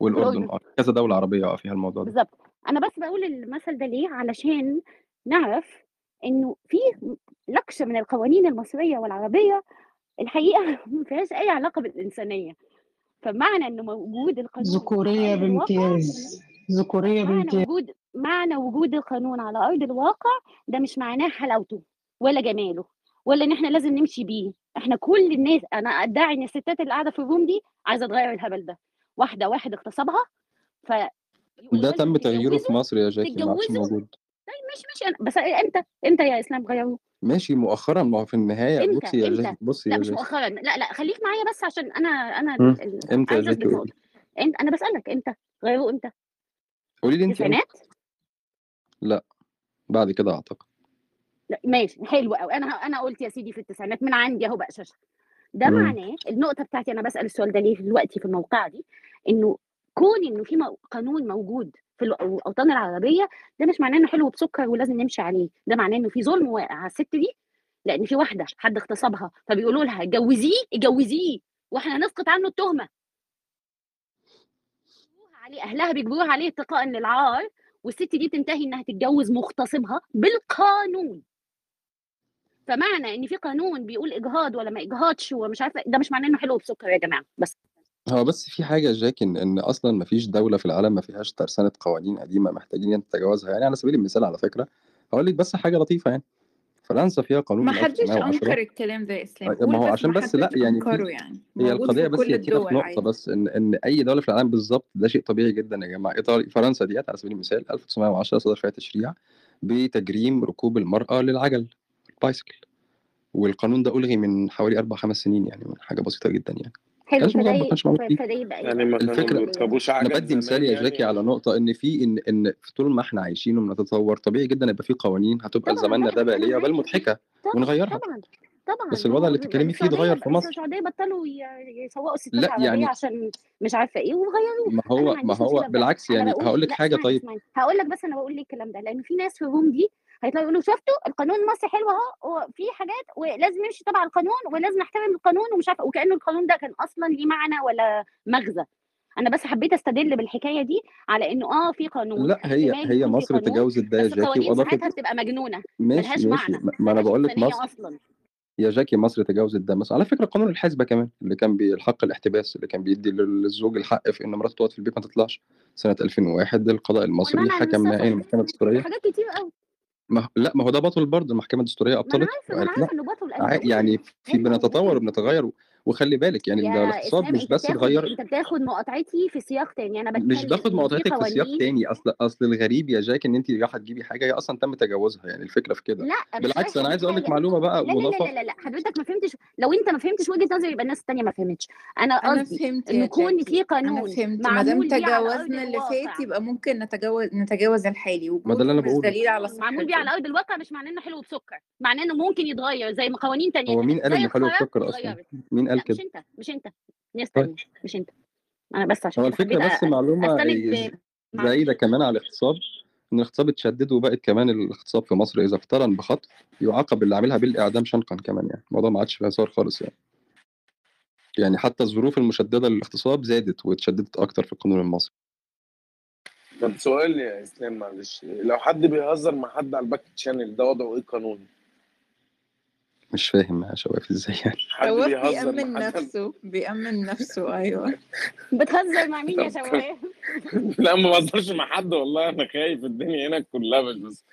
والأردن الأردن. آه كذا دولة عربية آه فيها الموضوع ده. بالظبط أنا بس بقول المثل ده ليه؟ علشان نعرف إنه في لكشه من القوانين المصرية والعربية الحقيقة ما فيهاش أي علاقة بالإنسانية. فمعنى إنه موجود القانون الواقع بامتياز ذكورية معنى بامتياز وجود معنى وجود القانون على أرض الواقع ده مش معناه حلاوته ولا جماله ولا إن إحنا لازم نمشي بيه. إحنا كل الناس أنا أدعي إن الستات اللي قاعدة في الروم دي عايزة تغير الهبل ده. واحدة واحد اغتصبها ده تم تغييره في مصر يا جاكي ما عادش موجود. طيب ماشي ماشي. أنا بس إمتى؟ إمتى يا إسلام غيروه؟ ماشي مؤخرا. ما هو في النهاية إمتى؟ بصي يا إمتى؟ جاكي بصي لا يا مش جاكي. مؤخرا. لا لا خليك معايا بس عشان أنا أنا مم. ال- ال- إمتى يا عايزة جاكي؟ اثبت قولي. نقطه إمتى أنا بسألك إمتى؟ غيروه إمتى؟ قولي لي انت إمتى. التسعينات لا. بعد كده أعتقد. لا ماشي. حلو قوي أنا أنا قلت يا سيدي في التسعينات من عندي أهو بقى شاشة. ده مم. معناه النقطة بتاعتي أنا بسأل السؤال ده ليه دلوقتي في الموقع دي إنه كون إنه في قانون موجود في الأوطان العربية ده مش معناه إنه حلو بسكر ولازم نمشي عليه ده معناه إنه في ظلم واقع على الست دي لأن في واحدة حد اغتصبها فبيقولوا لها اتجوزيه اتجوزيه وإحنا هنسقط عنه التهمة. عليه أهلها بيجبروها عليه اتقاء للعار والست دي تنتهي إنها تتجوز مغتصبها بالقانون. فمعنى إن في قانون بيقول إجهاض ولا ما إجهاضش ومش عارفة ده مش معناه إنه حلو بسكر يا جماعة بس. هو بس في حاجة يا جاكي إن إن أصلا ما فيش دولة في العالم ما فيهاش ترسانة قوانين قديمة محتاجين نتجاوزها يعني على سبيل المثال على فكرة هقول لك بس حاجة لطيفة يعني. فرنسا فيها قانون ما من حدش أنكر 1910 الكلام ده يا إسلام. ما قول هو بس عشان ما بس لأ حدش يعني في يعني. هي موجود القضية بس كل هي كده في الدول نقطة عادي. بس إن إن أي دولة في العالم بالظبط ده شيء طبيعي جدا يا جماعة. إيطاليا فرنسا ديت على سبيل المثال 1910 صدر فيها تشريع بتجريم ركوب المرأة للعجل البايسكل. والقانون ده ألغي من حوالي أربع خمس سنين يعني من حاجة بسيطة جدا يعني. ما حلو كانش موجود ما فده كانش موجود فيه. فده يبقى يعني ما بيركبوش أنا عجل بدي مثال زمان يا يعني. جاكي على ولا نقطة إن في إن إن طول ما إحنا عايشين وبنتطور طبيعي جدا يبقى في قوانين هتبقى طبعا لزماننا ده بالية بل طبعا ونغيرها. طبعا طبعا بس الوضع اللي بتتكلمي فيه اتغير في مصر. السعودية بطلوا يسوقوا الستات لا عربيه يعني عشان مش عارفة إيه وغيروه ما هو ما هو بالعكس يعني هقول لك اسمعني طيب. هقول لك بس أنا بقول ليه الكلام ده لأن في ناس في الروم دي هيطلعوا يقولوا شفتوا القانون المصري حلو أهو وفي حاجات ولازم نمشي تبع القانون ولازم نحترم القانون ومش عارفه وكأن القانون ده كان أصلا ليه معنى ولا مغزى. أنا بس حبيت أستدل بالحكاية دي على إنه آه في قانون. لا هي هي في مصر تجاوزت ده يا جاكي وأضافت ساعتها بتبقى مجنونة ماشي ملهاش ماشي. معنى ما ملهاش بقول لك مصر أصلا. يا جاكي مصر تجاوزت ده مثلا. على فكرة قانون الحزبة كمان اللي كان بالحق الاحتباس اللي كان بيدي للزوج الحق في إن مراته تقعد في البيت ما تطلعش. سنة 2001 القضاء المصري حكم نهائيا السفر المحكمة الدستورية. وحاجات كتير قوي ما لا ما هو ده بطل برضه المحكمة الدستورية ما أبطلت ما لا عارفة إنه بطل بقول يعني في بنتطور وبنتغير وخلي بالك يعني الاقتصاد مش بس اتغير أنت بتاخد مقاطعتي في سياق تاني أنا مش بتكلم باخد انه في مقاطعتك في سياق تاني. أصل أصل الغريب يا جاك إن انت رايحة تجيبي حاجة هي أصلا تم تجاوزها يعني الفكرة في كده. لا مش بالعكس أنا عايز أقول لك معلومة بقى لا لا لا لا لا لا حضرتك ما فهمتش. لو أنت ما فهمتش وجهة نظري يبقى الناس التانية ما فهمتش. أنا قصدي يا كون في قانون. فهمت. ما دام تجاوزنا اللي فات يبقى ممكن نتجاوز نتجاوز الحالي. ما ده اللي أنا مش بقوله. دليل على معمول بيه على أرض الواقع مش معناه إنه حلو بسكر. معناه إنه ممكن يتغير زي ما قوانين تانية هو مين قال إنه حلو بسكر أصلا؟ مين قال مش كده. انت مش انت. ناس طيب. تانية مش انت. أنا بس عشان هو الفكرة بس معلومة مع زايدة كمان على الاغتصاب إن الاغتصاب اتشدد وبقت كمان الاغتصاب في مصر إذا اقترن بخطف يعاقب اللي عاملها بالإعدام شنقا كمان يعني. الموضوع ما عادش فيه هزار خالص يعني. يعني حتى الظروف المشددة للاغتصاب زادت واتشددت أكتر في القانون المصري. طب سؤال يا إسلام معلش. لو حد بيهزر مع حد على ال back channel ده وضعه إيه قانوني؟ مش فاهم يا شواف إزاي يعني. بيهزر بيأمن مع نفسه بيأمن نفسه أيوه. بتهزر مع مين يا شواف لا ما بهزرش مع حد والله أنا خايف الدنيا هنا كلها بس بس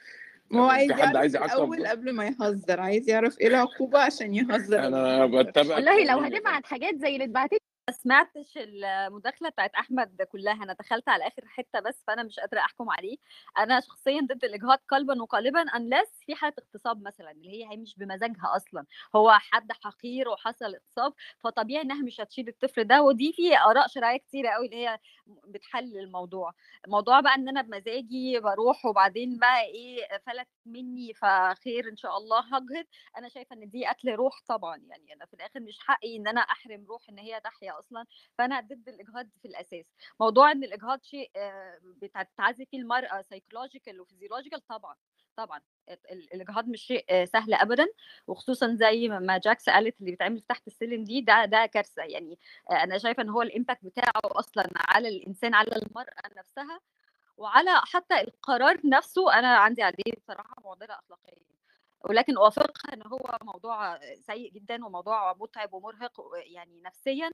ما هو يعني عايز حد يعرف عايز يعاقب قبل ما يهزر عايز يعرف إيه العقوبة عشان يهزر. أنا بتابع والله لو هتبعت حاجات زي اللي اتبعتت سمعتش المداخلة بتاعت أحمد كلها أنا دخلت على آخر حتة بس فأنا مش قادرة أحكم عليه. أنا شخصيا ضد الإجهاض قلبا وقالبا unless في حالة اغتصاب مثلا اللي هي هي مش بمزاجها أصلا. هو حد حقير وحصل اغتصاب فطبيعي إنها مش هتشيل الطفل ده ودي في آراء شرعية كتيرة قوي اللي هي بتحلل الموضوع. موضوع بقى إن أنا بمزاجي بروح وبعدين بقى إيه فلت مني فخير إن شاء الله هجهض أنا شايفة إن دي قتل روح طبعا يعني أنا في الآخر مش حقي إن أنا أحرم روح إن هي تحيا أصلا فأنا ضد الإجهاض في الأساس. موضوع إن الإجهاض شيء آه، بتتعذب فيه المرأة psychological و physiological طبعا طبعا ال- ال- الإجهاض مش شيء آه، سهل ابدا. وخصوصا زي ما ما جاكس قالت اللي بيتعمل تحت السلم دي ده ده كارثة. يعني آه، أنا شايفة إن هو ال impact بتاعه أصلا على الإنسان على المرأة نفسها وعلى حتى القرار نفسه أنا عندي عليه بصراحة معضلة أخلاقية. ولكن أوافقها إن هو موضوع سيء جدًا وموضوع مُتعب ومُرهق ويعني نفسيًا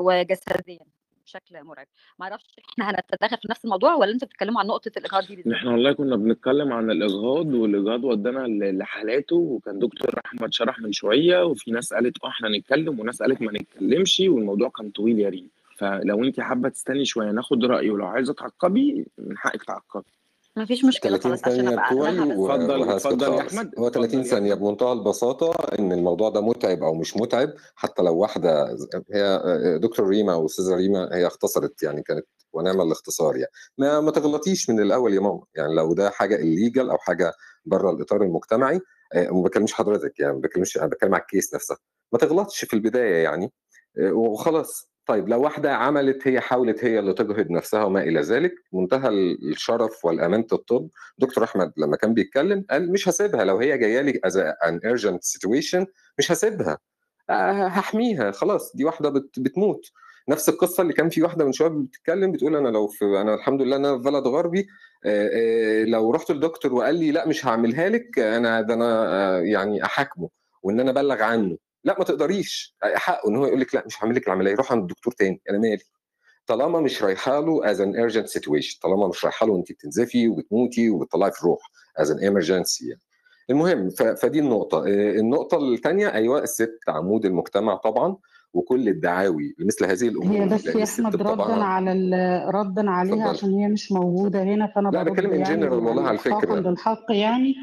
وجسديًا بشكل مرعب. ما أعرفش إحنا هنتداخل في نفس الموضوع والّا أنتم بتتكلموا عن نقطة الإجهاض دي؟ إحنا والله كنا بنتكلم عن الإجهاض والإجهاض ودانا لحالاته وكان دكتور أحمد شرح من شوية وفي ناس قالت آه إحنا هنتكلم وناس قالت ما نتكلمش والموضوع كان طويل يا ريم، فلو أنتِ حابة تستني شوية ناخد رأي ولو عايزة تعقّبي من حقِك تعقّبي. ما فيش مشكلة 30 خلاص عشان ثانية أبقى بتوعي اتفضل اتفضل يا خالص. أحمد، هو 30 اتفضل يا ثانية أحمد. بمنتهى البساطة إن الموضوع ده مُتعب أو مش مُتعب، حتى لو واحدة ز هي آآ دكتور ريما أو أستاذة ريما هي اختصرت يعني كانت ونعم الاختصار يعني. ما ما تغلطيش من الأول يا ماما، يعني لو ده حاجة illegal أو حاجة برّه الإطار المجتمعي آآ وما باكلمش حضرتك يعني ما باكلمش أنا باتكلم على الcase نفسها. ما تغلطش في البداية يعني آآ وخلاص. طيب لو واحدة عملت هي حاولت هي اللي تجهض نفسها وما إلى ذلك، منتهى ال الشرف والأمانة الطب، دكتور أحمد لمّا كان بيتكلم قال مش هاسيبها لو هي جاية لي as an urgent situation مش هاسيبها. آآ هاحميها خلاص دي واحدة بت بتموت. نفس القصة اللي كان في واحدة من شوية بتتكلم بتقول أنا لو في أنا الحمد لله أنا في بلد غربي آآ آآ لو رُحت لدكتور وقال لي لأ مش هاعملها لِك أنا ده أنا يعني أحاكمه وإن أنا أبلّغ عنه. لأ ما تقدريش، حقه إن هو يقول لِك لأ مش هاعمل لِك العملية، روحي عند دكتور تاني أنا مالي. طالما مش رايحة له as an urgent situation طالما مش رايحة له وأنتِ بتنزفي وبتموتي وبتطلّعي في الروح as an emergency يعني. المهم فدي النقطة. آآ النقطة التانية أيوه الست عمود المجتمع طبعًا وكل الدعاوي لمثل هذه هي إمم. الأمور بس يا الست أحمد ردًا على ردًا عليها اتفضلي. عشان هي مش موجودة هنا، فأنا لأ بارُد باتكلم in يعني general والله يعني على إحقاقًا الفكرة. للحق يعني.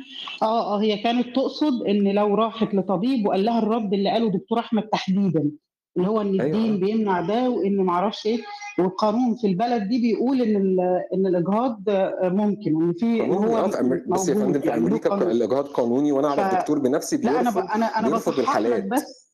آه، آه، هي كانت تقصد إن لو راحت لطبيب وقال لها الرد اللي قاله دكتور أحمد تحديدًا، اللي هو إن أيوه الدين. بيمنع ده وإن ما أعرفش إيه، والقانون في البلد دي بيقول إن ال إن الإجهاض ممكن وإن في هو آه بُصّي يا فندم في يعني ق قانون. الإجهاض قانوني وأنا ف أعرف دكتور بنفسي ب بيرفض أنا بيرفض باصحّح لك الحالات. بس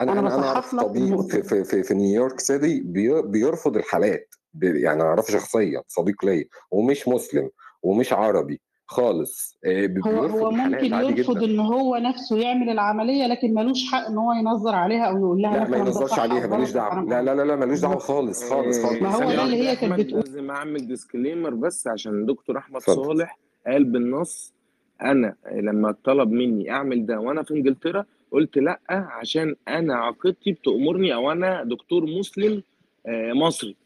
أنا أنا أنا أنا لك طبيب في في في في نيويورك سيتي بي بيرفض الحالات، يعني أنا أعرفه شخصيًا صديق ليّا ومش مسلم ومش عربي خالص، ب هو هو ممكن يرفض. إن هو نفسه يعمل العملية، لكن ما لوش حق إن هو ينظّر عليها أو يقول لها لأ ما ينظّرش عليها ما لوش غلط أو دعوة. حرام لا، لا، لا، لا ما لوش دعوة بالضبط. خالص، خالص، خالص. ما هو ده اللي هي كانت بتقول لازم أعمل disclaimer بس عشان دكتور أحمد اتفضل. صالح قال بالنص أنا لمّا اتطلب مني أعمل ده وأنا في إنجلترا قُلت لأ عشان أنا عقيدتي بتأمرني أو أنا دكتور مسلم آآ مصري.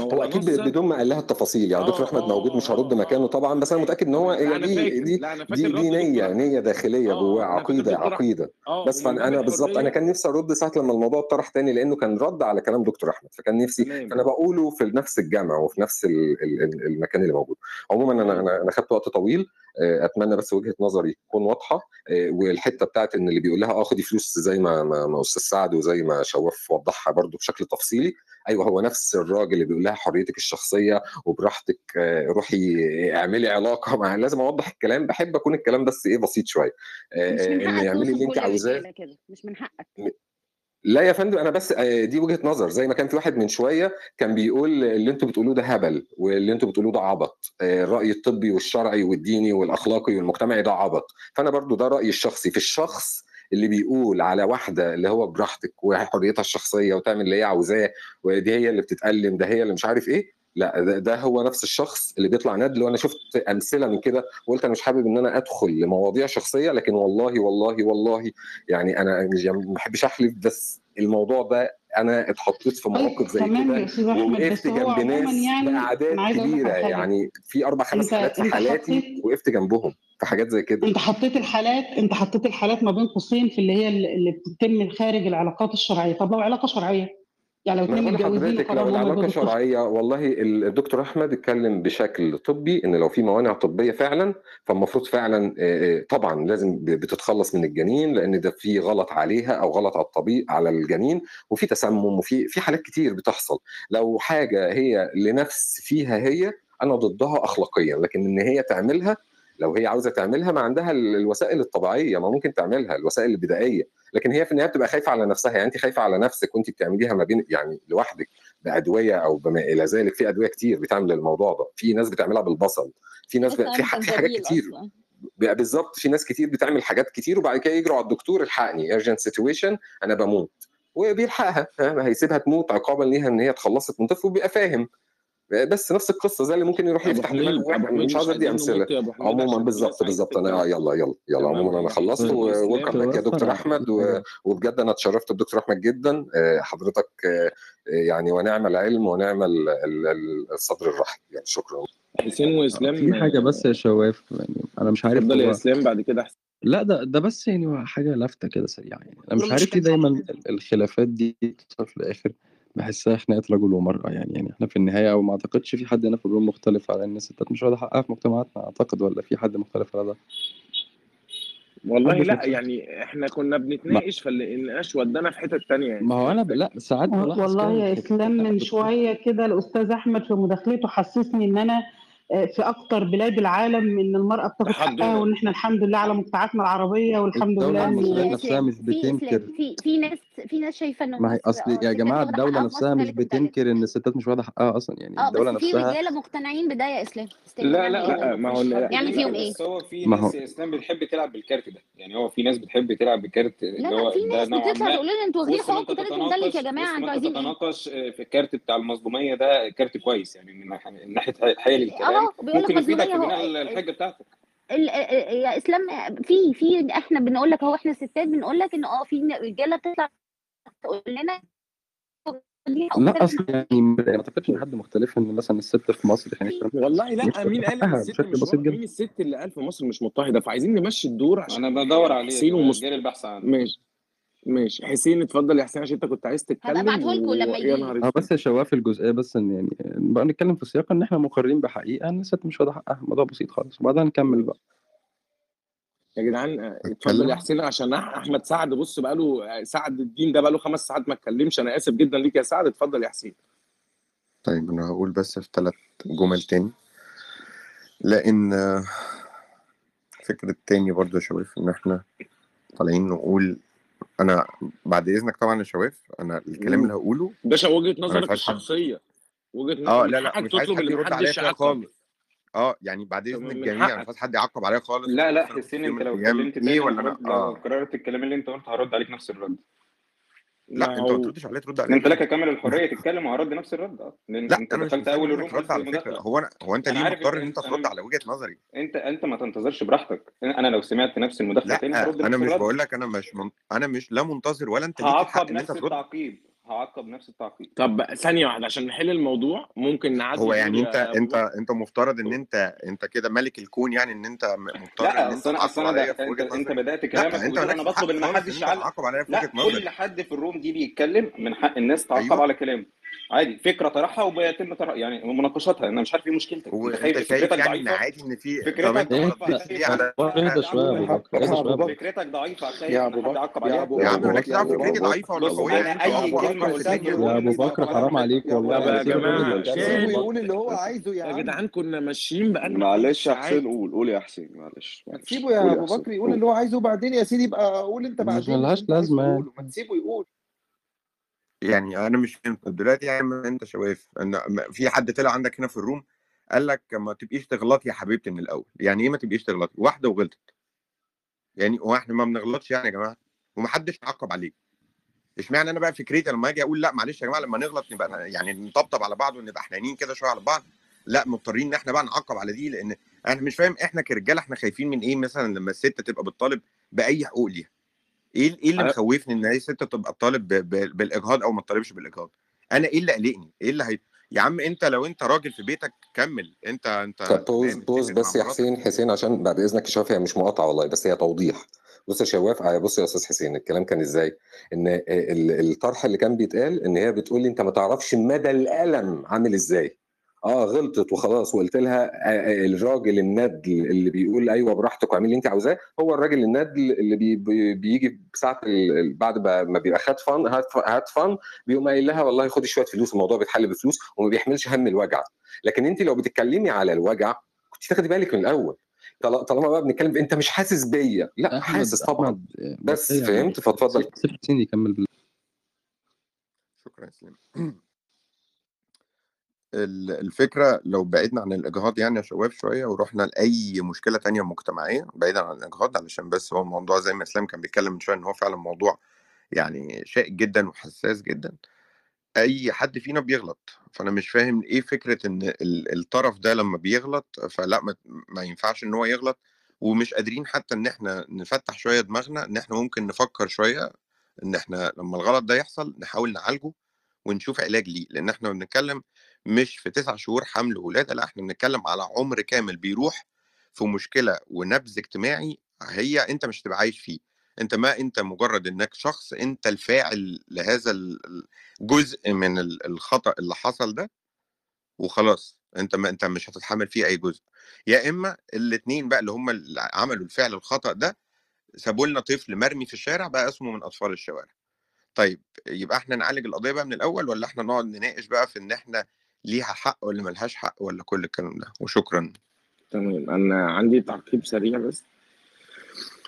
هو نصًا بدون ما قال لها التفاصيل، يعني دكتور آه، أحمد موجود مش آه، هارُد آه، مكانه آه، طبعًا، آه. بس أنا متأكد إن هو أنا دي دي دي دي. نية داخلية آه، جواه آه، عقيدة. آه، بس بالضبط أنا الحرية كان نفسي أرُد ساعة لمّا الموضوع اتطرح تاني لإنه كان رَد على كلام دكتور أحمد، فكان نفسي تمام. فأنا باقوله في نفس الجامع وفي نفس ال ال ال المكان اللي موجود. عمومًا أنا تمام. أنا أنا خدت وقت طويل، آآ أتمنى بس وجهة نظري تكون واضحة، آآ والحتّة بتاعة إن اللي بيقول لها آه خدي فلوس زي ما ما أستاذ سعد وزي ما شواف وضّحها برضه بشكل تفصيلي، أيوه هو نفس الراجل اللي بيقول لها حريتِك الشخصية وبراحتك روحي اعملي علاقة مع لازم أوضّح الكلام، باحب أكون الكلام بس إيه بسيط إن حقك اعملي توصف اللي كل عاوزاه. مش من حقك. لا يا فندم أنا بس دي وجهة نظر، زي ما كان في واحد من شوية كان بيقول اللي أنتم بتقولوه ده هبل واللي أنتم بتقولوه ده عبط، آآ الرأي الطبي والشرعي والديني والأخلاقي والمجتمعي ده عبط. فأنا برضه ده رأيي الشخصي. في الشخص اللي بيقول على واحدة اللي هو براحتك وحريتها الشخصية وتعمل اللي هي عاوزاه ودي هي اللي بتتألم، ده هي اللي مش عارف إيه، لأ ده ده هو نفس الشخص اللي بيطلع ندل وأنا شُفت أمثلة من كده وقُلت أنا مش حابب إن أنا أدخل لمواضيع شخصية، لكن والله، والله، والله يعني أنا مش ما باحبش أحلف بس الموضوع ده أنا اتحطيت في طيب مواقف زي كده ووقفت هو جنب ناس يعني على حاجة. يعني في 4، 5 أنت حالات في حالاتي وقفت جنبهم. في حاجات زي كده. أنت حطيت الحالات أنت حطيت الحالات ما بين قوسين في اللي هي ال اللي بتتم خارج العلاقات الشرعية، طب لو علاقة شرعية؟ يعني لو ما أنا 2 باقول متجوزين لو طفل شرعية والله ال الدكتور أحمد اتكلم بشكل طبي إن لو في موانع طبية فعلًا، فالمفروض فعلًا طبعًا لازم بتتخلّص من الجنين لإن ده في غلط عليها أو غلط على الطبي على الجنين وفي تسمم وفي في حالات كتير بتحصل. لو حاجة هي لنفس فيها هي، أنا ضدها أخلاقيًا، لكن إن هي تعملها لو هي عاوزة تعملها ما عندها ال الوسائل الطبيعية، ما ممكن تعملها، الوسائل البدائية، لكن هي في النهاية بتبقى خايفة على نفسها، يعني أنتِ خايفة على نفسِك وأنتِ بتعمليها ما بين يعني لوحدِك بأدوية أو بما إلى ذلك، في أدوية كتير بتعمل الموضوع ده، في ناس بتعملها بالبصل، في ناس ب في ح في حاجات كتير. أصلًا. ب بالضبط، في ناس كتير بتعمل حاجات كتير وبعد كده يجروا على الدكتور الحقني. Urgent situation أنا باموت، وبيلحقها. هيسيبها تموت عقابًا ليها إن هي اتخلّصت من طفل وبيبقى فاهم. بس نفس القصة زي اللي ممكن يروح يفتح لي مش عايز ادي أمثلة. عموما بالظبط بالظبط. أنا آه، يلا يلا يلا. عموما أنا خلصت طيب، إيه، ويلكم باك يا دكتور أحمد. وبجد أنا اتشرفت بدكتور أحمد جدا. آه، حضرتك آه، يعني ونعم العلم ونعم الصدر الرحب يعني شكرا. حسين وإسلام في حاجة بس يا شواف يعني أنا مش عارف اتفضل يا إسلام بعد كده أحسن. لا ده ده بس يعني حاجة لافتة كده سريعة يعني. أنا مش عارف ليه دايما الخلافات دي بتوصل في الآخر. بحسها خناقة رجل ومرأة يعني يعني إحنا في النهاية وما أعتقدش في حد هنا في الروم مختلف على إن الستات مش واخدة حقها في مجتمعاتنا أعتقد ولا في حد مختلف على ده؟ والله لا يعني إحنا كنا ما بنتناقش فالنقاش ودانا في حتة تانية يعني. ما هو أنا ب... لا ساعات بلاحظ والله يا إسلام من شوية كده الأستاذ أحمد في مداخلته حسسني إن أنا آه، في أكتر بلاد العالم إن المرأة بتاخد حقها وان إحنا الحمد لله على مجتمعاتنا العربية والحمد لله إن نفسها مش بتنكر. في, في ناس في ناس شايفة إنه ما هي أصل يا جماعة الدولة نفسها مش بتنكر إن الستات مش واخدة حقها أصلا يعني آه، الدولة نفسها في رجاله مقتنعين بده يا إسلام. لا يعني لا لا ما هو يعني فيهم إيه؟ بس هو في ناس يا إسلام بتحب تلعب بالكارت ده. يعني هو في ناس بتحب تلعب بالكارت اللي هو في ناس بتطلع تقول لنا أنتوا واخدين حقوق وثالث مدلك يا جماعة أنتوا عايزين إيه؟ في الكارت بتاع المظلوميه ده كارت كويس يعني من ناحيه حيل الكلام بيقول لك مظلوميه هو الحجة بتاعتك. يا إسلام في في إحنا بنقول لك أهو إحنا الستات بنقول لك إن آه في رجالة بتطلع تقول لنا لا أصلا يعني ما أعتقدش إن حد مختلف إن مثلا الست في مصر يعني والله لا مين قال إن الست مش بسيط مين الست اللي قال في مصر مش مضطهدة؟ فعايزين نمشي الدور عشان أنا بدور يعني عليه حسين ومصطفى البحث عنه ماشي. ماشي. حسين اتفضل يا حسين عشان انت كنت عايز تتكلم هبعته ابعته لكم لما يجي آه بس يا شباب في الجزئيه بس ان يعني بقى نتكلم في سياق إن إحنا مقررين بحقيقة ان الست مش واخده حقها آه، الموضوع بسيط خالص. وبعدها نكمل بقى. يا جدعان آه، اتفضل يا حسين عشان أحمد سعد بص بقى له آه، سعد الدين ده بقى له خمس ساعات ما اتكلمش. أنا آسف جدا ليك يا سعد. اتفضل يا حسين. طيب أنا هقول بس في ثلاث جمل تاني. لأن فكرة تاني برضه يا شباب إن إحنا طالعين نقول أنا بعد إذنك طبعا يا شواف أنا الكلام مم. اللي هقوله باشا وجهة نظرك الشخصية. وجهة آه، نظرك آه لا لا مش عايز حد يرد عليا خالص. آه يعني بعد اذن الجميع أنا مش عايز حد يعقب عليا خالص. لا لا حسين أنت لو اتكلمت إيه ولا أنا؟ آه. لو قررت الكلام اللي أنت قلته هرد عليك نفس الرد. لا انت ما تردش عليا ترد عليا. انت لك كامل الحرية تتكلم وهرد نفس الرد. أه لا أنت دخلت أول الروم رد على فكره هو أنا هو أنت ليه مضطر إن أنت ترد على وجهة نظري؟ أنت أنت ما تنتظرش براحتك. أنا لو سمعت نفس المداخلة تاني هرد أنا مش بقول لك أنا مش من... أنا مش لا منتظر ولا أنت ليك الحق إن أنت ترد. التعقيب هعاقب نفس التعقيد. طب ثانية واحدة عشان نحل الموضوع ممكن نعدي هو يعني انت آه، انت انت مفترض ان انت انت كده ملك الكون يعني ان انت مضطر لا ان انت اصل أنا اصل أنا أنت, أنت بدأت كلامك انت أنا بطلب إن ما حدش يعلق عليا في وجهة نظري. كل حد في الروم دي بيتكلم من حق الناس تعقب أيوة. على كلامه. عادي فكرة طرحها وبيتم طرح يعني مناقشتها أنا مش عارف إيه مشكلتك. هو أنت شايف يعني عادي إن في فكرتك ضعيفة فكرتك ضعيفة يا أبو بكر يا أبو بكر. فكرتي ضعيفة ولا قويه أنا إيه؟ أي كلمة يا أبو بكر حرام عليك إيه؟ والله. يا جماعة يقول اللي هو عايزه يا جدعان كنا ماشيين بقالنا معلش يا حسين قول قول يا حسين معلش سيبه يا أبو بكر يقول اللي هو عايزه وبعدين يا سيدي يبقى قول أنت بعدين. ملهاش لازمة. ما تسيبه يقول. يعني أنا مش فاهم دلوقتي يعني ما أنت شواف إن في حد طلع عندك هنا في الروم قال لك ما تبقيش تغلطي يا حبيبتي من الأول. يعني إيه ما تبقيش تغلطي؟ واحدة وغلطت. يعني هو إحنا ما بنغلطش يعني يا جماعة؟ ومحدش عقب عليه اشمعنى أنا بقى فكرتي لما أجي أقول لأ معلش يا جماعة لما نغلط نبقى يعني نطبطب على بعض ونبقى حنينين كده شوية على بعض؟ لأ مضطرين إن إحنا بقى نعقب على دي لأن أنا مش فاهم إحنا كرجالة إحنا خايفين من إيه؟ مثلا لما الست تبقى بتطالب بأي حقوق ليها يعني. إيه إيه اللي أيوه. مخوفني إن هي ست تبقى تطالب بالإجهاض أو ما تطالبش بالإجهاض؟ أنا إيه اللي قلقني؟ إيه اللي هي... يا عم أنت لو أنت راجل في بيتك كمل أنت أنت طب pause pause بس يا حسين حسين عشان بعد إذنك شاف هي مش مقاطعة والله بس هي توضيح. بص يا شواف آه، بص يا أستاذ حسين الكلام كان إزاي؟ إن آه، الطرح اللي كان بيتقال إن هي بتقول لي أنت ما تعرفش مدى الألم عامل إزاي. آه غلطت وخلاص وقلت لها آه، آه، الراجل الندل اللي بيقول أيوه براحتك واعملي اللي أنت عاوزاه هو الراجل الندل اللي بي بي بيجي ساعة بعد ما بيبقى خد فن هات فن بيقوم قايل لها والله خدي شوية فلوس الموضوع بيتحل بفلوس وما بيحملش هم الوجع. لكن أنت لو بتتكلمي على الوجع كنت تاخدي بالك من الأول. طالما بقى بنتكلم انت مش حاسس بيا. لا حاسس طبعا. بس فهمت؟ فاتفضل. سيب سيب يكمل شكرا يا سليم. ال- الفكرة لو بعدنا عن الإجهاض يعني يا شباب شوية ورحنا لأي مشكلة تانية مجتمعية بعيدا عن الإجهاض علشان بس هو الموضوع زي ما إسلام كان بيتكلم من شوية إن هو فعلا موضوع يعني شائك جدا وحساس جدا. أي حد فينا بيغلط فأنا مش فاهم إيه فكرة إن ال- الطرف ده لما بيغلط فلا ما ينفعش إن هو يغلط ومش قادرين حتى إن إحنا نفتح شوية دماغنا إن إحنا ممكن نفكر شوية إن إحنا لما الغلط ده يحصل نحاول نعالجه ونشوف علاج ليه لأن إحنا بنتكلم مش في تسع شهور حمل ولادة لأ إحنا بنتكلم على عمر كامل بيروح في مشكلة ونبذ اجتماعي هي أنت مش هتبقى عايش فيه. أنت ما أنت مجرد إنك شخص أنت الفاعل لهذا ال- الجزء من ال- الخطأ اللي حصل ده وخلاص أنت ما أنت مش هتتحمل فيه أي جزء. يا إما الاثنين بقى اللي هم اللي عملوا الفعل الخطأ ده سابوا لنا طفل مرمي في الشارع بقى اسمه من أطفال الشوارع. طيب يبقى إحنا نعالج القضية بقى من الأول ولا إحنا نقعد نناقش بقى في إن إحنا ليها حق ولا ملهاش حق ولا كل الكلام ده؟ وشكرا. تمام. أنا عندي تعقيب سريع بس.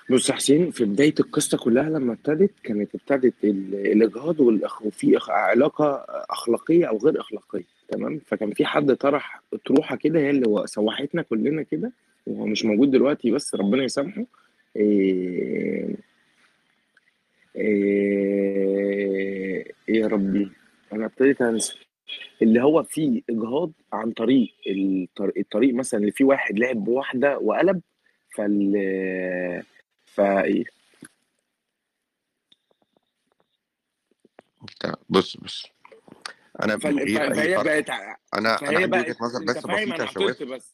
بص يا حسين في بداية القصة كلها لما ابتدت كانت ابتدت ال- الاجهاض والأخ... وفي. علاقة أخلاقية أو غير أخلاقية تمام؟ فكان في حد طرح اطروحه كده هي اللي سوحتنا كلنا كده وهو مش موجود دلوقتي بس ربنا يسامحه. إيه... إيه يا ربي. أنا ابتديت أنسى. اللي هو فيه إجهاض عن طريق الطريق, الطريق مثلا اللي فيه واحد لعب بواحدة وقلب فال فايه بص بص. أنا من غير اي فرق بقت أنا أنا عندي وجهة نظر بس بسيطة شواف بس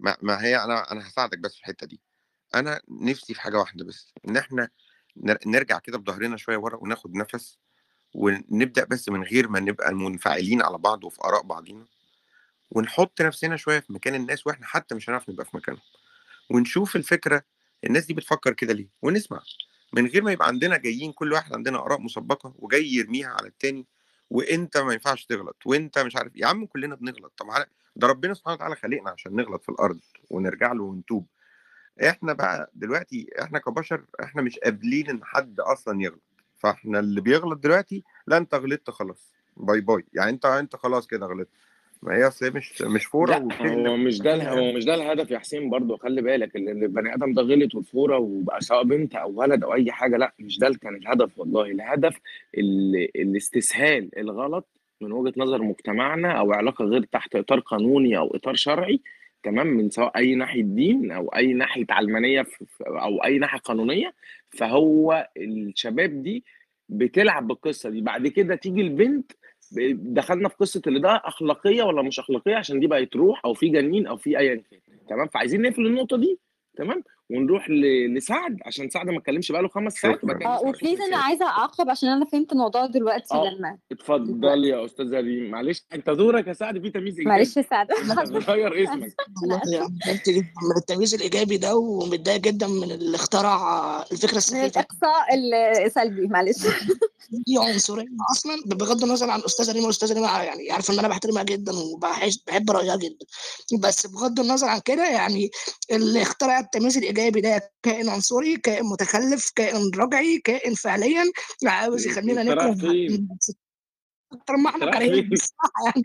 ما, ما هي أنا أنا هساعدك بس في الحتة دي. أنا نفسي في حاجة واحدة بس إن إحنا نر- نرجع كده بظهرنا شوية ورا وناخد نفس ونبدأ بس من غير ما نبقى منفعلين على بعض وفي آراء بعضينا ونحط نفسنا شوية في مكان الناس وإحنا حتى مش هنعرف نبقى في مكانهم. ونشوف الفكرة الناس دي بتفكر كده ليه؟ ونسمع. من غير ما يبقى عندنا جايين كل واحد عندنا آراء مسبقة وجاي يرميها على التاني وإنت ما ينفعش تغلط وإنت مش عارف يا عم كلنا بنغلط. طب ده ربنا سبحانه وتعالى خلقنا عشان نغلط في الأرض ونرجع له ونتوب. إحنا بقى دلوقتي إحنا كبشر إحنا مش قابلين إن حد أصلا يغلط. فاحنا اللي بيغلط دلوقتي لا انت غلطت خلاص bye bye. يعني انت انت خلاص كده غلطت. ما هي اصل مش مش فورة هو مش ده هو مش ده الهدف يا حسين برضو خلي بالك ان البني آدم ده غلط والفورة وبقى سواء بنت أو ولد أو أي حاجة لا مش ده كان الهدف والله. الهدف ال- الاستسهال الغلط من وجهة نظر مجتمعنا أو علاقة غير تحت إطار قانوني أو إطار شرعي تمام من سواء أي ناحية دين أو أي ناحية علمانية أو أي ناحية قانونية فهو الشباب دي بتلعب بالقصة دي. بعد كده تيجي البنت دخلنا في قصة اللي ده أخلاقية ولا مش أخلاقية عشان دي بقت روح أو في جنين أو في أيا كان تمام؟ فعايزين نقفل النقطة دي تمام؟ ونروح لسعد عشان سعد ما اتكلمش بقاله خمس ساعات آه وبليز أنا عايزة أعقب عشان أنا فهمت الموضوع دلوقتي آه لما اتفضل يا أستاذة ريم. معلش أنت دورك يا سعد في تمييز إيجابي. معلش يا سعد. غير اسمك. من التمييز الإيجابي ده ومتضايق جدا من اللي اخترع الفكرة من السخيفة. الإقصاء السلبي معلش. دي عنصرية أصلا بغض النظر عن أستاذة ريما أستاذة ريما يعني عارفة إن أنا بحترمها جدا وبحب رأيها جدا. بس بغض النظر عن كده يعني اللي اخترع التمييز الإيجابي ده كائن عنصري كائن متخلف كائن رجعي كائن فعليا عاوز يخلينا اخترع نكره أكتر ما إحنا فين؟ بصراحة يعني.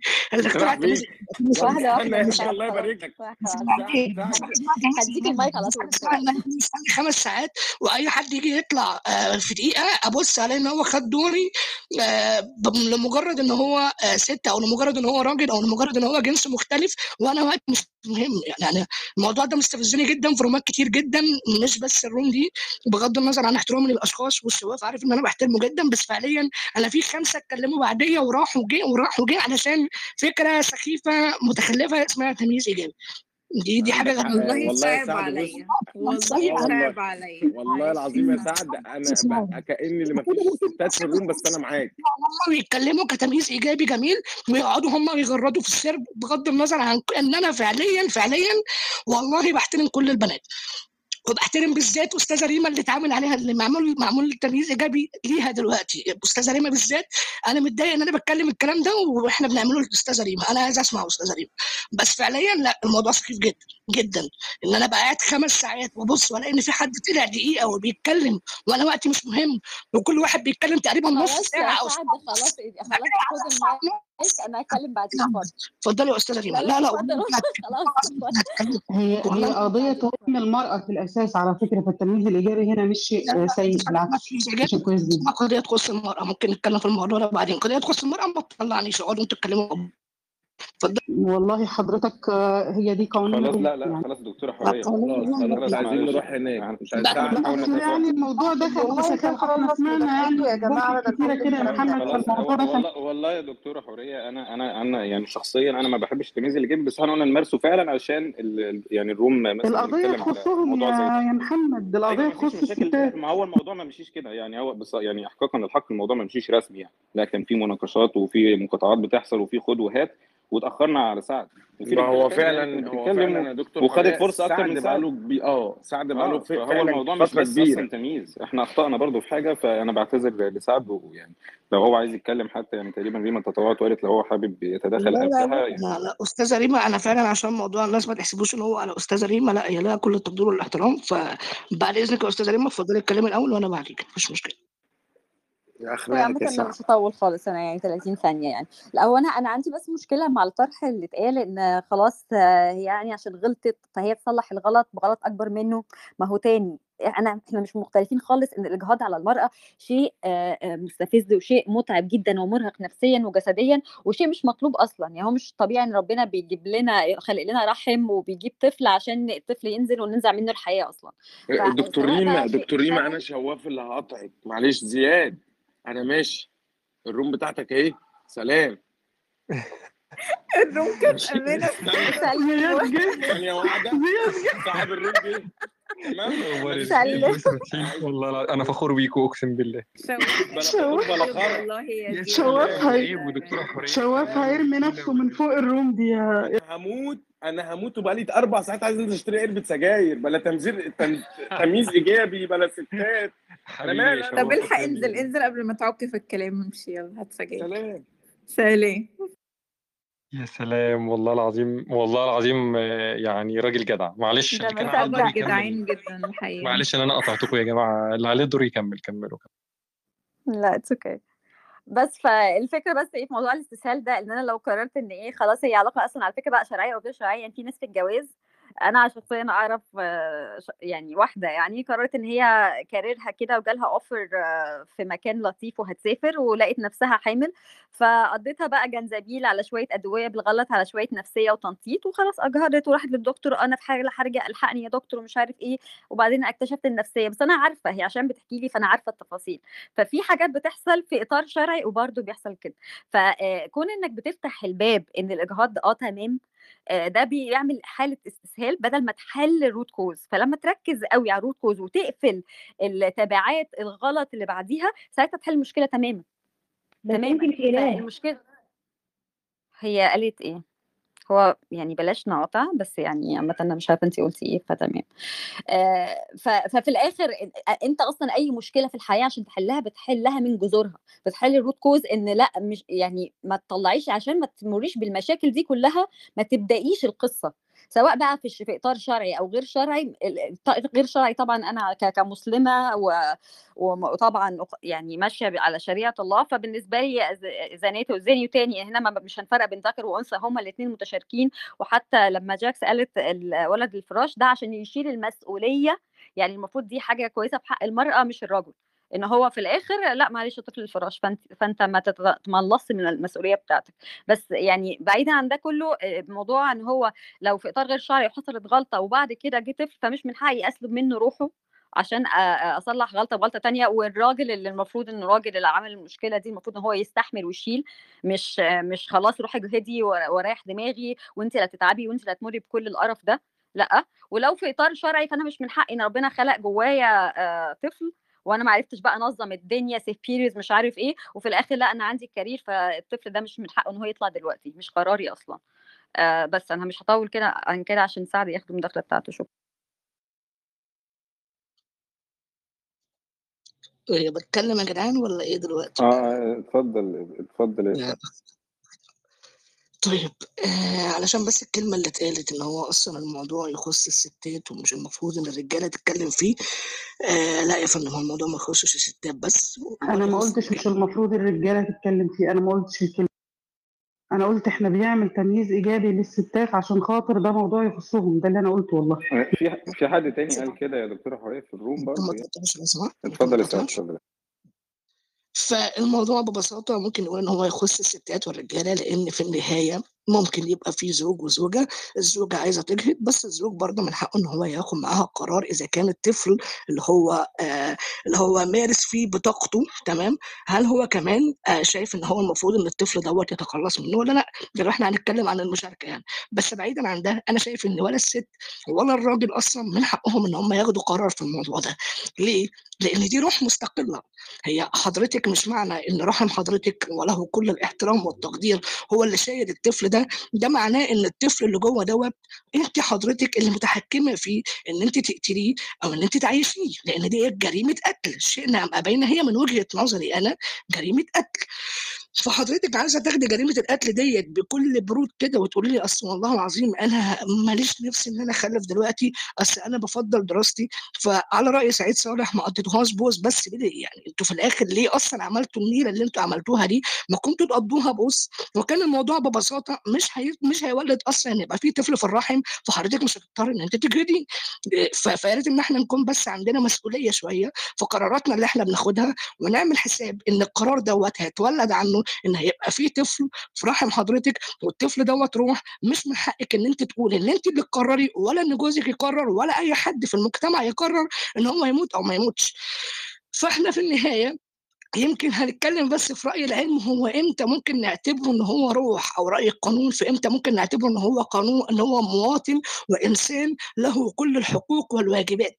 طب واحدة سعد الله يبارك لك. هديك المايك على طول. خمس ساعات وأي حد يجي يطلع آه، في دقيقة أبص عليه إن هو خد دوري آه، لمجرد إن هو آه، ست أو لمجرد إن هو راجل أو لمجرد إن هو جنس مختلف وأنا وقت مش مهم. يعني أنا الموضوع ده مستفزني جدا في رومات كتير جدا مش بس الروم دي. بغض النظر عن احترامي للأشخاص والشواف عارف إن أنا بحترمه جدا بس فعليا أنا في خمسة اتكلموا بعديه وراحوا جه وراحوا جه علشان فكرة سخيفة متخلفة اسمها تمييز إيجابي. دي دي حاجة غريبة. والله والله يا صعب عليا. والله عليا. والله العظيم يا سعد أنا كأني اللي مفيش ستات في الروم بس أنا معاك. هم بيتكلموا كتمييز إيجابي جميل ويقعدوا هم يغردوا في السرب بغض النظر عن إن أنا فعليا فعليا والله بحترم كل البنات. وبحترم بالذات استاذه ريما اللي اتعامل عليها اللي معمول معمول تمييز ايجابي ليها دلوقتي استاذه ريما بالذات أنا متضايق ان أنا بتكلم الكلام ده وإحنا بنعمله لاستاذه ريما أنا عايز اسمع استاذه ريما بس فعليا لا الموضوع سخيف جدا جدا ان أنا بقى قاعد خمس ساعات وبص والاقي ان في حد طلع دقيقه وبيتكلم وأنا وقتي مش مهم وكل واحد بيتكلم تقريبا نص ساعه أو ساعه خلاص خلاص خد المايك أنا هتكلم بعدين اتفضل اتفضلي يا استاذه ريما لا لا خلاص هي هي والله قضية تهم المرأة في الأساس على فكرة فالتمييز الإيجابي هنا مش شيء سيء بالعكس شيء كويس جدا. قضية تخص المرأة ممكن نتكلم في الموضوع ده بعدين. قضية تخص المرأة ما تطلعنيش اقعدوا أنتوا تتكلموا اتفضلي والله حضرتك آه، هي دي قوانين خلاص لا لا يعني خلاص حورية قانون خلاص عايزين نروح هناك. مش عايزين يعني الموضوع في والله كان خلاص سمعنا يعني يا جماعة كتيرة كده يا ده محمد فالموضوع هو دخل والله والله يا دكتورة حورية أنا أنا أنا يعني شخصيا أنا ما بحبش التمييز اللي جيب بس إحنا قلنا نمارسه فعلا عشان يعني الروم على تخصهم يا ده. يا محمد ما فيش تخص الستات ما هو الموضوع ما مشيش كده يعني هو بس يعني احقاقا للحق الموضوع ما مشيش رسمي يعني. لا كان في مناقشات وفي مقاطعات بتحصل وفي خد وهات واتأخرنا على سعد. ما هو فعلا هو فعلا. يا دكتور وخدت فرصه أكتر من سعد. بقاله كبير آه سعد بقاله في- فهو الموضوع مش بس كبيرة. أصلا تمييز. إحنا أخطأنا برضو في حاجة فأنا بعتذر لسعد ويعني لو هو عايز يتكلم حتى يعني تقريبا ريما تطوعت وقالت لو هو حابب لا يتدخل لا قبلها لا يعني. لا لا أستاذة ريما أنا فعلا عشان موضوع الناس ما تحسبوش إن هو على أستاذة ريما لا هي لها كل التقدير والاحترام فبعد إذنك يا أستاذة ريما اتفضلي اتكلمي الأول وأنا بعديك مفيش مشكلة. اخلاقك يا أنا مش هطول خالص أنا يعني 30 ثانية يعني. لا هو أنا أنا عندي بس مشكلة مع الطرح اللي اتقال إن خلاص آه، هي يعني عشان غلطت فهي تصلح الغلط بغلط أكبر منه. ما هو تاني أنا إحنا مش مختلفين خالص إن الإجهاض على المرأة شيء آه، آه، مستفز وشيء متعب جدا ومرهق نفسيا وجسديا وشيء مش مطلوب أصلا. يعني هو مش طبيعي إن ربنا بيجيب لنا خلق لنا رحم وبيجيب طفل عشان الطفل ينزل وننزع منه الحياة أصلا. دكتور فسواء ريما دكتور ريما أنا شواف اللي هقطعك. معلش زياد. أنا ماشي. الروم بتاعتك اهي سلام. الروم كانت أمانة. واحدة. زياد جه صاحب الروم جه. إيه والله أنا فخور بيكو أقسم بالله. شواف شواف هيرمي نفسه من فوق الروم دي هموت. أنا هموت وبقالي أربع ساعات عايز أنزل أشتري علبة سجاير. بلا تمزير تم... تمييز إيجابي بلا ستات. حبيبي أنا طب الحق انزل انزل قبل ما تعك في الكلام امشي يلا هات سجاير سلام. سلام. يا سلام والله العظيم والله العظيم يعني راجل جدع. معلش ده اللي كان جدعان جدا الحقيقة. معلش إن أنا قطعتكم يا جماعة اللي عليه الدور يكمل كملوا لا it's okay بس فالفكرة بس إيه في موضوع الاستسهال ده إن أنا لو قررت إن إيه خلاص هي علاقة أصلا على فكرة بقى شرعية أو غير شرعية يعني في ناس في الجواز أنا شخصيا أعرف آه، يعني واحدة يعني قررت إن هي كاريرها كده وجالها اوفر في مكان لطيف وهتسافر ولقيت نفسها حامل فقضيتها بقى جنزبيل على شوية أدوية بالغلط على شوية نفسية وتنطيط وخلاص اجهضت وراحت للدكتور أنا في حاجة حرجة ألحقني يا دكتور ومش عارف إيه وبعدين اكتشفت النفسية. بس أنا عارفة هي عشان بتحكي لي فأنا عارفة التفاصيل. ففي حاجات بتحصل في إطار شرعي وبرده بيحصل كده. فكون إنك بتفتح الباب إن الإجهاض آه تمام آه، ده بيعمل حالة استسهال بدل ما تحل ال root cause فلما تركز قوي على ال root cause وتقفل التبعات الغلط اللي بعديها ساعتها تحل المشكلة تماما اله فالمشكلة هي قالت إيه؟ هو يعني بلاش نقاطع بس يعني عامة أنا مش عارفة انت قلتي إيه فتمام. آه، ففي الآخر إن- أنت أصلا أي مشكلة في الحياة عشان تحلها بتحلها من جذورها بتحل ال root cause إن لأ مش يعني ما تطلعيش عشان ما تمريش بالمشاكل دي كلها ما تبدأيش القصة. سواء بقى في في إطار شرعي أو غير شرعي غير شرعي طبعا أنا كمسلمة وطبعا يعني ماشية على شريعة الله فبالنسبة لي زنيت وزني وتاني هنا ما مش هنفرق بين ذكر وأنثى هما الاثنين متشاركين. وحتى لما جاكس قالت الولد الفراش ده عشان يشيل المسؤولية يعني المفروض دي حاجة كويسة في حق المرأة مش الرجل. إن هو في الآخر لأ معلش طفل الفراش فأنت فأنت ما تتملص من المسؤولية بتاعتك. بس يعني بعيدا عن ده كله آه، موضوع إن هو لو في إطار غير شرعي وحصلت غلطة وبعد كده جه طفل فمش من حقي أسلب منه روحه عشان أصلح غلطة بغلطة تانية. والراجل اللي المفروض انه الراجل اللي عامل المشكلة دي المفروض إن هو يستحمل ويشيل. مش مش خلاص روحي اجهضي ور- ورايح دماغي وأنت اللي هتتعبي وأنت اللي هتمري بكل القرف ده. لأ ولو في إطار شرعي فأنا مش من حقي إن ربنا خلق جوايا آه، طفل وأنا ما عرفتش بقى أنظم الدنيا safe periods مش عارف إيه وفي الآخر لأ أنا عندي career فالطفل ده مش من حقه إن هو يطلع دلوقتي مش قراري أصلا. آه بس أنا مش هطول كده عن كده عشان سعد ياخد المداخلة بتاعته. شكرا. إيه بتكلم يا جدعان ولا إيه دلوقتي؟ آه اتفضل اتفضل يا يا- سعد طيب آه علشان بس الكلمة اللي اتقالت إن هو أصلا الموضوع يخص الستات ومش المفروض إن الرجالة تتكلم فيه آه لا يا فندم هو الموضوع ما يخصش الستات بس أنا الموضوع ما يخص قلتش مش المفروض الرجالة تتكلم فيه أنا ما قلتش الكلمة. أنا قلت إحنا بنعمل تمييز إيجابي للستات عشان خاطر ده موضوع يخصهم ده اللي أنا قلته والله. في في حد تاني قال كده يا دكتورة حورية في الروم طب برضه ما يعني تقطعش لو سمحت ما اتفضل يا سعاد تقطعش اتفضل. فالموضوع ببساطة ممكن نقول إن هو يخص الستات والرجالة لأن في النهاية ممكن يبقى في زوج وزوجة الزوجة عايزة تجهد بس الزوج برضه من حقه إن هو ياخد معاها قرار إذا كان الطفل اللي هو آه اللي هو مارس فيه بطاقته تمام؟ هل هو كمان آه شايف إن هو المفروض إن الطفل دوت يتخلص منه ولا لأ؟ ده لو إحنا هنتكلم عن المشاركة يعني. بس بعيدا عن ده أنا شايف إن ولا الست ولا الراجل أصلا من حقهم إن هم ياخدوا قرار في الموضوع ده. ليه؟ لأن دي روح مستقلة. هي حضرتك مش معنى إن رحم حضرتك وله كل الاحترام والتقدير هو اللي شايل الطفل ده ده معناه إن الطفل اللي جوه دوت انت حضرتك اللي متحكمة فيه إن انت تقتليه أو إن انت تعيشيه لأن دي جريمة قتل. شئنا ام ابينا هي من وجهة نظري أنا جريمة قتل. فحضرتك عايزة تاخدي جريمة القتل ديت بكل برود كده وتقولي لي أصل والله العظيم أنا ماليش نفسي إن أنا أخلف دلوقتي أصل أنا بفضل دراستي. فعلى رأي سعيد صالح ما قضيتوهاش بوز بس ليه يعني أنتوا في الآخر ليه أصلا عملتوا النيلة اللي أنتوا عملتوها دي؟ ما كنتوا تقضوها بوز. وكان الموضوع ببساطة مش هي... مش هيولد أصلا إن يبقى في طفل في الرحم فحضرتك مش هتضطر إن أنت تجهضي. ف- فيا ريت إن إحنا نكون بس عندنا مسؤولية شوية في قراراتنا اللي إحنا بناخدها ونعمل حساب إن القرار دوت هيتولد عنه إن هيبقى في طفل في رحم حضرتك والطفل دوت روح مش من حقك إن انت تقولي إن انت اللي تقرري ولا إن جوزك يقرر ولا أي حد في المجتمع يقرر إن هو يموت أو ما يموتش. فإحنا في النهاية يمكن هنتكلم بس في رأي العلم هو إمتى ممكن نعتبره إن هو روح أو رأي القانون في إمتى ممكن نعتبره إن هو قانون إن هو مواطن وإنسان له كل الحقوق والواجبات؟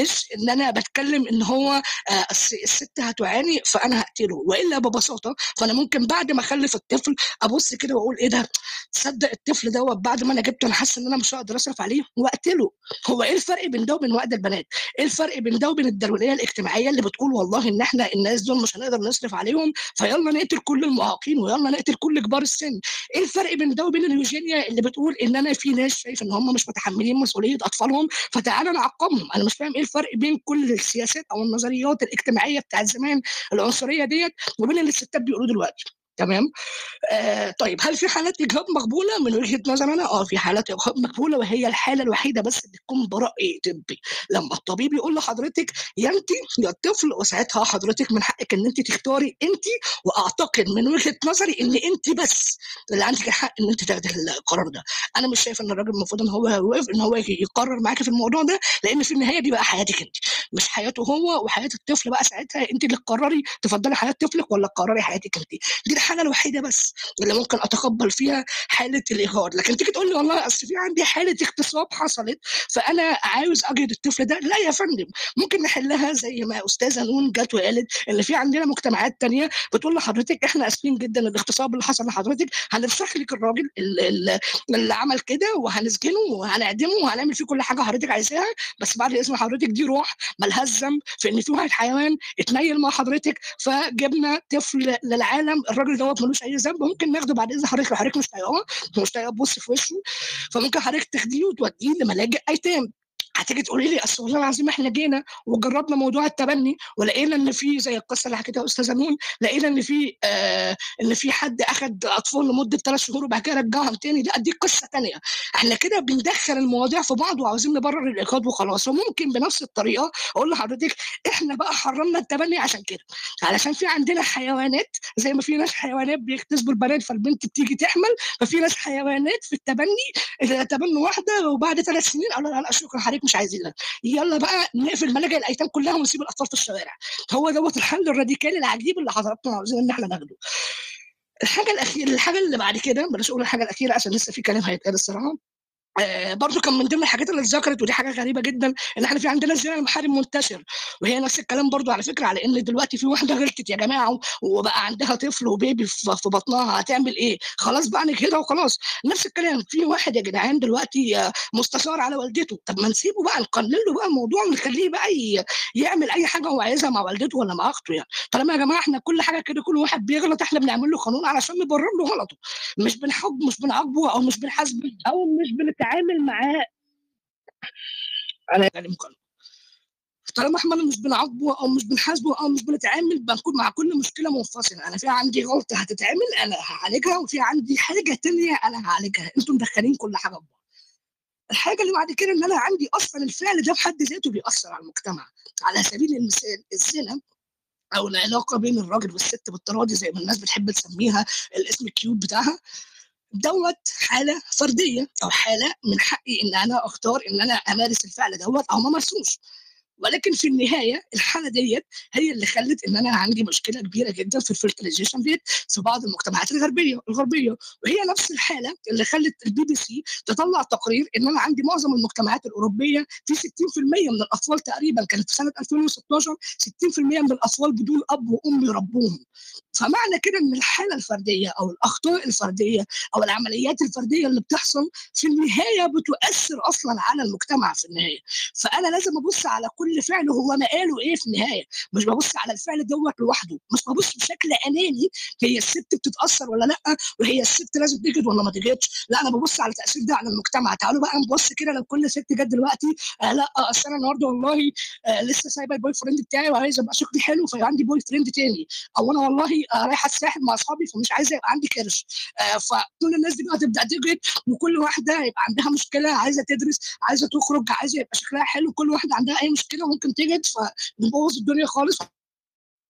مش إن أنا بتكلم إن هو آه، الس- الست هتعاني فأنا هقتله. وإلا ببساطة فأنا ممكن بعد ما أخلف الطفل أبص كده وأقول إيه ده؟ تصدق الطفل دوت بعد ما أنا جبته أنا حاسه إن أنا مش هقدر أصرف عليه وأقتله. هو إيه الفرق بين ده وبين وعد البنات؟ إيه الفرق بين ده وبين الدرونيه الاجتماعية اللي بتقول والله إن إحنا الناس دول مش هنقدر نصرف عليهم فيلا نقتل كل المعاقين ويلا نقتل كل كبار السن. إيه الفرق بين ده وبين اليوجينيا اللي بتقول إن أنا في ناس شايف إن هم مش متحملين مسؤولية أطفالهم؟ فتعالى نعاقبهم أنا مش فاهم إيه الفرق بين كل السياسات أو النظريات الاجتماعية بتاعت زمان العنصرية ديت وبين اللي الستات بيقولوه دلوقتي. تمام؟ آه طيب هل في حالات إجهاض مقبولة؟ من وجهة نظر أنا آه في حالات إجهاض مقبولة وهي الحالة الوحيدة بس اللي تكون براي طبي. لما الطبيب يقول لحضرتك يا انت يا الطفل وساعتها حضرتك من حقك إن انت تختاري انت وأعتقد من وجهة نظري إن انت بس اللي عندك الحق إن انت تاخدي القرار ده. أنا مش شايف إن الراجل المفروض إن هو يوافق إن هو يقرر معاكي في الموضوع ده لأن في النهاية دي بقى حياتك انت. مش حياته هو وحياة الطفل بقى ساعتها. انت اللي تقرري تفضلي حياة طفلك ولا تقرري حياتك انت؟ دي الحالة الوحيدة بس اللي ممكن أتقبل فيها حالة الايجاد لكن تيجي تقول لي والله أصل في عندي حالة اغتصاب حصلت فأنا عاوز أجهد الطفل ده. لا يا فندم ممكن نحلها زي ما أستاذة نون جت وقالت ان في عندنا مجتمعات تانية بتقول لحضرتك إحنا آسفين جدا الاغتصاب اللي حصل لحضرتك هنفسخ لك الراجل ال- ال- اللي عمل كده وهنسجنه وهنعدمه وهنعمل فيه كل حاجة حضرتك عايزاها بس بعد إذن حضرتك دي روح ملهاش ذنب في إن في واحد حيوان اتنيل مع حضرتك فجبنا طفل للعالم الراجل دوت ملوش أي ذنب ممكن ناخده بعد إذن حضرتك لو حضرتك مش طايقاه مش طايقاه تبص في وشه فممكن حضرتك تاخديه وتوديه لملاجئ ايتام هتيجي تقولي لي أصل والله العظيم إحنا جينا وجربنا موضوع التبني ولقينا إن في زي القصة اللي حكيتها أستاذة نون لقينا إن في آه إن في حد أخد أطفال لمدة ثلاث شهور وبعد كده رجعهم تاني. لا دي قصة تانية. إحنا كده بندخل المواضيع في بعض وعاوزين نبرر الإيقاد وخلاص. وممكن بنفس الطريقة أقول لحضرتك إحنا بقى حرمنا التبني عشان كده. علشان في عندنا حيوانات زي ما في ناس حيوانات بيغتصبوا البنات فالبنت بتيجي تحمل ففي ناس حيوانات في التبني تبنوا واحدة وبعد ثلاث سنين قالوا لا لا شكرا حضرتك مش عايزينها يلا بقى نقفل ملاجئ الأيتام كلها ونسيب الأطفال في الشوارع. هو دوت الحل الراديكالي العجيب اللي حضراتكم عاوزين إن إحنا ناخده. الحاجة الأخيرة الحاجة اللي بعد كده بلاش أقول الحاجة الأخيرة عشان لسه في كلام هيتقال الصراحة. برضو كان من ضمن الحاجات اللي اتذكرت ودي حاجة غريبة جدا إن إحنا في عندنا زنا المحارم منتشر. وهي نفس الكلام برضو على فكرة على إن دلوقتي في واحدة غلطت يا جماعة وبقى عندها طفل وبيبي في بطنها هتعمل إيه؟ خلاص بقى نجهدها وخلاص. نفس الكلام في واحد يا جدعان دلوقتي آه، مستشار على والدته. طب ما نسيبه بقى نقلل له بقى الموضوع ونخليه بقى يعمل أي حاجة هو عايزها مع والدته ولا مع أخته يعني. طالما يا جماعة إحنا كل حاجة كده كل واحد بيغلط إحنا بنعمل له قانون علشان نبرر له غلطه. مش بنحب مش بنعاقبه أو مش بنحاسبه أو مش بنتعامل معاه. على يعني مقارنة. طالما إحنا مش بنعاقبه أو مش بنحاسبه أو مش بنتعامل بنكون مع كل مشكلة منفصلة. أنا في عندي غلطة هتتعمل أنا هعالجها وفي عندي حاجة تانية أنا هعالجها. أنتوا مدخلين كل حاجة في بعض. الحاجة اللي بعد كده إن أنا عندي أصلا الفعل ده في حد ذاته بيأثر على المجتمع. على سبيل المثال الزنا أو العلاقة بين الراجل والست بالتراضي زي ما الناس بتحب تسميها الاسم ال cute بتاعها. دوت حالة فردية أو حالة من حقي إن أنا أختار إن أنا أمارس الفعل دوت أو ما أمارسوش. ولكن في النهاية الحالة ديت هي اللي خلت إن أنا عندي مشكلة كبيرة جدا في ال fertilization rate في بعض المجتمعات الغربية الغربية. وهي نفس الحالة اللي خلت البي بي سي تطلع تقرير إن أنا عندي معظم المجتمعات الأوروبية في 60% من الأطفال تقريبا كانت في سنة 2016 60% من الأطفال بدون أب وأم يربوهم. فمعنى كده إن الحالة الفردية أو الأخطاء الفردية أو العمليات الفردية اللي بتحصل في النهاية بتؤثر أصلا على المجتمع في النهاية. فأنا لازم أبص على كل فعل هو مآله إيه في النهاية؟ مش ببص على الفعل دوت لوحده. مش ببص بشكل أناني هي الست بتتأثر ولا لأ؟ وهي الست لازم تجهض ولا ما تجهضش؟ لا أنا ببص على التاثير ده على المجتمع. تعالوا بقى نبص كده لو كل ست جت دلوقتي آه لأ أصل أنا النهارده والله آه لسه سايبة ال boyfriend بتاعي وعايزة أبقى شكلي حلو فعندي boyfriend تاني. أو أنا والله آه رايحة الساحل مع أصحابي فمش عايزة يبقى عندي كرش. آه فكل الناس دي بقى تبدأ تجهض وكل واحدة يبقى عندها مشكلة عايزة تدرس عايزة تخرج عايزة يبقى شكلها حلو كل واحدة عندها أي مشكلة. ممكن تجهض فنبوظ الدنيا خالص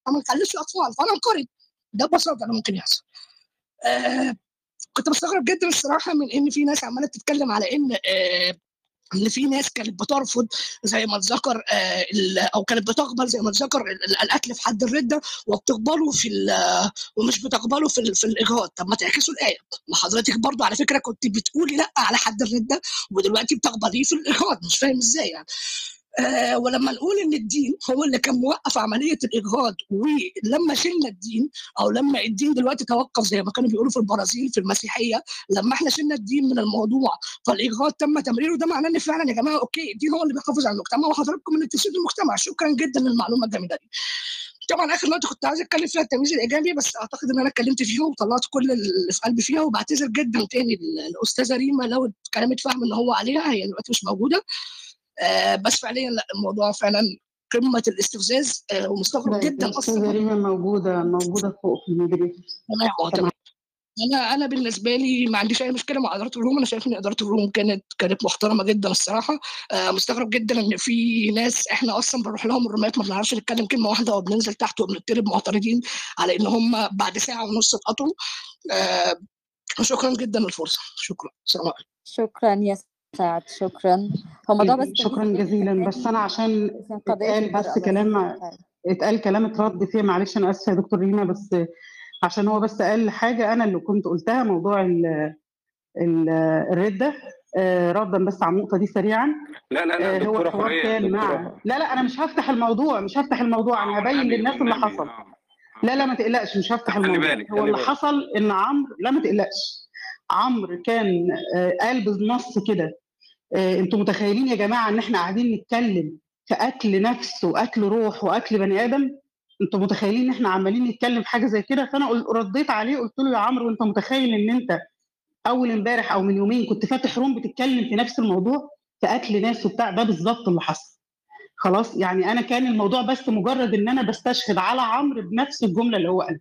فما نخليش أطفال. فأنا أنقرض. ده ببساطة اللي ممكن يحصل. آه كنت بستغرب جدا الصراحة من إن في ناس عمالة تتكلم على إن آه إن في ناس كانت بترفض زي ما اتذكر آه أو كانت بتقبل زي ما اتذكر القتل في حد الرده وبتقبله في ومش بتقبله في, في الاجهاض طب ما تعكسوا الآية. ما حضرتك برضو على فكرة كنت بتقولي لأ على حد الرده ودلوقتي بتقبليه في الاجهاض مش فاهم إزاي يعني. آه ولما نقول إن الدين هو اللي كان موقف عملية الإجهاض ولما شلنا الدين أو لما الدين دلوقتي توقف زي ما كانوا بيقولوا في البرازيل في المسيحية لما إحنا شلنا الدين من الموضوع فالإجهاض تم تمريره ده معناه إن فعلا يا جماعة أوكي الدين هو اللي بيحافظ على المجتمع وحضراتكم اللي بتفسدوا المجتمع شكرا جدا للمعلومة الجميلة دي. طبعا آخر نقطة كنت عايز أتكلم فيها التمييز الإيجابي بس أعتقد إن أنا اتكلمت فيها وطلعت كل اللي في قلبي فيها وبعتذر جدا تاني للأستاذة ريما لو اتكلمت فاهم ان هو عليها هي دلوقتي مش موجودة. بس فعليا لا الموضوع فعلا قمة الاستفزاز آه ومستغرب جدا أصلا. ريما موجودة موجودة فوق في المديريه تمام تمام. أنا أنا بالنسبة لي ما عنديش أي مشكلة مع إدارة الروم. أنا شايف إن إدارة الروم كانت كانت محترمة جدا الصراحة. آه مستغرب جدا إن في ناس إحنا أصلا بنروح لهم الرومات ما بنعرفش نتكلم كلمة واحدة وبننزل تحت وبنضطرب معترضين على إن هم بعد ساعة ونص اتقطعوا. آه شكرا جدا للفرصه شكرا. السلام عليكم. شكرا يا سعد شكرا. هو موضوع بس شكرا جزيلا. بس أنا عشان اتقال بس كلام اتقال كلام اترد فيه معلش أنا آسفة يا دكتور ريما بس عشان هو بس قال حاجة أنا اللي كنت قلتها موضوع ال ال الرده ردا بس على النقطة دي سريعا. لا لا لا هو دكتورة الحوار حوريه كان مع لا لا أنا مش هفتح الموضوع مش هفتح الموضوع أنا هبين للناس اللي حصل. آه لا لا ما تقلقش مش هفتح خلي الموضوع. بالك هو اللي حصل إن عمرو لا ما تقلقش. عمرو كان آه، قال بالنص كده آه، أنتوا متخيلين يا جماعة ان إحنا قاعدين نتكلم في أكل نفس واكل روح وأكل بني آدم؟ أنتوا متخيلين ان إحنا عمالين نتكلم في حاجة زي كده؟ فأنا رديت عليه قلت له يا عمرو انت متخيل ان انت أول امبارح أو من يومين كنت فاتح روم بتتكلم في نفس الموضوع في أكل ناس وبتاع؟ ده بالظبط اللي حصل. خلاص يعني أنا كان الموضوع بس مجرد إن أنا بستشهد على عمرو بنفس الجملة اللي هو قالها.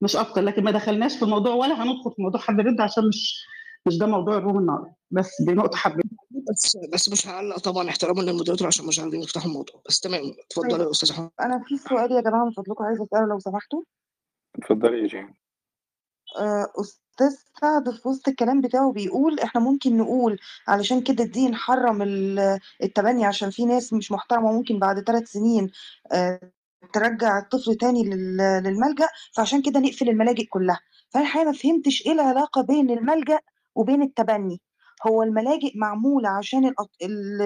مش أكتر لكن ما دخلناش في الموضوع ولا هندخل في موضوع حد رد عشان مش مش ده موضوع ال room النهارده. بس دي نقطة حبيت بس بس مش هعلق طبعا احتراما لل moderator عشان مش عايزين يفتحوا الموضوع. بس تمام اتفضل طيب. يا أستاذ احمد أنا في سؤال يا جماعة من فضلكم عايزه أسأله لو سمحتوا. اتفضلي يا جيم. آه، أستاذ سعد في وسط الكلام بتاعه بيقول إحنا ممكن نقول علشان كده الدين حرم ال- التبني عشان في ناس مش محترمة ممكن بعد ثلاث سنين آه، ترجع الطفل تاني لل- للملجأ فعشان كده نقفل الملاجئ كلها. فأنا الحقيقة ما فهمتش إيه العلاقة بين الملجأ وبين التبني. هو الملاجئ معمولة عشان الأط... ال...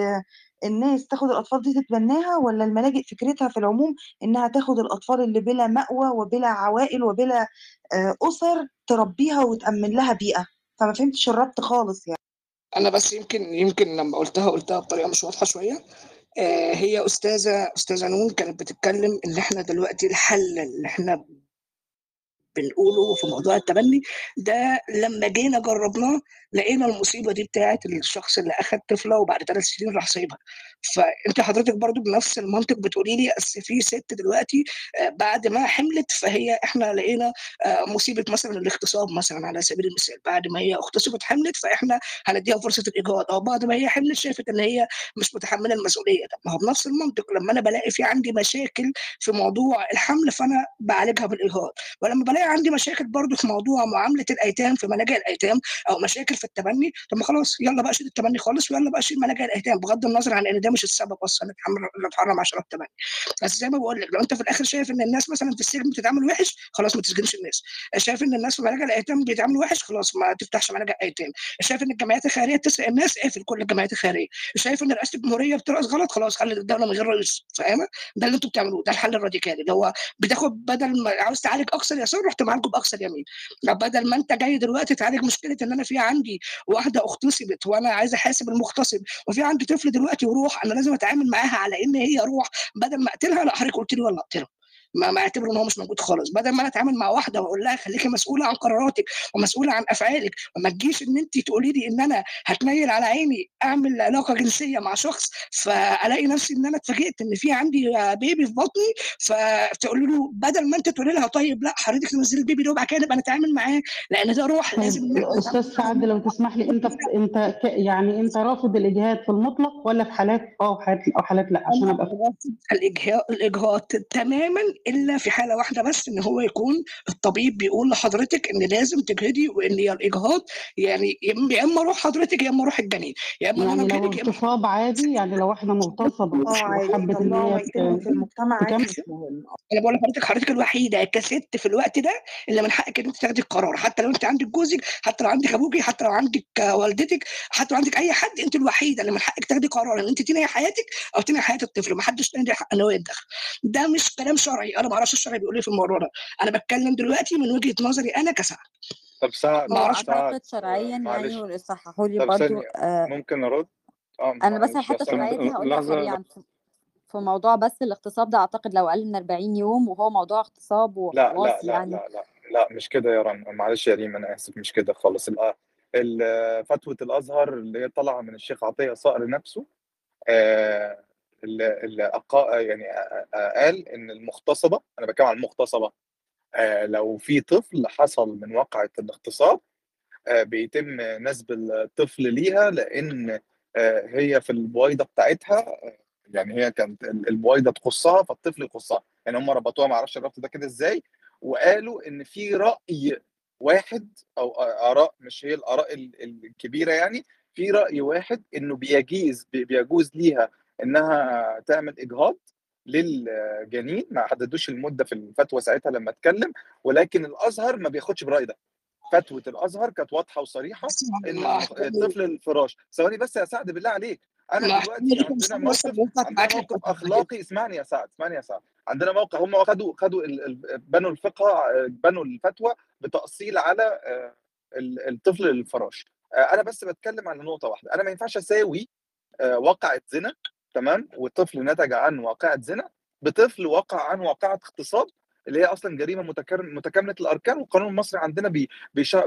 الناس تاخد الأطفال دي تتبناها ولا الملاجئ فكرتها في العموم إنها تاخد الأطفال اللي بلا مأوى وبلا عوائل وبلا آه، أسر تربيها وتأمن لها بيئة؟ فما فهمتش الربط خالص يعني. أنا بس يمكن يمكن لما قلتها قلتها بطريقة مش واضحة شوية. هي استاذه أستاذة نون كانت بتتكلم إن إحنا دلوقتي الحل اللي إحنا بنقوله في موضوع التبني ده لما جينا جربناه لقينا المصيبة دي بتاعت الشخص اللي اخذ طفلة وبعد ثلاث سنين راح سايبها. فأنت حضرتك برضو بنفس المنطق بتقولي لي أصل في ست دلوقتي آه، بعد ما حملت فهي إحنا لقينا آه، مصيبة مثلا الاغتصاب مثلا على سبيل المثال. بعد ما هي اغتصبت حملت فإحنا هنديها فرصة الايجاد أو بعد ما هي حملت شافت إن هي مش متحملة المسؤولية. طب ما هو بنفس المنطق. لما أنا بلاقي في عندي مشاكل في موضوع الحمل فأنا بعالجها بالايجاد ولما بلاقي عندي مشاكل برضو في موضوع معاملة الأيتام في ملاجئ الأيتام أو مشاكل في التبني طب ما خلاص يلا بقى شيل التبني خالص ويلا بقى شيل ملاجئ الأيتام. بغض النظر عن إن ده مش السبب أصلا اللي اتحرم عشان التبني بس زي ما بقول لك لو أنت في الآخر شايف إن الناس مثلا في السجن بتتعامل وحش خلاص ما تسجنش الناس. شايف إن الناس في ملاجئ الأيتام بيتعاملوا وحش خلاص ما تفتحش ملاجئ أيتام. شايف إن الجمعيات الخيرية بتسرق الناس اقفل كل الجمعيات الخيرية. شايف إن رئاسة الجمهورية بترقص غلط خلاص خلي الدولة من غير رئيس. فاهمة؟ ده اللي أنتوا بتعملوه ده الحل الراديكالي. اللي هو بتاخد بدل ما عاوز تعالج اقصى يسار رحت معالجه بأقصى اليمين. بدل ما أنت جاي دلوقتي تعالج مشكلة إن أنا في عندي واحدة اغتصبت وأنا عايز أحاسب المغتصب وفي عندي طفل دلوقتي وروح أنا لازم أتعامل معاها على إن هي روح بدل ما أقتلها لأ حضرتك قلت لي ولا اقتلها ما ما اعتبره إن هو مش موجود خالص. بدل ما أنا أتعامل مع واحدة وأقول لها خليكي مسؤولة عن قراراتك ومسؤولة عن أفعالك وما تجيش إن انت تقولي لي إن أنا هتنيل على عيني أعمل علاقة جنسية مع شخص فألاقي نفسي إن أنا اتفاجئت إن في عندي بيبي في بطني فتقول له بدل ما أنت تقولي لها طيب لأ حضرتك تنزلي البيبي ده وبعد كده نبقى نتعامل معاه لأن ده روح طيب لازم أستاذ سعد لو تسمح لي أنت أنت يعني أنت رافض الإجهاد في المطلق ولا في حالات آه وحالات أو حالات لأ؟ عشان أبقى رافض الإجهاء الإجهاض تماما إلا في حالة واحدة بس إن هو يكون الطبيب بيقول لحضرتك إن لازم تجهدي وإن يا الإجهاض يعني يا إما روح حضرتك يا إما روح الجنين يا أنا يعني لو أجهدك يا إما اغتصاب عادي يعني لو واحدة مغتصبة آه وحبت إن هي في المجتمع أنا بقول لحضرتك حضرتك الوحيدة كست في الوقت ده اللي من حقك إن أنت تاخدي القرار حتى لو أنت عندك جوزك حتى لو عندك أبوكي حتى لو عندك والدتك حتى لو عندك أي حد أنت الوحيدة اللي من حقك تاخدي قرار إن أنت تنهي حياتك أو تنهي حياة الطفل ما حدش تاني حق إن هو يتدخل. ده مش كلام شرعي. أنا ما أعرفش الشرع بيقول إيه في الموضوع ده. أنا بتكلم دلوقتي من وجهة نظري أنا كسعد. طب سعد ما أعرفش سعد شرعيا يعني معلش. ويصححوا لي ثانية آه ممكن أرد؟ آه أنا بس الحته الشرعيه دي لحظة. سريعا في موضوع بس الاغتصاب ده أعتقد لو أقل من 40 يوم وهو موضوع اغتصاب لا لا وخلاص لا يعني. لا لا لا مش كده يا رنا معلش يا ريم أنا آسف مش كده خالص. ال- ال- فتوى الأزهر اللي هي طالعة من الشيخ عطية صقر نفسه آه، اللي يعني قال إن المغتصبة أنا بتكلم عن المغتصبة آه، لو في طفل حصل من واقعة الاغتصاب آه، بيتم نسب الطفل ليها لأن آه، هي في البويضة بتاعتها يعني هي كانت ال- البويضة تخصها فالطفل يخصها. يعني هم ربطوها ما أعرفش الربط ده كده إزاي وقالوا إن في رأي واحد أو آراء مش هي الآراء ال- الكبيرة يعني في رأي واحد إنه بيجيز بي- بيجوز ليها إنها تعمل إجهاض للجنين. ما حددوش المدة في الفتوى ساعتها لما اتكلم ولكن الأزهر ما بياخدش برأي ده. فتوى الأزهر كانت واضحة وصريحة إن الطفل الفراش. ثواني بس يا سعد بالله عليك. أنا دلوقتي عندنا موقف عندنا موقف أخلاقي. اسمعني يا سعد اسمعني يا سعد. عندنا موقف هم خدوا خدوا. بنوا الفقه بنوا الفتوى بتأصيل على آه، ال- الطفل الفراش. آه، أنا بس بتكلم على نقطة واحدة. أنا ما ينفعش أساوي آه، واقعة زنا تمام؟ والطفل نتج عن واقعة زنا بطفل وقع عن واقعة اغتصاب اللي هي أصلا جريمة متكاملة الأركان والقانون المصري عندنا بي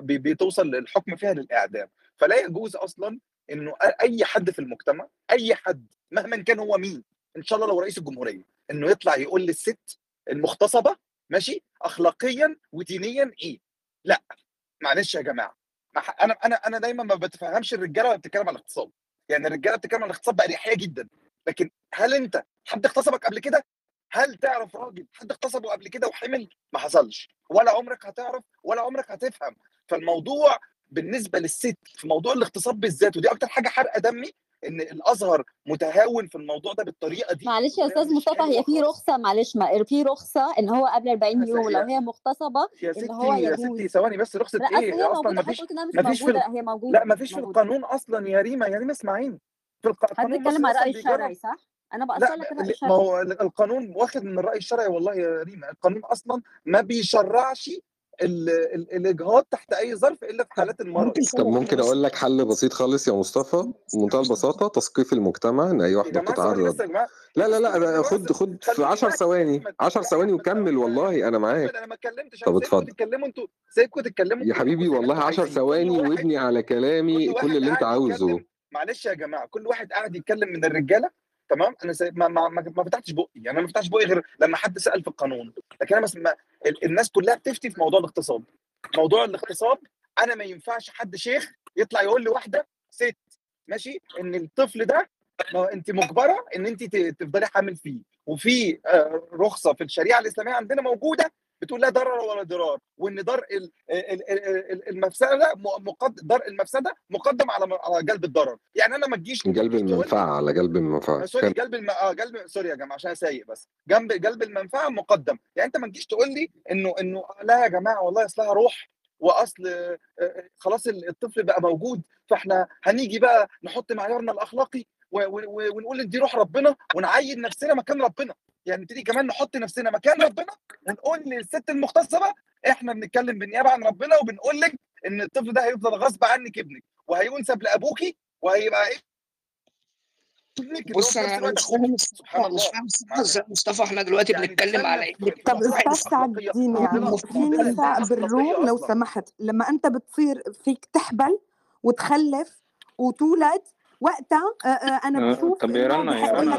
بي بتوصل للحكم فيها للإعدام. فلا يجوز أصلا إنه أي حد في المجتمع أي حد مهما كان هو مين إن شاء الله لو رئيس الجمهورية إنه يطلع يقول للست المغتصبة ماشي اخلاقيا ودينيا إيه؟ لا. معلش يا جماعة أنا أنا أنا دايما ما بتفهمش الرجالة وهي بتتكلم عن الاغتصاب. يعني الرجالة بتتكلم عن الاغتصاب بأريحية جدا. لكن هل انت حد اغتصبك قبل كده؟ هل تعرف راجل حد اغتصبه قبل كده وحمل؟ ما حصلش. ولا عمرك هتعرف ولا عمرك هتفهم. فالموضوع بالنسبة للست في موضوع الاغتصاب بالذات ودي أكتر حاجة حرقه دمي إن الأزهر متهاون في الموضوع ده بالطريقة دي. معلش يا أستاذ مصطفى هي في رخصة معلش ما في رخصة إن هو قبل 40 يا س- يوم لو هي مغتصبة يا إن هو ستي يا ستي ثواني بس رخصة إيه؟ هي أصلا ما فيش ما فيش في موجودة ال- هي لا ما فيش في القانون أصلا يا ريما يا ريما اسمعيني. في القانون بتتكلم على الراي الشرعي صح؟ أنا بأصلك الراي الشرعي ما هو القانون واخد من الراي الشرعي والله يا ريما القانون أصلا ما بيشرعش الإجهاض تحت أي ظرف إلا في حالات المرض. طب ممكن أقول لك حل بسيط خالص يا مصطفى؟ بمنتهى البساطة تثقيف المجتمع إن أي واحدة بتتعرض لا لا لا خد خد في 10 ثواني 10 ثواني وكمل والله أنا معاك. أنا ما اتكلمتش طب اتفضل. تتكلموا أنتوا سيبكم تتكلموا يا حبيبي والله 10 ثواني وابني على كلامي كل اللي انت عاوزه. معلش يا جماعة كل واحد قاعد يتكلم من الرجالة تمام؟ أنا سي... ما, ما, ما فتحتش بقي يعني أنا ما فتحتش بقي غير لما حد سأل في القانون. لكن أنا ما... الناس كلها بتفتي في موضوع الاغتصاب. موضوع الاغتصاب أنا ما ينفعش حد شيخ يطلع يقول لي واحدة ست ماشي؟ إن الطفل ده ما انت مجبرة إن انت تفضلي حامل فيه. وفي آه، رخصة في الشريعة الإسلامية عندنا موجودة بتقول لا ضرر ولا ضرار وإن درء المفسدة درء المفسدة مقدم على على جلب الضرر. يعني أنا ما تجيش جلب المنفعة على جلب المنفعة. آه، sorry جلب الم... آه جلب sorry يا جماعة عشان سايق بس. جنب جلب المنفعة مقدم. يعني أنت ما تجيش تقول لي إنه إنه آه، لا يا جماعة والله أصلها روح وأصل خلاص الطفل بقى موجود فإحنا هنيجي بقى نحط معيارنا الأخلاقي ونقول إن دي روح ربنا ونعين نفسنا مكان ربنا. يعني نبتدي كمان نحط نفسنا مكان ربنا ونقول للست المغتصبة إحنا بنتكلم بالنيابة عن ربنا وبنقول لك إن الطفل ده هيفضل غصب عنك ابنك وهينسب لابوكي وهيبقى إيه بص أنا مش فاهم مش فاهم مصطفى إحنا دلوقتي يعني بنتكلم على إيه؟ طب أستاذ سعد الدين في نساء بالروم لو سمحت لما أنت بتصير فيك تحبل وتخلف وتولد وقتها آه، آه، أنا آه، بشوف طب يا رنا يا رنا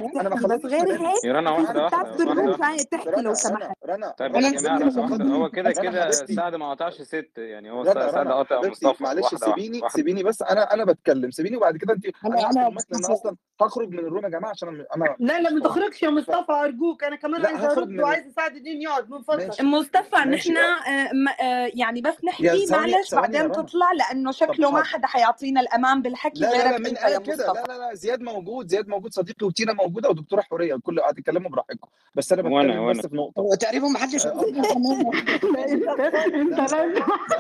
غير هيك يا رنا واحدة واحدة تحكي لو سمحت. طيب أنا جماعة هو كده كده سعد ما قطعش ست يعني هو سعد قطع مصطفى معلش سيبيني سيبيني بس أنا أنا بتكلم. سيبيني وبعد كده أنت أنا أنا أصلا هخرج من الروم يا جماعة عشان أنا لا لا ما تخرجش يا مصطفى أرجوك. أنا كمان عايز أرد وعايز سعد الدين يقعد من فضلك مصطفى نحن يعني بس نحكي معلش بعدين تطلع لأنه شكله ما حدا حيعطينا الامان بالحكي غيرك كده. لا لا لا زياد موجود زياد موجود صديقي وتينا موجوده ودكتوره حورية. الكل يتكلموا براحتكم. بس أنا بتكلم بس في نقطة. هو تقريبا ما حدش آه، آه، آه، أنت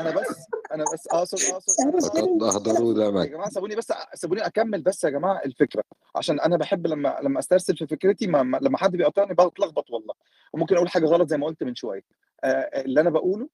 أنا بس أنا بس أقصد أقصد. اهدروا ده يا جماعة سابوني بس سابوني أكمل بس يا جماعة الفكرة. عشان أنا بحب لما لما أسترسل في فكرتي ما لما حد بيقطعني بتلخبط والله. وممكن أقول حاجة غلط زي ما قلت من شوية. اللي أنا بقوله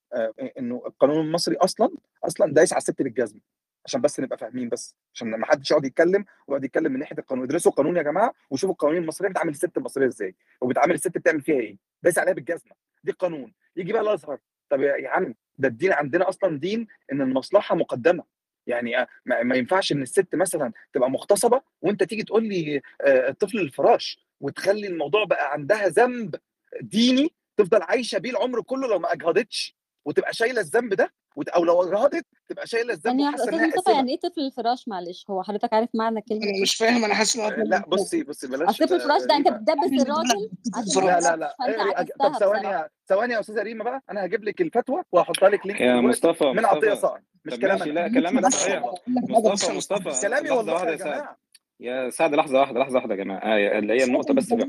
إنه القانون المصري أصلا أصلا دايس على الست بالجزمه عشان بس نبقى فاهمين بس عشان ما حدش يقعد يتكلم ويقعد يتكلم من ناحية القانون. ادرسوا القانون يا جماعة وشوفوا القوانين المصرية بتعامل الست المصرية إزاي وبتعامل الست بتعمل فيها إيه. دايس عليها بالجزمة. دي قانون. يجي بقى الأزهر. طب يا عم ده الدين عندنا أصلا دين إن المصلحة مقدمة. يعني آه، ما ينفعش إن الست مثلا تبقى مغتصبة وأنت تيجي تقول لي آه، الطفل الفراش وتخلي الموضوع بقى عندها ذنب ديني تفضل عايشة بيه العمر كله لو ما أجهضتش. وتبقى شايلة الذنب ده أو لو رهضت تبقى شايلة الذنب يعني انت إنها يعني إيه طفل الفراش؟ معلش هو حضرتك عارف معنى كلمة أنا إيه؟ مش فاهم أنا حاسس إن آه، لا بصي بصي بلاش طفل آه، الفراش ده يعني أنت بتدبس الراجل لا لا لا. إيه، طب ثواني ثواني يا أستاذة ريما بقى. أنا هجيب لك الفتوى وهحطها لك لينك يا مصطفى من عطية صقر مش كلامك لا كلامك صحيح. مصطفى مصطفى كلامي والله يا جماعة. يا سعد لحظة واحدة لحظة واحدة يا جماعة. آه اللي هي النقطة بس اللي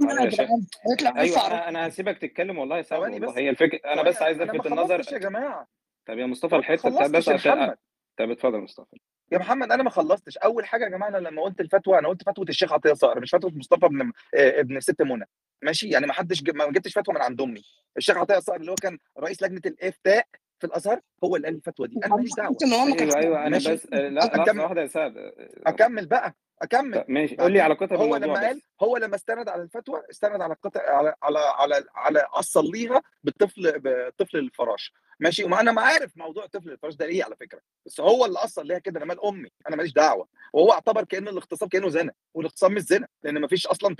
أيوه أنا أنا هسيبك تتكلم والله يا سعد والله. هي الفكرة أنا بس عايز الفت النظر. يا جماعة. طب يا مصطفى الحتة بتاعت بس عشان طب اتفضل يا مصطفى. يا محمد أنا ما خلصتش. أول حاجة يا جماعة أنا لما قلت الفتوى أنا قلت فتوى الشيخ عطية صقر مش فتوى مصطفى ابن آه، ابن ست منى. ماشي؟ يعني ما حدش ما جبتش فتوى من عند أمي. الشيخ عطية صقر اللي هو كان رئيس لجنة الإفتاء في الأزهر هو اللي قال الفتوى دي. أنا ماليش أيوة، دعوة. أيوه أيوه أنا بس آه، لا لحظة واحدة يا سعد. أكمل بقى. أكمل. ماشي. قول لي يعني على علاقتها هو لما قال هو لما استند على الفتوى استند على قطع على على على على أصل ليها بالطفل بطفل الفراش. ماشي؟ وما أنا ما عارف موضوع طفل الفراش ده إيه على فكرة. بس هو اللي أصل ليها كده أنا مال أمي. أنا ماليش دعوة. وهو اعتبر كأن الاغتصاب كأنه زنا. والاغتصاب مش زنا لأن ما فيش أصلا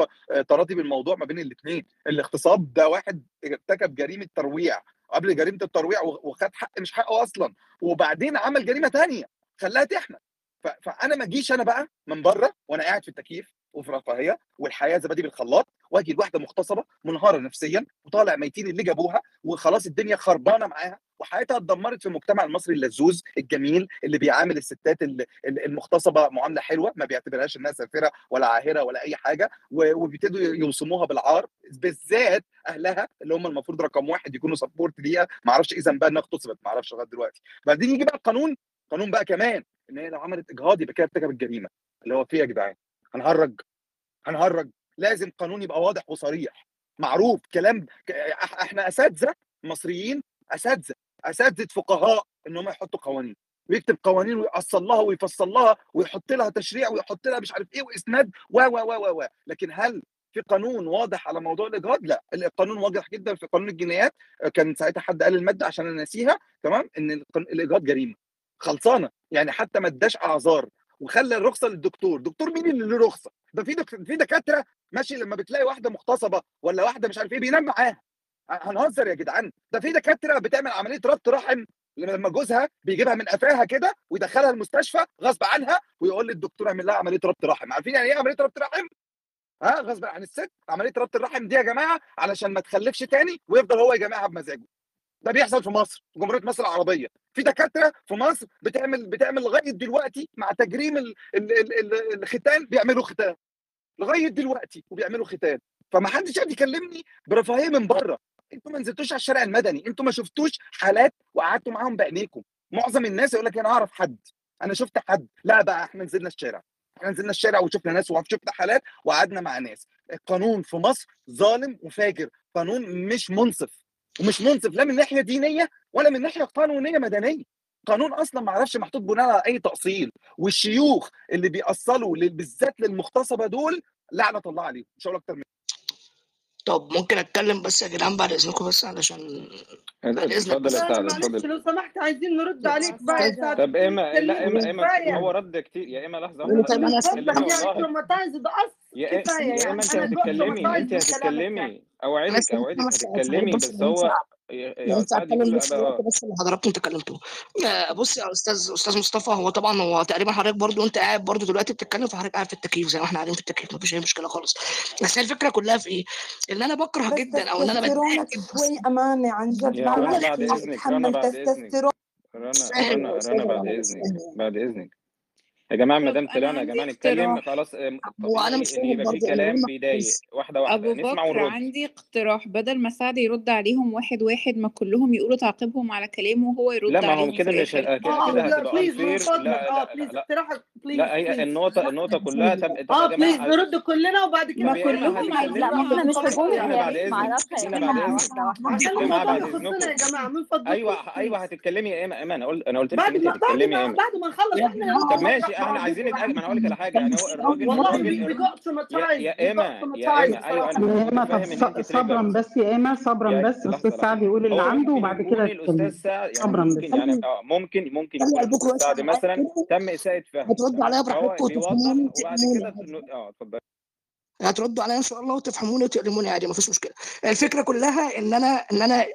تراضي بالموضوع ما بين الاثنين الاغتصاب ده واحد ارتكب جريمة ترويع. قبل جريمة الترويع وخد حق مش حقه أصلا. وبعدين عمل جريمة ثانية خلاها تحمل. فأنا ما أجيش أنا بقى من بره وأنا قاعد في التكييف وفي رفاهيه والحياة زبادي بالخلاط وأجي الواحده مغتصبة منهارة نفسيا وطالع ميتين اللي جابوها وخلاص الدنيا خربانة معاها وحياتها اتدمرت في المجتمع المصري اللذوذ الجميل اللي بيعامل الستات المغتصبة معاملة حلوة ما بيعتبرهاش إنها سافرة ولا عاهرة ولا أي حاجة وبيبتدوا يوصموها بالعار بالذات أهلها اللي هم المفروض رقم واحد يكونوا سبورت ليها ما أعرفش بقى إنها اغتصبت ما أعرفش لغاية دلوقتي. بعدين يجي بقى القانون قانون بقى كمان إن هي لو عملت إجهاض يبقى كده ارتكبت جريمه اللي هو في إيه يا جدعان؟ هنهرج؟ هنهرج؟ لازم قانون يبقى واضح وصريح. معروف كلام إحنا أساتذة مصريين أساتذة أساتذة فقهاء إن هم يحطوا قوانين. ويكتب قوانين ويأصل لها ويفصل لها ويحط لها تشريع ويحط لها مش عارف إيه وإسناد و و و و لكن هل في قانون واضح على موضوع الإجهاض؟ لا. القانون واضح جدا في قانون الجنايات. كان ساعتها حد قال المادة عشان أنا ناسيها تمام؟ إن الإجهاض جريمة. خلصانة. يعني حتى ما اداش اعذار وخلى الرخصة للدكتور. دكتور مين اللي له رخصة؟ ده في دك... في دكاترة ماشي لما بتلاقي واحدة مغتصبة ولا واحدة مش عارف إيه بينام معاها. هنهزر يا جدعان. ده في دكاترة بتعمل عملية ربط رحم لما جوزها بيجيبها من قفاها كده ويدخلها المستشفى غصب عنها ويقول للدكتور اعمل لها عملية ربط رحم. عارفين يعني إيه عملية ربط رحم؟ ها غصب عن الست عملية ربط الرحم دي يا جماعة علشان ما تخلفش تاني ويفضل هو يجامعها بمزاجه. ده بيحصل في مصر في جمهورية مصر العربية. في دكاترة في مصر بتعمل بتعمل لغاية دلوقتي مع تجريم الـ الـ الـ الـ الختان بيعملوا ختان. لغاية دلوقتي وبيعملوا ختان. فما حدش قاعد يكلمني برفاهية من بره. أنتوا ما نزلتوش على الشارع المدني. أنتوا ما شفتوش حالات وقعدتوا معاهم بعينيكم. معظم الناس يقول لك أنا أعرف حد. أنا شفت حد. لا بقى إحنا نزلنا الشارع. إحنا نزلنا الشارع وشفنا ناس وشفنا حالات وقعدنا مع ناس. القانون في مصر ظالم وفاجر. قانون مش منصف. ومش منصف لا من ناحية دينية ولا من ناحية قانونية مدنية. قانون أصلا ما أعرفش محطوط بناء على أي تأصيل. والشيوخ اللي بيأصلوا بالذات للمغتصبة دول لعنة الله عليهم. مش هقول أكتر من طب ممكن أتكلم بس يا جدعان بعد إذنكم بس علشان إيه اتفضل يا بس. اتفضل. لو سمحت عايزين نرد عليك بعد طب ايما لا ايما ايما هو رد كتير. يا ايما لحظه هو طب أنا يا ايما أنت هتتكلمي أنت هتتكلمي يعني. أوعدك أوعدك هتتكلمي بس هو إيه، إيه، يعني أنت عارفين بس بس اللي حضراتكم تكلمتوا بص يا أستاذ أستاذ مصطفى هو طبعا هو تقريبا حضرتك برضو انت قاعد برضو دلوقتي بتتكلم فحضرتك قاعد في التكييف زي ما إحنا قاعدين في التكييف مفيش أي مشكلة خالص. بس هي الفكرة كلها في إيه؟ إن أنا بكره جدا أو إن أنا بتضايق امانه عن جد. بعد إذنك رنا بعد إذنك رنا بعد إذنك بعد إذنك. يا جماعة ما دام طلعنا يا جماعة نتكلم خلاص آه، وأنا يعني مش فاهم يبقى في كلام بيضايق واحدة واحدة. أبو نسمع بكر ونرد. عندي اقتراح. بدل ما سعد يرد عليهم واحد واحد ما كلهم يقولوا تعقيبهم على كلامه وهو يرد عليهم لا ما هو كده مش كده هتبقى please لا please لا لا. هي النقطة النقطة كلها آه please نرد كلنا وبعد كده ما كلهم لا ما إحنا مش يا جماعة يعني من فضلكم أيوه أيوه هتتكلمي يا ايمن أنا قلت أنا قلت لك بعد ما نخلص إحنا طب ماشي إحنا عايزين نتقابل. ما أنا أقول لك على حاجة يعني هو الراجل والله يا ايما يا ايما أيوه أنا صبرا بس. يا ايما يعني صبرا بس يعني آه، الاستاذ سعد يقول اللي عنده وبعد كده الأستاذ سعد صبرا بس يعني ممكن ممكن يكون سعد مثلا تم اساءه فهم هترد عليا براحتكم وبعد كده آه اتفضل. هتردوا عليا إن شاء الله وتفهموني وتقلموني عادي ما فيش مشكلة. الفكرة كلها إن أنا إن أنا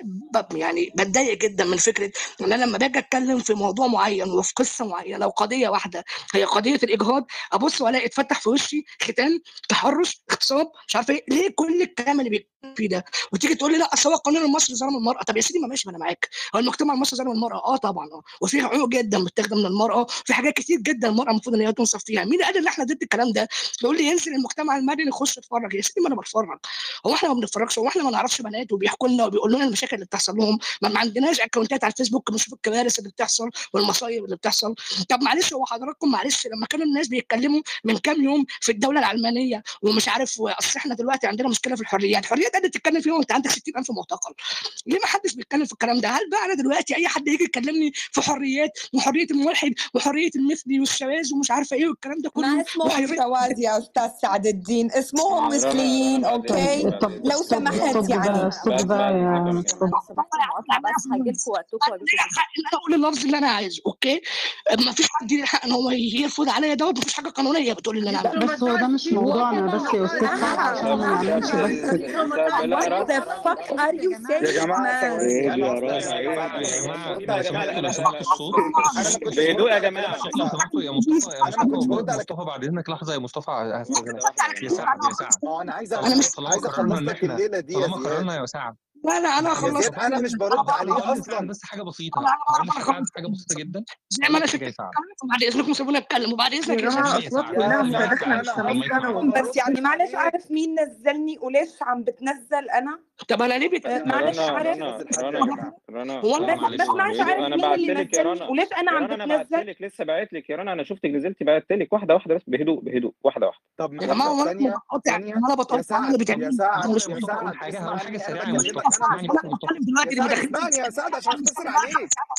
يعني بتضايق جدا من فكرة إن أنا لما باجي أتكلم في موضوع معين وفي قصة معينة وقضية واحدة هي قضية الإجهاض أبص وألاقي اتفتح في وشي ختان تحرش اغتصاب مش عارف إيه ليه كل الكلام اللي بيتكلم فيه ده؟ وتيجي تقول لي لا أصل هو القانون المصري ظلم المرأة. طب يا سيدي ما ماشي ما أنا معاك. هو المجتمع المصري ظلم المرأة؟ آه طبعا آه. وفي عيوب جدا بتخدم من المراه في حاجات كتير جدا المرأة المفروض إن هي تنصف فيها. مين قال إن إحنا ضد الكلام ده؟ تقول لي ينزل المجتمع المدني يخش اتفرج يا سيدي ما أنا بتفرج. هو إحنا ما بنتفرجش هو إحنا ما نعرفش بنات وبيحكوا لنا وبيقولوا لنا المشاكل اللي بتحصل لهم. ما, ما عندناش أكونتات على الفيسبوك بنشوف الكوارث اللي بتحصل والمصايب اللي بتحصل. طب معلش هو حضراتكم معلش لما كانوا الناس بيتكلموا من كام يوم في الدولة العلمانية ومش عارف أصل إحنا دلوقتي عندنا مشكلة في الحريات يعني الحريات قد تتكلم فيهم انت عندك 60000 معتقل. ليه ما حدش بيتكلم في الكلام ده؟ هل بقى أنا دلوقتي أي حد يجي يكلمني في حريات وحرية الملحد وحرية المثلي والشواذ ومش عارفة إيه والكلام ده كله ما اسمه يا أستاذ سعد الدين اسمهم مثليين okay لو سمحت يعني الصوت ده يعني هجي لكم اللفظ اللي أنا عايزه okay ما فيش حد ليه الحق ان هو يرفض عليا دوت ما فيش حاجة قانونيه بتقول اللي أنا عايزه بس هو ده مش موضوعنا بس يا أستاذ عشان ما نعملش بس يا جماعة إيه يا جماعة الصوت بهدوء يا جماعة يا مصطفى يا مصطفى بعد اذنك لحظه يا مصطفى هستاذنك يا سعد يا سعد. آه، أنا عايز أنا مش عايز أخلص لك الليلة دي طالما يعني. قررنا يا سعد. لا لا أنا خلصت. أنا مش برد عليه أصلا. بس حاجة بسيطة. أنا بعرف أنا حاجة بسيطة جدا. زي ما أنا شفت. بعد إذنكم سيبوني اتكلم وبعد إذنك يا اصوات بس يعني معلش عارف مين نزلني وليش عم بتنزل أنا؟ طب أنا ليه بت آه، معلش عارف؟ رنا بس معلش. عارف مين اللي نزلني وليش أنا عم بتنزل أنا بعت لسه بعت لك يا رنا. أنا شفتك نزلتي بعت لك واحدة واحدة بس. بهدوء بهدوء. واحدة واحدة. طب ما هو أنا بقطع أنا بقطع يا سعد يا سعد حاجة حاجة سريعة.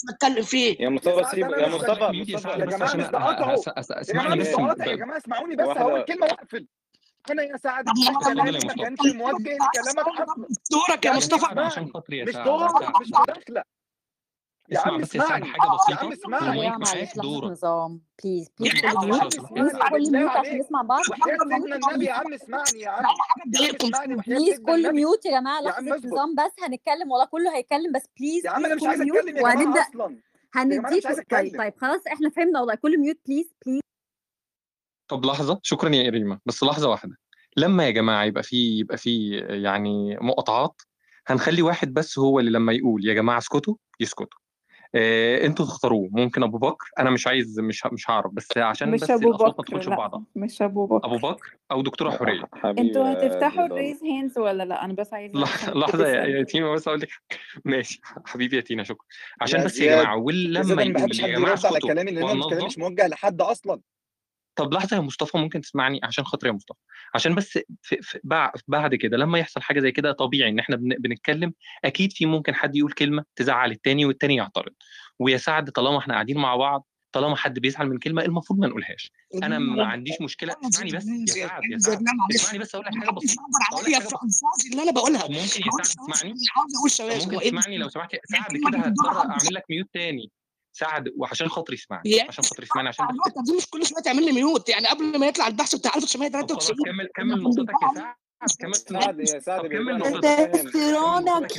بتكلم يا فيه. يا مصطفى سيب يا مصطفى يا جماعة استقاطعوا يا جماعة اسمعوني بس هقول كلمة واقفل أنا يا سعد كان موجه لكلامك دورك. يا مصطفى. مش دورك مش مداخله يا اسمع عم بس اسمعني. حاجة آه، بسيطه يا عم اسمعني. يا معلش لحظه نظام. please please كل عشان نسمع بعض وحياة النبي يا عم اسمعني يا عم. please كل mute يا جماعة. لحظه نظام بس. هنتكلم والله كله هيتكلم بس please يا عم أنا مش عايز اتكلم يا جماعة أصلا. هنديك طيب،, طيب خلاص إحنا فهمنا والله كل mute please please طب لحظة. شكرا يا ريما بس لحظة واحدة. لما يا جماعة يبقى في يبقى في يعني مقاطعات هنخلي واحد بس هو اللي لما يقول. يا جماعة اسكتوا يسكتوا. إيه أنتوا تختاروه. ممكن ابو بكر أنا مش عايز مش مش هعرف بس عشان مش بس أبو بكر ما تدخلش في بعضها مش ابو بكر. ابو بكر أو دكتورة آه، حورية. أنتوا هتفتحوا الريز هاندز ولا لا؟ أنا بس عايز لحظة يا تينا بس أقول لك ماشي. حبيبي يا تينا شكرا. عشان بس يا جماعة ولما يجي يا جماعة على كلامي لأن أنا مش موجه لحد أصلا. طب لحظة يا مصطفى ممكن تسمعني عشان خاطر يا مصطفى. عشان بس في في بعد كده لما يحصل حاجة زي كده طبيعي إن إحنا بنتكلم أكيد في ممكن حد يقول كلمة تزعل التاني والتاني يعترض. ويا سعد طالما إحنا قاعدين مع بعض طالما حد بيزعل من كلمة المفروض ما نقولهاش. أنا ما عنديش مشكلة. اسمعني بس يا سعد يا سعد اسمعني بس أقول لك حاجة بسيطة. اللي أنا بقولها. ممكن يا سعد تسمعني عاوز أقول شوية اسمعني لو سمحت. سعد كده هضطر أعمل لك ميوت تاني. سعد وعشان خاطري يسمعني عشان أه، خاطري يسمعني عشان النقطة دي مش كل شوية تعمل لي ميوت يعني قبل ما يطلع البحث بتاع 1993 كمل كمل نقطتك يا سعد. كمل إيه؟ سعد يا سعد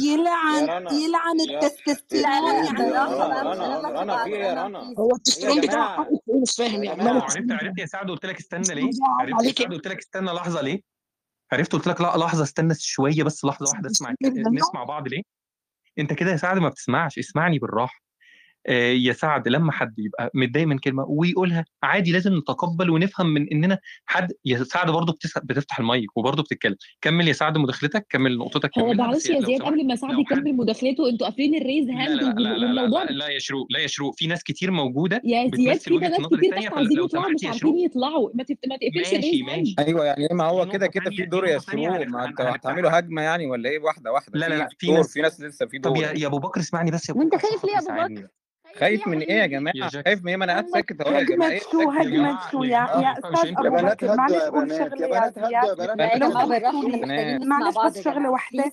يلعن يلعن التستوستيرون رنا رنا في إيه يا رنا؟ هو إيه التستيرون بتاعك مش فاهم يعني. عرفت عرفت يا سعد قلت لك استنى ليه؟ عرفت يا سعد قلت لك استنى لحظة ليه؟ عرفت قلت لك لا لحظة استنى شوية بس لحظة واحدة اسمع نسمع بعض ليه؟ أنت كده يا سعد ما بتسمعش اسمعني بالراحة. آه، يا سعد لما حد يبقى متضايق من كلمة ويقولها عادي لازم نتقبل ونفهم من إننا حد يا سعد برضه بتفتح المايك وبرضه بتتكلم. كمل يا سعد مداخلتك كمل نقطتك هو معلش يا زياد قبل ما سعد يكمل مداخلته أنتوا قافلين ال raise hand والموضوع لا, لا, لا يا شروق لا يا شروق. في ناس كتير موجودة يا زياد في ناس كتير تحت عايزين يطلعوا مش عارفين يطلعوا. ما تقفلش ال raise ماشي. أيوه يعني ما هو كده كده في دور يا شروق. ما أنتوا هتعملوا هجمة يعني ولا إيه؟ واحدة واحدة. لا لا في ناس في ناس لسه في دور. طب يا أبو بكر اسمعني بس وأنت خايف ليه يا أبو بكر؟ خايف من إيه يا جماعة؟ خايف من إيه ما أنا قاعد ساكت اهو يا جماعة إيه هجمة شو يا يا أستاذ ابو بكر معلش قول شغله يا زياد معلش بس. شغله واحدة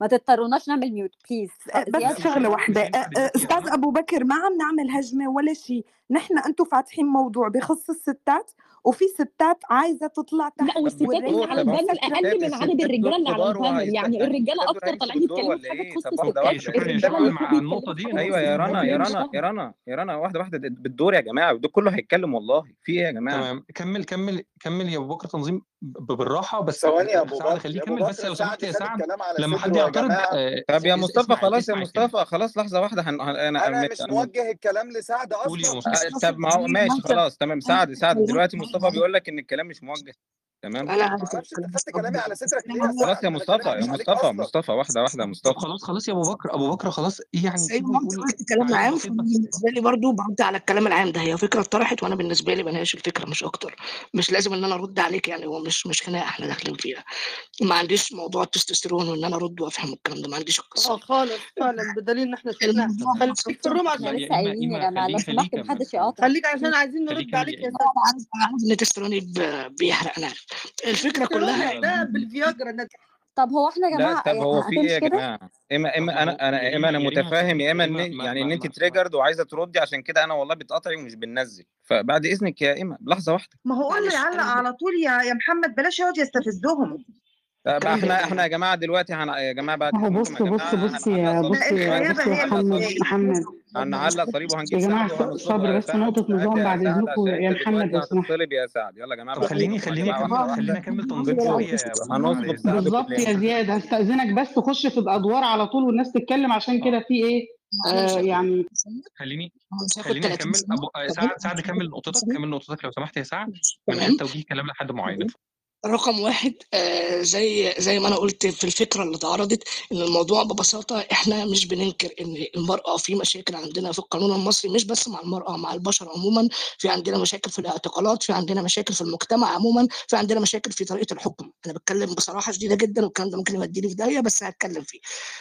ما تضطروناش نعمل mute please أه، بس شغله واحدة. أه، أه، أستاذ أبو بكر ما عم نعمل هجمة ولا شيء. نحن أنتم فاتحين موضوع بخص الستات. وفي ستات عايزة تطلع تحت لا والستات على البال أقل من عدد الرجالة اللي على البانل يعني الرجالة أكتر طالعين يتكلموا في حاجة تخص الستات. شكرا يا شكرا النقطة دي أيوه يا رنا يا رنا يا رنا يا رنا واحدة واحدة بالدور يا جماعة ده كله هيتكلم والله. في إيه يا جماعة؟ تمام. كمل كمل كمل يا أبو بكر تنظيم بالراحة. بس ثواني يا أبو بكر خليه يكمل بس لو سمحت يا سعد لما حد يعترض آه، طب يا مصطفى خلاص يا مصطفى خلاص لحظة واحدة أنا أنا مش موجه الكلام لسعد أصلا. طيب، طب ما هو ماشي خلاص تمام سعد سعد دلوقتي مصطفى بيقول لك إن الكلام مش موجه. تمام؟ أنا خدت كلامي على صدرك خلاص يا مصطفى يا مصطفى مصطفى واحدة واحدة يا مصطفى. خلاص خلاص يا أبو بكر أبو بكر خلاص يعني سيد قلت كلام عام بالنسبة لي برضه برد على الكلام العام ده. هي فكرة اتطرحت وأنا بالنسبة لي بناقش الفكرة مش أكتر. مش لازم إن أنا أرد عليك يعني هو مش مش خناقة إحنا داخلين فيها. ما عنديش موضوع التستوستيرون وإن أنا أرد وأفهم الكلام ده ما عنديش القصة آه خالص خالص بدليل إن إحنا شفناها. خليك في الروم عشان لسه قايلين لما لو سمحت محدش يقاطع. خليك عشان عايزين نرد عليك يا سيدي عايز نتستروني بيحرق نار الفكرة كلها يعني ده بالفياجرا طب هو إحنا يا جماعة لا طب إيه، هو في إيه يا جماعة؟ إما إما أنا أنا إما أنا يعني متفاهم يا اما إن يعني إن إنت تريجرد وعايزة تردي عشان كده أنا والله بتقطعي ومش بنزل فبعد إذنك يا إما لحظة واحدة. ما هو قول يعلق على طول يا يا محمد بلاش يقعد يستفزهم. طب طيب إحنا إحنا يا جماعة دلوقتي هن... يا جماعة بعد ما هو اذنكم يا بص جماعة بص بص يا بص يا بص يا محمد محمد هنعلق صليب يا وهنجيب ص- وهنطلبه صبر يا بس سعد نظام يا بعد عشان يا محمد لو سمحت يا سعد يلا يا جماعة طب خليني اذنكم يا خليني جماعة خليني اكمل تنظيم شوية سعد بالظبط يا زياد هستأذنك بس تخش في الأدوار على طول والناس تتكلم عشان آه كده في إيه آه هاخد يعني خليني خليني 30 اكمل آه، سعد سعد كمل نقطتك كمل نقطتك لو سمحت يا سعد من غير توجيه كلام لحد معين اتفضل رقم واحد آه زي زي ما أنا قلت في الفكرة اللي اتعرضت إن الموضوع ببساطة إحنا مش بننكر إن المرأة في مشاكل عندنا في القانون المصري مش بس مع المرأة مع البشر عموما في عندنا مشاكل في الاعتقالات في عندنا مشاكل في المجتمع عموما في عندنا مشاكل في طريقة الحكم. أنا بتكلم بصراحة شديدة جدا والكلام ده ممكن يوديني في داهية بس هتكلم فيه.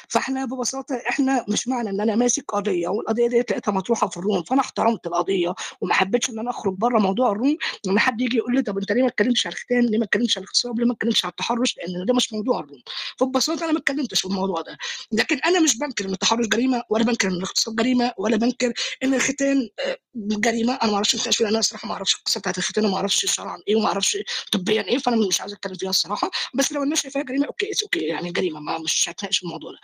فإحنا ببساطة إحنا مش معنى إن أنا ماسك قضية والقضية دي لقيتها مطروحة في الروم فأنا احترمت القضية وما حبيتش إن أنا أخرج بره موضوع ال room ان حد يجي يقول لي طب أنت ليه ما اتكلمتش على الختان ليه ما اتكلمتش على الاغتصاب ليه ما اتكلمتش على التحرش لأن ده مش موضوع ال room. فببساطة أنا ما اتكلمتش في الموضوع ده. لكن أنا مش بنكر إن التحرش جريمة ولا بنكر إن الاغتصاب جريمة ولا بنكر إن الختان آه، جريمة. أنا ما أعرفش أنت أنا الصراحة ما أعرفش القصة بتاعت الختان وما أعرفش شرعا إيه وما أعرفش طبيا إيه فأنا مش عايز أتكلم فيها الصراحة. بس لو الناس شايفاها جريمة okay okay يعني جريمة ما مش هتناقش الموضوع ده.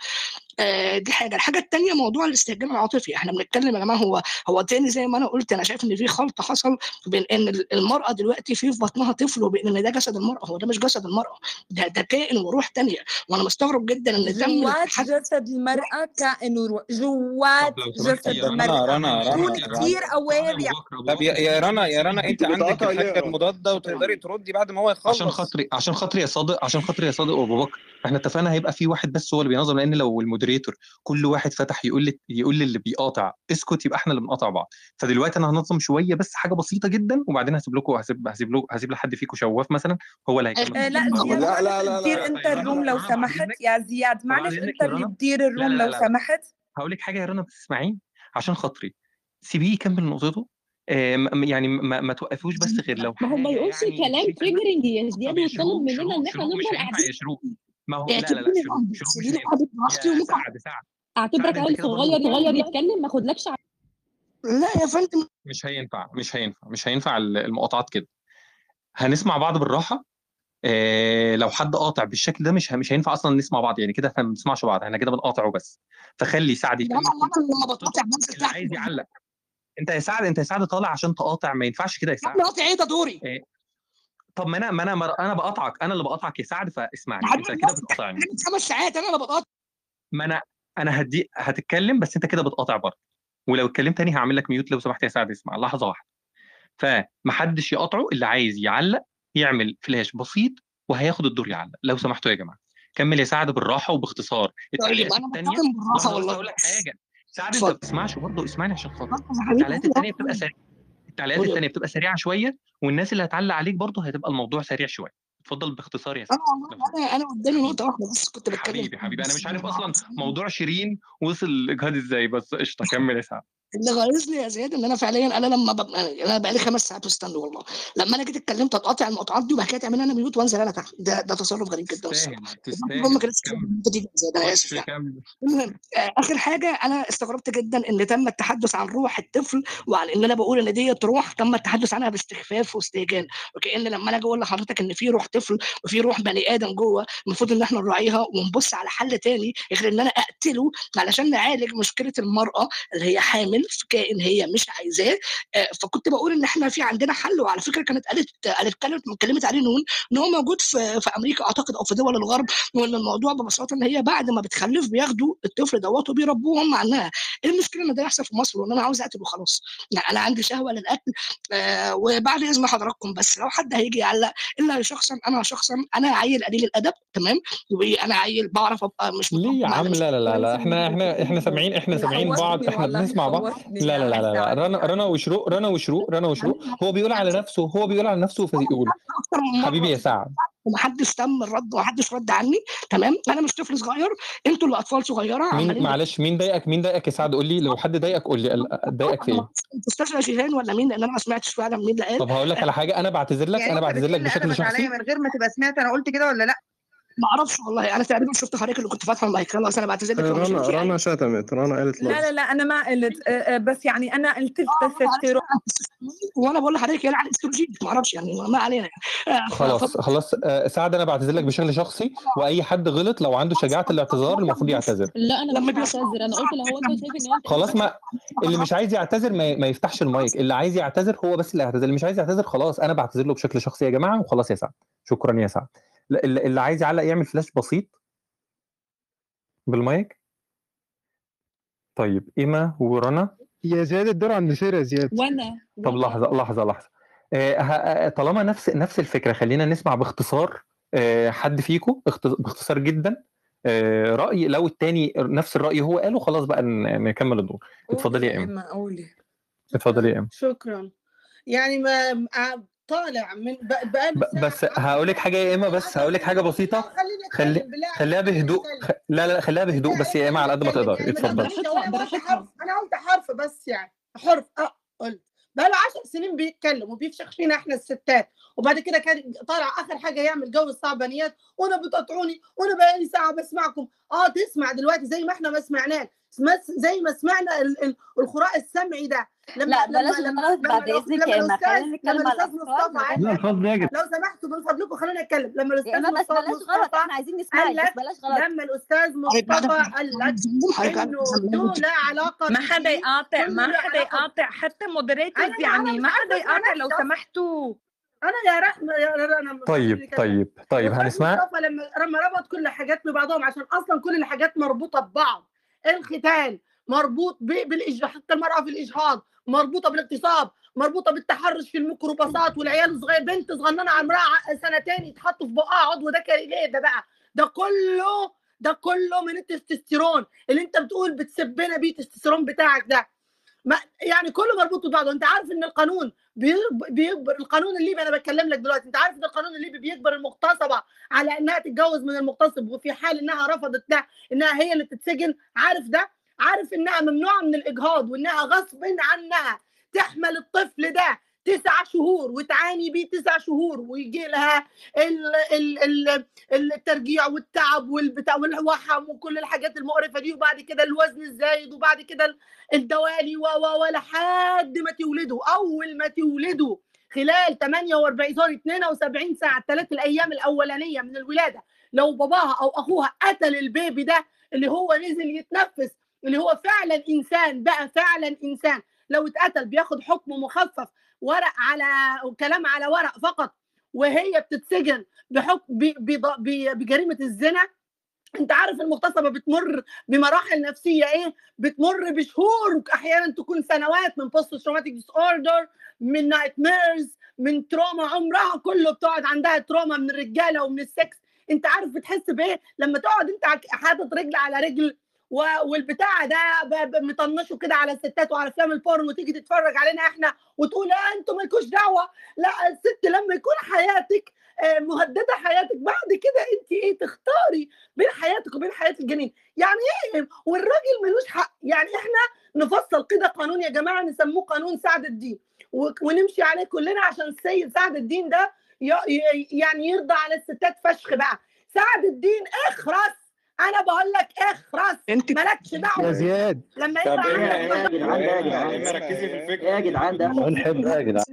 دي حاجة. الحاجة الثانية موضوع الاستهجان العاطفي. إحنا بنتكلم يا جماعة هو هو تاني زي ما أنا قلت أنا شايف إن في خلط حصل بين إن المرأة دلوقتي في في بطنها طفل وبين إن ده جسد المرأة. هو ده مش جسد المرأة. ده ده كائن وروح تانية. وأنا مستغرب جدا إن تم جوات جسد المرأة كائن وروح. جوات جسد يا رنا المرأة رنا رنا كون رنا كتير يعني طب يا رنا يا رنا أنت عندك الحاجة؟ المضادة وتقدري تردي بعد ما هو عشان يخلص خاطري عشان خاطري يا صادق عشان خاطري يا صادق وابو بكر إحنا اتفقنا هيبقى في واحد بس هو اللي بينظم لأن لو المودريتور كل واحد فتح يقول لي يقول للي بيقاطع اسكت يبقى إحنا اللي بنقاطع بعض. فدلوقتي أنا هنظم شوية بس حاجة بسيطة جدا وبعدين هسيب لكم هسيب هسيب له هسيب لحد فيكم شواف مثلا هو اللي هيكمل آه لا في زياد الموضوع. معلش تدير انت ال room لو سمحت. يا زياد معلش انت اللي تدير لا ال room لا لو لا. لا سمحت. هقول لك حاجة يا رنا بس اسمعيني عشان خاطري. سيبيه يكمل نقطته. آه، يعني ما, ما توقفوش بس غير لو ما هو ما يقولش يعني كلام triggering يا زياد شروق مننا إن إحنا نفضل قاعدين ما هو لا لا لا سعد أعتبرك عيل صغير صغير بتتكلم يتكلم ما أخدلكش ع- لا يا فندم. مش هينفع مش هينفع مش هينفع ال- المقاطعات كده. هنسمع بعض بالراحة؟ آه لو حد قاطع بالشكل ده مش مش هينفع أصلا نسمع بعض يعني كده إحنا ما بنسمعش بعض إحنا كده بنقاطعه بس فخلي سعد لا يكمل. لا أنا لما بتقاطع بنزل اللي عايز يعلق. أنت يا سعد أنت يا سعد طالع عشان تقاطع ما ينفعش كده يا سعد. قاطع إيه ده دوري. آه، طب ما أنا ما أنا ما أنا بقاطعك أنا اللي بقاطعك يا سعد فاسمعني أنت كده بتقاطعني. خمس ساعات أنا اللي بتقاطع ما أنا أنا هدي هتتكلم بس أنت كده بتقاطع برضه. ولو اتكلمت تاني هعمل لك ميوت لو سمحت يا سعد اسمع لحظة واحدة. فمحدش يقاطعه اللي عايز يعلق يعمل فلاش بسيط وهياخد الدور يعلق. لو سمحتوا يا جماعة. كمل يا سعد بالراحة وباختصار. طيب أنا بالراحة والله. هقول لك حاجة. سعد أنت ما بتسمعش برضه اسمعني عشان خاطر. قول الثانية بتبقى سريعه التعليقات الثانية بتبقى سريعة شوية والناس اللي هتعلق عليك برضه هيتبقى الموضوع سريع شوية. اتفضل باختصار يا سعد والله لو سمحت أنا أنا قدامي نقطة واحدة بس كنت بتكلم حبيبي حبيبي أنا مش عارف أصلا موضوع شيرين وصل الإجهاد إزاي بس قشطة كمل يا سعد. اللي غيظني يا زياد إن أنا فعليا أنا لما ببقى أنا بقى لي خمس ساعات مستني والله. لما أنا جيت اتكلمت أتقاطع المقاطعات دي وبعد كده تعمل أنا ميوت وأنزل أنا تحت. ده ده تصرف غريب جدا الصراحة. دي أنا آسف يعني. المهم آه، آخر حاجة أنا استغربت جدا إن تم التحدث عن روح الطفل وعن إن أنا بقول إن ديت روح تم التحدث عنها باستخفاف واستهجان. وكان لما أنا أجي أقول لحضرتك إن في روح طفل وفي روح بني آدم جوه المفروض إن إحنا نراعيها ونبص على حل تاني غير إن أنا أقتله علشان نعالج مشكلة المرأة اللي هي حامل في كائن هي مش عايزاه. آه، فكنت بقول إن إحنا في عندنا حل وعلى فكرة كانت قالت قالت كلمت اتكلمت عليه نون إن هو موجود في في أمريكا أعتقد أو في دول الغرب وإن الموضوع ببساطة إن هي بعد ما بتخلف بياخدوا الطفل دوت وبيربوه هم عنها إيه المشكلة إن ده يحصل في مصر وإن أنا عاوز أقتل وخلاص؟ يعني أنا عندي شهوة للقتل آه وبعد إذن حضراتكم بس لو حد هيجي يعلق إلا شخصا أنا شخصا أنا عيل قليل الأدب تمام؟ وأنا عيل بعرف أبقى مش ليه يا عم؟ لا لا لا إحنا إحنا إحنا سامعين إحنا سامعين بعض إحنا بنسمع بعض. لا لا لا لا لا. رنا رنا وشروق رنا وشروق رنا وشروق. هو بيقول على نفسه هو بيقول على نفسه فبيقول حبيبي يا سعد. ومحدش تم الرد ومحدش رد عني. تمام؟ أنا مش طفل صغير. أنتوا اللي أطفال صغيرة. مين معلش مين ضايقك؟ مين ضايقك يا سعد؟ قول لي لو حد ضايقك قول لي. ضايقك في إيه؟ أستاذ شيهان ولا مين؟ لأن أنا ما سمعتش فعلا مين اللي قال. طب هقول لك على حاجة. أنا بعتذر لك يعني أنا بعتذر لك بشكل شخصي. من غير ما تبقى سمعت أنا قلت كده ولا لأ. ما أعرفش والله. أنا تقريبا شفت حضرتك اللي كنت فاتحة المايك. خلاص أنا بعتذر لك رنا رنا شتمت. رنا قالت لا لا لا أنا ما قلت آه، آه، بس يعني أنا قلت التستيرون وأنا بقول لحضرتك يلعن استروجين ما أعرفش يعني ما علينا يعني. آه، خلاص خلاص آه، سعد أنا بعتذر لك بشكل شخصي. وأي حد غلط لو عنده شجاعة الاعتذار المفروض يعتذر. لا أنا لما مش هعتذر. أنا قلت لو هو أنت شايف إن خلاص ما اللي مش عايز يعتذر ما, ما يفتحش المايك. اللي عايز يعتذر هو بس اللي يعتذر اللي مش عايز يعتذر خلاص أنا بعتذر له بشكل شخصي يا جماعة. وخلاص يا سعد. شكرا يا سعد. اللي اللي عايز يعلق يعمل فلاش بسيط بالمايك. طيب إيما ورنا. يا زياد الدور عند سير يا زياد. وأنا طب لحظة لحظة لحظة. آه، ه- طالما نفس نفس الفكرة خلينا نسمع باختصار آه، حد فيكم اخت- باختصار جدا. آه، رأي لو التاني نفس الرأي هو قاله خلاص بقى ن- نكمل الدور. اتفضلي يا قولي. اتفضلي يا ايمن شكرا. يعني ما طالع من بقاله بس هقول لك حاجة يا ايما بس هقول لك حاجة بسيطة. خلي خليها بهدوء. خ... لا لا خليها بهدوء. بس يا ايما على قد ما قلت حرف. أنا قلت حرف بس يعني. حرف. آه قلت. بقاله 10 سنين بيتكلم وبيفشخ فينا إحنا الستات. وبعد كده كان طالع آخر حاجة يعمل جو الصعبانيات وأنا بتقطعوني وأنا بقالي ساعة بسمعكم. آه تسمع دلوقتي زي ما إحنا ما سمعناك سمس- زي ما سمعنا ال- ال- الخراء السمعي ده. لما لا لما بلاش لما بعد إذنك يا الاستاذ خلينا نتكلم على الأستاذ. لو سمحتوا من فضلكم خلينا نتكلم. لما الأستاذ مصطفى بلاش غلط إحنا عايزين نسمعك بلاش غلط. لما الأستاذ مصطفى قال لك إنه له علاقة ما حدا يقاطع ما حدا يقاطع حتى moderators يعني ما حدا يقاطع لو سمحتوا. أنا يا رحمه يا أنا طيب طيب طيب الاستاذ هنسمع؟ مصطفى لما لما ربط كل الحاجات ببعضهم عشان أصلا كل الحاجات مربوطة ببعض. الختان مربوط بالاجهاض حتى المرأة في الإجهاض مربوطة بالاغتصاب مربوطة بالتحرش في الميكروباصات والعيال الصغير بنت صغننة عمرها سنتين يتحطوا في بقها عضو ذكري ليه ده بقى؟ ده كله ده كله من التستوستيرون اللي أنت بتقول بتسبنا بيه التستوستيرون بتاعك ده. ما يعني كله مربوط ببعضه. أنت عارف إن القانون بيجبر القانون الليبي. أنا بتكلم لك دلوقتي أنت عارف إن القانون الليبي بيجبر المغتصبة على إنها تتجوز من المغتصب وفي حال إنها رفضت ده إنها هي اللي تتسجن. عارف ده؟ عارف إنها ممنوعة من الإجهاض وإنها غصب عنها تحمل الطفل ده. تسع شهور وتعاني بيه تسع شهور ويجي لها ال ال ال الترجيع والتعب والبتاع والوحم وكل الحاجات المقرفة دي وبعد كده الوزن الزايد وبعد كده ال- الدوالي و و لحد ما تولدوا أول ما تولدوا خلال 48 سوري 72 ساعة الثلاث الأيام الأولانية من الولادة لو باباها أو أخوها قتل البيبي ده اللي هو نزل يتنفس اللي هو فعلا إنسان بقى فعلا إنسان لو اتقتل بياخد حكم مخفف ورق على وكلام على ورق فقط وهي بتتسجن بحكم بجريمة الزنا. انت عارف المغتصبة بتمر بمراحل نفسية إيه؟ بتمر بشهور أحيانا تكون سنوات من post traumatic disorder من nightmares من trauma عمرها كله بتقعد عندها trauma من الرجالة ومن السكس انت عارف بتحس بإيه؟ لما تقعد انت حاطط رجل على رجل والبتاع ده مطنشه كده على الستات وعلى أفلام ال porn وتيجي تتفرج علينا إحنا وتقول لا أنتوا مالكوش دعوة. لا الست لما يكون حياتك آه، مهددة حياتك بعد كده أنت إيه تختاري بين حياتك وبين حياة الجنين. يعني إيه؟ والراجل ملوش حق. يعني إحنا نفصل كده قانون يا جماعة نسموه قانون سعد الدين. ونمشي عليه كلنا عشان السيد سعد الدين ده يعني يرضى على الستات فشخ بقى. سعد الدين إخرس. أنا بقول لك اخرس انت مالكش دعوة. يا زياد. لما طب يطلع إيه يا عندك جدعان؟ ده يا جدعان؟ ركزي في الفكرة يا جدعان؟ ده الحب ده يا جدعان.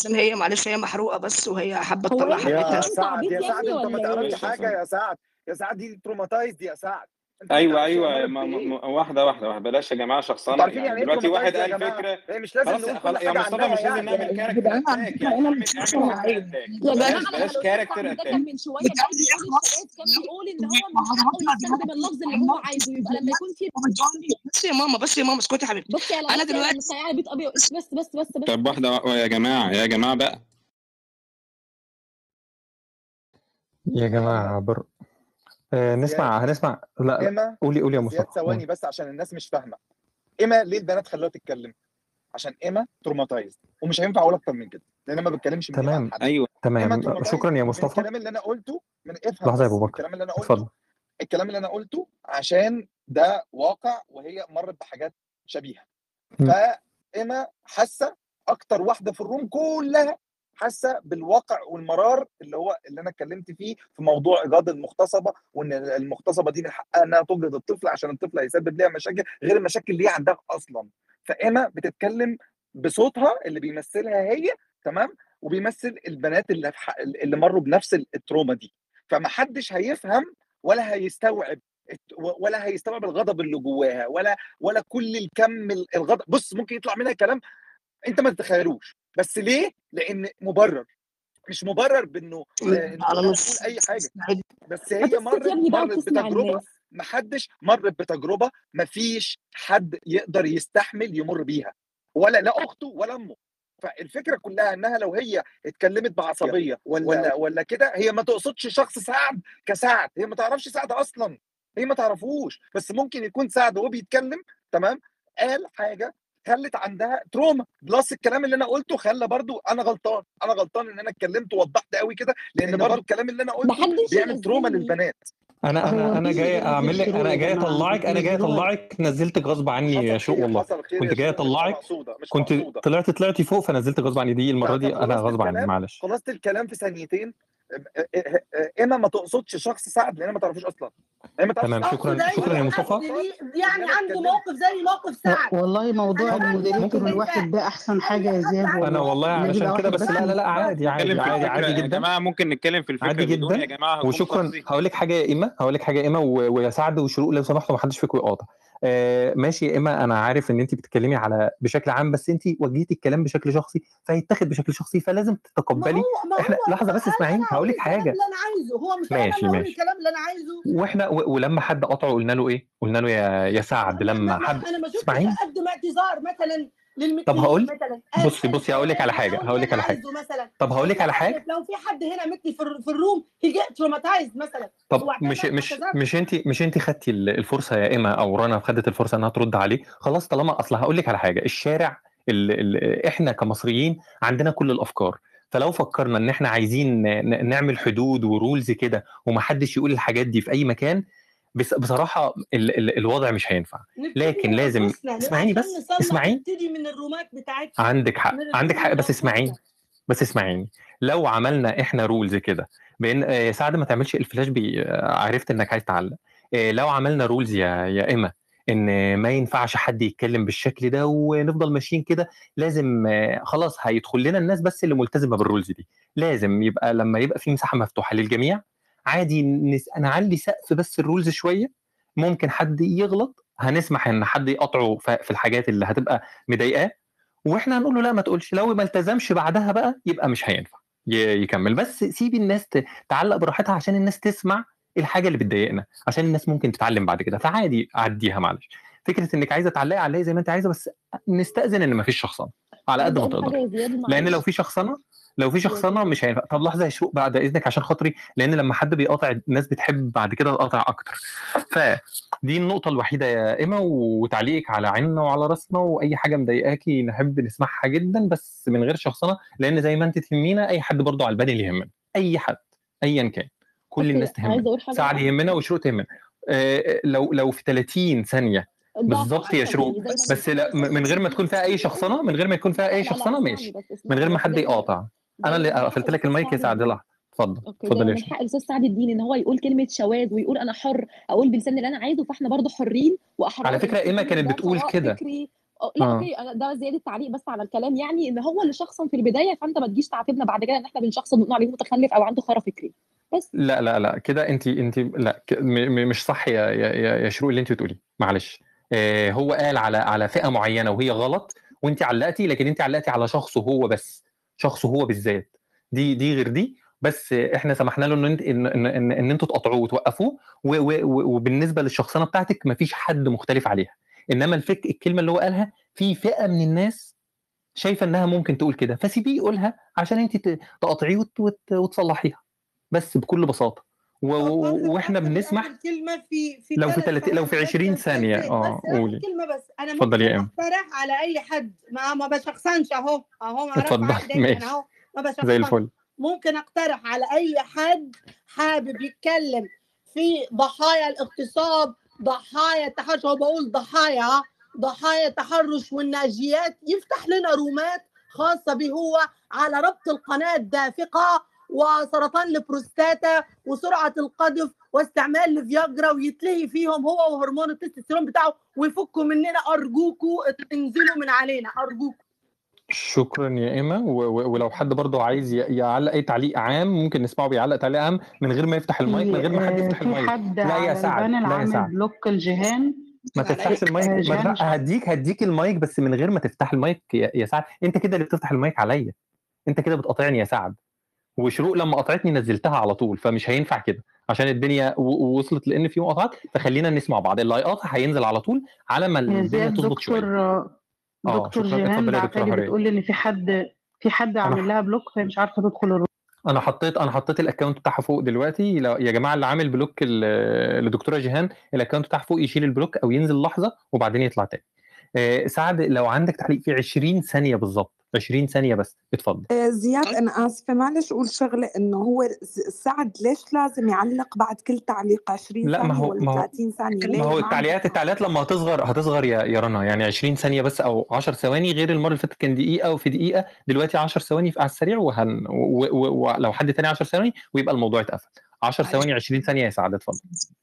عشان هي معلش هي محروقة بس وهي حابة تطلع؟ حاجتها يا سعد يا سعد انت ما تعرفش حاجة يا سعد. يا سعد دي traumatized يا سعد. أيوه أيوه ما ما واحدة واحدة واحدة. بلاش يا جماعة شخصنة. يعني يعني إيه دلوقتي واحد قال فكرة مش لازم خلاص نقول يا مصطفى مش لازم يعني. نعمل character attack. يعني مش character يا بلاش جماعة بلاش character ده attack. كان من شوية بجد جاي بيقول اخلص الشباب كان بيقول إن هو من حقه يستخدم اللفظ اللي هو عايزه. يبقى لما يكون في بس يا ماما بس يا ماما اسكتي يا حبيبتي. بصي أنا دلوقتي بيت ابيض بس بس بس بس. بس طب واحدة يا جماعة يا جماعة بقى. يا جماعة بر... آه نسمع هنسمع. لا ايما قولي قولي يا مصطفى. ثواني. بس عشان الناس مش فاهمة. ايما ليه البنات خلوها تتكلم؟ عشان ايما تروماتايزد ومش هينفع أقول أكتر من كده لأن أنا ما بتكلمش من تمام. حد. أيوه. تمام. شكرا يا مصطفى. الكلام اللي أنا قلته من افهم لحظة يا أبو بكر. الكلام اللي أنا قلته اتفضل الكلام اللي أنا قلته عشان ده واقع وهي مرت بحاجات شبيهة. فايما حاسة أكتر واحدة في الروم كلها حاسة بالواقع والمرار اللي هو اللي أنا اتكلمت فيه في موضوع إيجاد المغتصبة وإن المغتصبة دي من حقها إنها تجهض الطفل عشان الطفل هيسبب ليها مشاكل غير المشاكل اللي هي عندها أصلا. فايما بتتكلم بصوتها اللي بيمثلها هي تمام؟ وبيمثل البنات اللي اللي مروا بنفس التروما دي. فما حدش هيفهم ولا هيستوعب ولا هيستوعب الغضب اللي جواها ولا ولا كل الكم ال- الغضب. بص ممكن يطلع منها كلام أنت ما تتخيلوش. بس ليه؟ لأن مبرر. مش مبرر بإنه آه، على نص أي حاجة. بس هي مرت بقى مرت بتجربة. حدش مر بتجربة ما فيش حد يقدر يستحمل يمر بيها. ولا لا أخته ولا أمه. فالفكرة كلها إنها لو هي اتكلمت بعصبية ولا ولا كده هي ما تقصدش شخص سعد كسعد. هي ما تعرفش سعد أصلا. هي ما تعرفوش. بس ممكن يكون سعد وهو بيتكلم تمام قال حاجة خلت عندها trauma plus الكلام اللي أنا قلته خلى برضو أنا غلطان. أنا غلطان إن أنا اتكلمت ووضحت قوي كده لأن برضو الكلام اللي أنا قلته بيعمل trauma. للبنات. أنا أنا أنا جاي أعمل لك أنا جاي أطلعك أنا جاي أطلعك نزلتك غصب عني يا خير والله. كنت جاي أطلعك؟ كنت طلعت طلعتي فوق فنزلت غصب عني. دي المرة دي أنا غصب عني معلش. خلصت الكلام في ثانيتين؟ اما ما تقصدش شخص سعد لأن ما تعرفوش أصلا. ما تعرفش تمام شكرا شكرا يا مصطفى. ليه يعني عنده موقف زي موقف سعد. والله موضوع المودريتور موقف الواحد ده أحسن حاجة يا زياد أنا والله والله ان علشان كده بس لا لا لا عادي عادي عادي عادي يا جدا. جماعة ممكن نتكلم في الفكرة عادي بدون يا جدا جماعة وشكرا. هقول لك حاجة يا ايما هقول لك حاجة يا ايما و- ويا سعد وشروق لو سمحتوا ما حدش فيكم يقاطع. آه ماشي يا ايما أنا عارف إن انت بتتكلمي على بشكل عام بس انت وجهتي الكلام بشكل شخصي فهيتاخد بشكل شخصي فلازم ما تتقبلي هو ما إحنا هو لحظة بس اسمعيني هقول لك حاجة. اللي أنا عايزه. هو مش ماشي ماشي. الكلام اللي أنا عايزه. وإحنا ولما حد قطعه قلنا له إيه؟ قلنا له يا يا سعد ما, لما ما, حد أنا ما شفتش اقدم اعتذار مثلا طب للمثليين هقول مثلا. بصي أنا بصي هقول لك على سؤالي حاجة هقول لك على حاجة. مثلا. طب هقول لك على حاجة. لو في حد هنا مثلي في, الر- في الروم هي جيت تروماتايزد مثلا. طب مش مش مش انت مش انت خدتي ال- الفرصة يا إيما أو رنا خدت الفرصة إنها ترد عليه؟ خلاص طالما أصل هقول لك على حاجة. الشارع ال ال إحنا كمصريين عندنا كل الأفكار. فلو فكرنا إن إحنا عايزين نعمل حدود ورولز كده ومحدش يقول الحاجات دي في أي مكان بس بصراحة ال ال الوضع مش هينفع. لكن لازم انفسنا اسمعيني بس اسمعيني. من الرومات بتاعتنا. عندك حق عندك حق بس اسمعيني بس اسمعيني. لو عملنا إحنا rules كده بان آه، يا سعد ما تعملش الفلاش بي آه، عرفت إنك عايز تعلق. آه، لو عملنا rules يا يا إما إن ما ينفعش حد يتكلم بالشكل ده ونفضل ماشيين كده. لازم خلاص هيدخل لنا الناس بس اللي ملتزمة بال rules دي. لازم يبقى لما يبقى في مساحة مفتوحة للجميع عادي نس- نعلي سقف بس ال rules شوية ممكن حد يغلط هنسمح إن حد يقطعه في الحاجات اللي هتبقى مضايقاه وإحنا هنقول له لا ما تقولش لو ما التزمش بعدها بقى يبقى مش هينفع يكمل. بس سيبي الناس تعلق براحتها عشان الناس تسمع الحاجة اللي بتضايقنا عشان الناس ممكن تتعلم بعد كده فعادي عديها معلش. فكرة إنك عايزة تعلقي عليا زي ما أنت عايزة بس نستأذن إن ما فيش شخصنة على قد ما زياد لأن لو في شخصنة لو في شخصنة مش هينفع. طب لحظة يا شروق بعد إذنك عشان خاطري لأن لما حد بيقاطع الناس بتحب بعد كده تقاطع أكتر. فدي النقطة الوحيدة يا إيما وتعليقك على عيننا وعلى راسنا وأي حاجة مضايقاكي نحب نسمعها جدا بس من غير شخصنة لأن زي ما أنت تهمينا أي حد برضه على البال اللي يهمنا. أي حد ايا كان. كل الناس تهمنا. سعد يهمنا وشروق تهمنا آه، لو لو في 30 ثانية. بالظبط يا شروق يعني بس لا من غير ما تكون فيها أي شخصنة من غير ما يكون فيها أي شخصنة ماشي. بس من غير ما حد يقاطع. أنا اللي قفلت لك المايك يا سعد لحظه اتفضل. اتفضل يا من حق الاستاذ سعد الدين إن هو يقول كلمة شواذ ويقول أنا حر أقول بلساني اللي أنا عايزه فإحنا برضه حرين وأحرار على فكرة ايما كانت بتقول كده. لا آه. أوكي أنا ده زيادة تعليق بس على الكلام. يعني إن هو اللي شخصا في البداية فأنت ما تجيش تعاتبنا بعد كده إن إحنا بنشخصن ونقول عليه متخلف أو عنده خرا فكري. بس. لا لا لا كده انت انت لا مش صح يا يا يا شروق اللي انت بتقوليه معلش. آه هو قال على على فئة معينة وهي غلط وانت علقتي لكن انت علقتي على شخصه هو بس شخصه هو بالذات. دي دي غير دي. بس إحنا سمحنا له إن انت إن إن, إن, إن أنتوا تقطعوه وتوقفوه وبالنسبة للشخصنة بتاعتك مفيش حد مختلف عليها. إنما الفك الكلمة اللي هو قالها في فئة من الناس شايفة إنها ممكن تقول كده فسيبيه يقولها عشان انت تقاطعيه وت- وت- وتصلحيها. بس بكل بساطة. و- وإحنا بنسمح كلمه في في لو في ثلاث 30 لو في ثواني 20 بس ثانية. آه قولي. كلمه بس أنا اتفضل يا أم. أقترح على أي حد. ما ما بشخصنش أهو. أهو ما اتفضل. ماشي. أهو. ما زي بشخصنش. الفل ممكن أقترح على أي حد حابب يتكلم في ضحايا الاغتصاب ضحايا التحرش. هو بقول ضحايا ها؟ ضحايا التحرش والناجيات. يفتح لنا رومات خاصة به هو على ربط القناة الدافقة. وسرطان البروستاتا وسرعة القذف واستعمال الفياجرا ويتلهي فيهم هو وهرمون التستوستيرون بتاعه ويفكوا مننا. أرجوكوا انزلوا من علينا. أرجوكوا. شكرا يا ايما ولو حد برضه عايز ي- يعلق أي تعليق عام ممكن نسمعه بيعلق تعليق عام من غير ما يفتح المايك من غير ما حد في يفتح المايك. حد لا يا سعد لا يا سعد. block لجيهان ما تفتحش المايك. آه، ما هديك هديك المايك بس من غير ما تفتح المايك يا, يا سعد. أنت كده اللي بتفتح المايك عليا. أنت كده بتقاطعني يا سعد. وشروق لما قطعتني نزلتها على طول فمش هينفع كده. عشان الدنيا وصلت لإن في مقاطعات فخلينا نسمع بعض. اللي هيقاطع هينزل على طول على ما يا الدنيا تظبط شوية. دكتور آه دكتور جيهان بعتلي بتقول إن في حد في حد عامل لها block فهي مش عارفة تدخل ال room. أنا حطيت أنا حطيت ال account بتاعها فوق دلوقتي. لو يا جماعة اللي عامل block لدكتورة جيهان ال account بتاعها فوق يشيل ال block أو ينزل لحظة وبعدين يطلع تاني. آه، سعد لو عندك تعليق في 20 ثانية بالظبط 20 ثانية بس اتفضل. آه، زياد أنا آسفة معلش أقول شغلة إنه هو سعد ليش لازم يعلق بعد كل تعليق 20 لا ما ثانية هو ولا ما هو 30 ثانية؟ ما هو التعليقات التعليقات لما هتصغر هتصغر يا يا رنا يعني 20 ثانية بس أو 10 ثواني غير المرة اللي فاتت كان دقيقة وفي دقيقة دلوقتي 10 ثواني على السريع وهن ولو حد تاني 10 ثواني ويبقى الموضوع اتقفل. 10 ثواني 20 ثانية يا سعد اتفضل.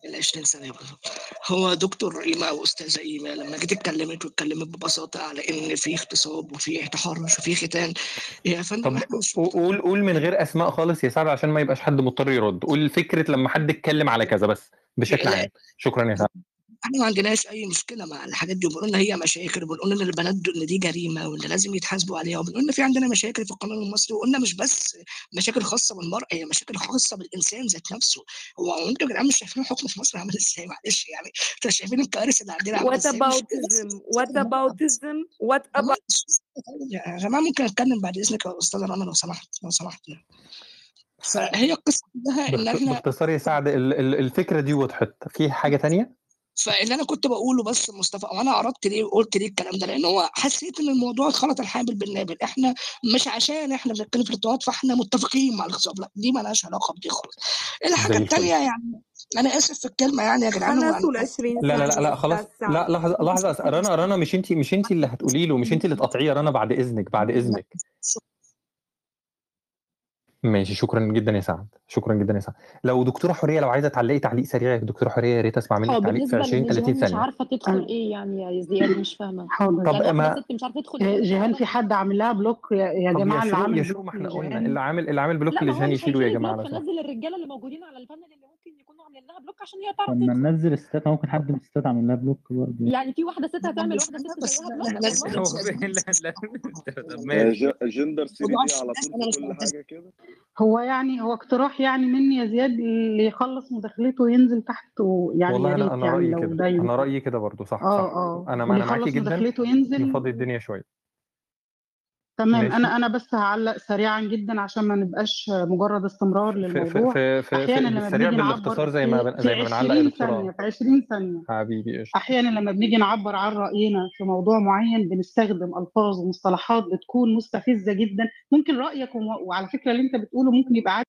ال 20 ثانية بالظبط. هو دكتور إيما أو أستاذة إيما لما جيت اتكلمت واتكلمت ببساطة على إن في اغتصاب وفي تحرش وفي ختان يا فندم طب قول قول من غير أسماء خالص يا سعد عشان ما يبقاش حد مضطر يرد. قول فكرة لما حد اتكلم على كذا بس بشكل عام. شكرا يا سعد إحنا ما عندناش اي مشكلة مع الحاجات دي. وبنقول إن هي مشاكل وبنقول إن البنات دول- إن دي جريمة وإن لازم يتحاسبوا عليها. وبنقول إن في عندنا مشاكل في القانون المصري. وقلنا مش بس مشاكل خاصة بالمرأة هي مشاكل خاصة بالإنسان ذات نفسه. هو أنتوا يا جدعان مش شايفين الحكم في مصر عامل إزاي؟ معلش يعني أنتوا شايفين الكوارث اللي عندنا عاملة what إزاي؟ what aboutism? What about يا جماعة ممكن أتكلم بعد إذنك يا أستاذة رنا لو سمحت لو سمحت يعني. فهي القصة كلها إن إحنا باختصار يا سعد ال- ال- الفكرة دي وضحت. في حاجة تانية؟ فاللي أنا كنت بقوله بس مصطفى وأنا عرضت ليه وقلت ليه الكلام ده؟ لأن هو حسيت إن الموضوع خلط الحابل بالنابل إحنا مش عشان إحنا بنتكلم في الارتباط فإحنا متفقين مع الاغتصاب لا دي مالهاش علاقة بدي خالص. الحاجة الثانية يعني أنا آسف في الكلمة يعني يا جدعان ال أنا- 20 لا لا لا لا خلاص. لا لحظة لحظة رنا رنا مش انت مش انت اللي هتقولي له مش انت اللي تقطعيه يا رنا بعد إذنك بعد إذنك. ماشي شكرا جدا يا سعد شكرا جدا يا سعد. لو دكتورة حورية لو عايزة تعلقي تعليق سريع يا دكتورة حورية يا ريت أسمع منك تعليق في بالنسبة 20 لأن 30 جيهان مش ثانية. عارفة تدخل إيه يعني يا زياد مش فاهمة. حاضر. طب يعني ما مش عارفة تدخل آه، إيه جيهان في حد عامل لها block يا, يا جماعة؟ اللي عامل يا block ما إحنا قلنا اللي عامل اللي عامل block لجيهان يشيله يا جماعة فنزل الرجالة اللي موجودين على ال panel عاملين لها block عشان هي تعرف طب ما تدخل ننزل الستات ممكن حد من الستات عامل لها block برضه يعني في واحدة ست هتعمل واحدة ست زيها block آه، جندر 3 موضوع دي على طول كل حاجة كده هو يعني هو اقتراح يعني مني يا زياد اللي يخلص مداخلته وينزل تحت ويعني والله أنا أنا يعني رايي كده ده أنا رايي كده برضو صح آه صح آه أنا أنا معاكي جدا مداخلته ينزل نفضي الدنيا شوية تمام. ماشي. أنا أنا بس هعلق سريعا جدا عشان ما نبقاش مجرد استمرار للموضوع. في في, في أحيانا لما بنيجي بالاختصار نعبر زي ما. زي ما بنعلق يا 20 دكتوره ثانية في 20 ثانية. حبيبي قشطة. أحيانا لما بنيجي نعبر عن رأينا في موضوع معين بنستخدم ألفاظ ومصطلحات بتكون مستفزة جدا. ممكن رأيك وعلى فكرة اللي أنت بتقوله ممكن يبقى عادي.